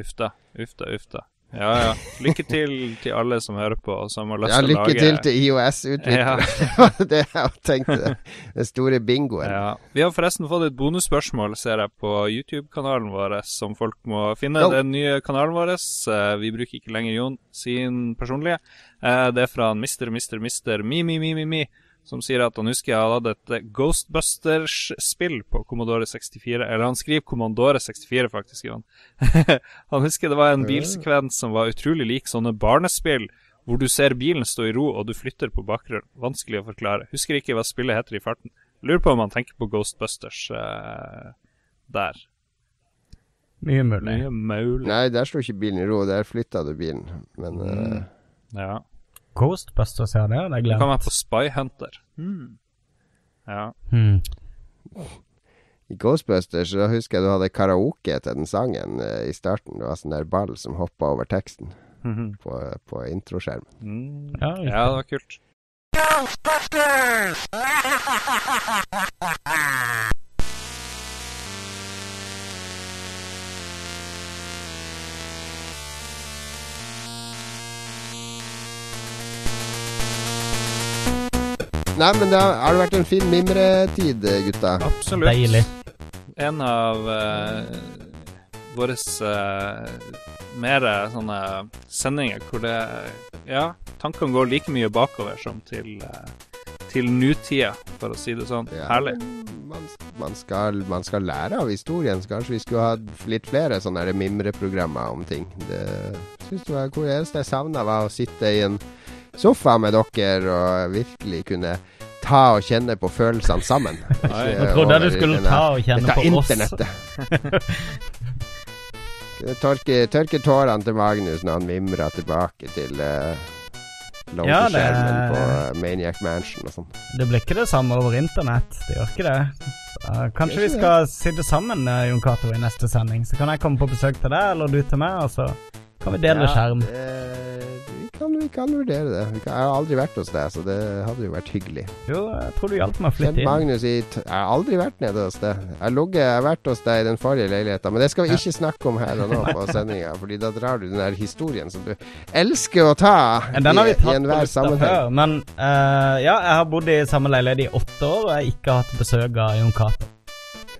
Uff da, uff da, uff da. Ja, ja. Lykke til til alle som hører på, og som har lyst Ja, til å lykke lage til til IOS-utviklere. det jeg tenkte. Den store bingoen. Ja. Vi har forresten fått et bonusspørsmål, ser jeg, på YouTube-kanalen vår, som folk må finne. No. Den nye kanalen vår. eh, Vi bruker ikke lenger Jon sin personlige. Eh, Det er fra en Mr. Mr. Mr. Mi, mi, mi, mi, mi, som sier at han husker han hadde et Ghostbusters-spill på Commodore 64. Eller han skriver Commodore 64, faktisk, Han. han husker det var en bilsekvens som var utrolig lik sånne barnespill. Hvor du ser bilen stå i ro, og du flytter på bakgrunnen. Vanskelig å forklare. Husker ikke hva spillet heter i farten. Lurer på om han tenker på Ghostbusters uh, der. Mye mulig. Mye mulig. Nei, der sto ikke bilen i ro. Der flytta du bilen. Men eh, Ja. Ghostbusters, ja, det hadde jeg Du kan være på Spy Hunter. Ja. Hmm. i Ghostbusters så husker jeg du hadde karaoke til den sangen eh, i starten. Det var sånn der ball som hoppa over teksten på, på introskjermen. Mm. Ja, ja, det var kult. Nei, men det har, har det vært en fin mimretid, gutta. Absolutt. Deilig. En av uh, våre uh, mer sånne sendinger hvor det Ja, tankene går like mye bakover som til, uh, til nutida, for å si det sånn. Ja, Herlig. Man, man, skal, man skal lære av historien, kanskje vi skulle hatt litt flere sånne mimreprogrammer om ting. Det synes jeg var hvor det eneste jeg savna, var å sitte i en sofa med dere og virkelig kunne ta og kjenne på følelsene sammen. Ikke Jeg trodde du skulle denne- ta og kjenne på på oss. internettet. tørker tørke tårene til Magnus når han mimrer tilbake til uh, Ja, det- skjermen på eh, Maniac Mansion og sånn. Det blir ikke det samme over internett. Det gjør ikke det. Så, kanskje vi skal skal sitte sammen, uh, Jon Cato, i neste sending. Så kan jeg komme på besøk til deg, eller du til meg, og så kan vi dele Ja, skjerm. det- kan, vi kan vurdere det. Kan, jeg har aldri vært hos deg, så det hadde jo vært hyggelig. Jo, jeg tror du hjalp meg å flytte inn. Magnus i Jeg har aldri vært nede hos deg. Jeg har jeg har vært hos deg i den forrige leiligheten, men det skal vi ikke snakke om her og nå på sendinga, Fordi da drar du den der historien som du elsker å ta Den har vi i, i enhver sammenheng. før. Men uh, ja, jeg har bodd i samme leilighet i åtte år, og jeg har ikke hatt besøk av Jon Cato.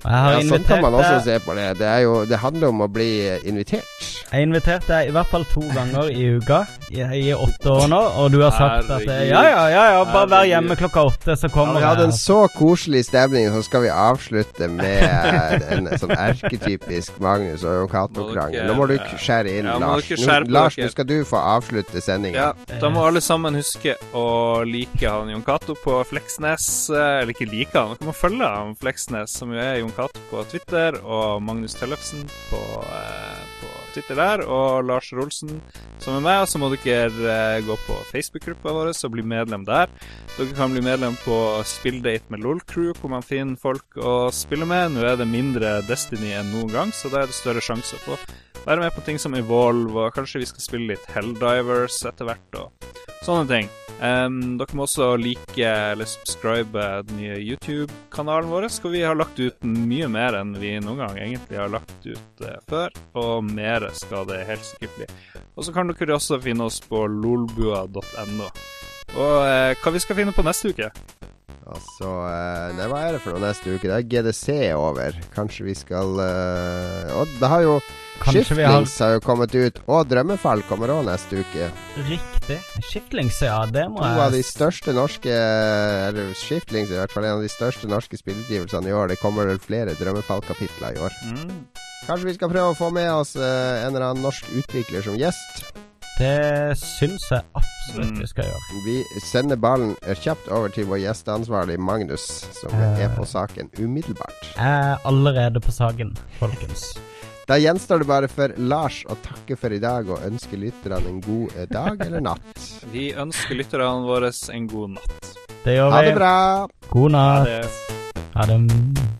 Jeg har Ja, sånn kan man også se på det. Det, er jo, det handler om å bli invitert. Jeg inviterte deg i hvert fall to ganger i uka i, i åtte år nå, og du har sagt at det Herregud. ja, ja, ja, ja, bare vær hjemme klokka åtte, så Ja, vi hadde en så koselig stemning, så skal vi avslutte med en sånn erketypisk Magnus og Jon Cato-krangel. Nå må du ikke skjære inn, Lars. Nå, Lars, nå skal du få avslutte sendinga. Ja, da må alle sammen huske å like han Jon Cato på Fleksnes. eh, Eller ikke like han, dere må følge han Fleksnes, som jo er Jon Cato på Twitter, og Magnus Tellefsen på, eh, på Twitter der, og Lars Rolsen som er meg. Og så må dere eh, gå på Facebook-gruppa vår og bli medlem der. Dere kan bli medlem på Spilldate med LOL-crew, hvor man finner folk å spille med. Nå er det mindre Destiny enn noen gang, så da er det større sjanse å være med på ting som Evolve, og kanskje vi skal spille litt Helldivers etter hvert, og sånne ting. Em, dere må også like eller subscribe den nye YouTube-kanalen vår, for vi har lagt ut mye mer enn vi noen gang egentlig har lagt ut uh, før, og mer skal det helt sikkert bli. Og så kan dere også finne oss på lolbua.no. Og uh, hva vi skal finne på neste uke? Altså uh, Nei, hva er det for noe neste uke? Det er GDC over. Kanskje vi skal Og det har jo Skiftlings har jo kommet ut, og Drømmefall kommer òg neste uke. Riktig. Skiftlings, ja, det må jeg To av de største norske Eller Skiftlings er i hvert fall en av de største norske spillutgivelsene i år. Det kommer vel flere Drømmefall-kapitler i år. Mm. Kanskje vi skal prøve å få med oss eh, en eller annen norsk utvikler som gjest. Det syns jeg absolutt Mm. vi skal gjøre. Vi sender ballen eh, kjapt over til vår gjesteansvarlig Magnus, som Eh. er på saken umiddelbart. Jeg er allerede på saken, folkens. Da gjenstår det bare for Lars å takke for i dag og ønske lytterne en god eh, dag eller natt. Vi ønsker lytterne våre en god natt. Det gjør vi. Ha det bra! God natt. Ha det. Ha det.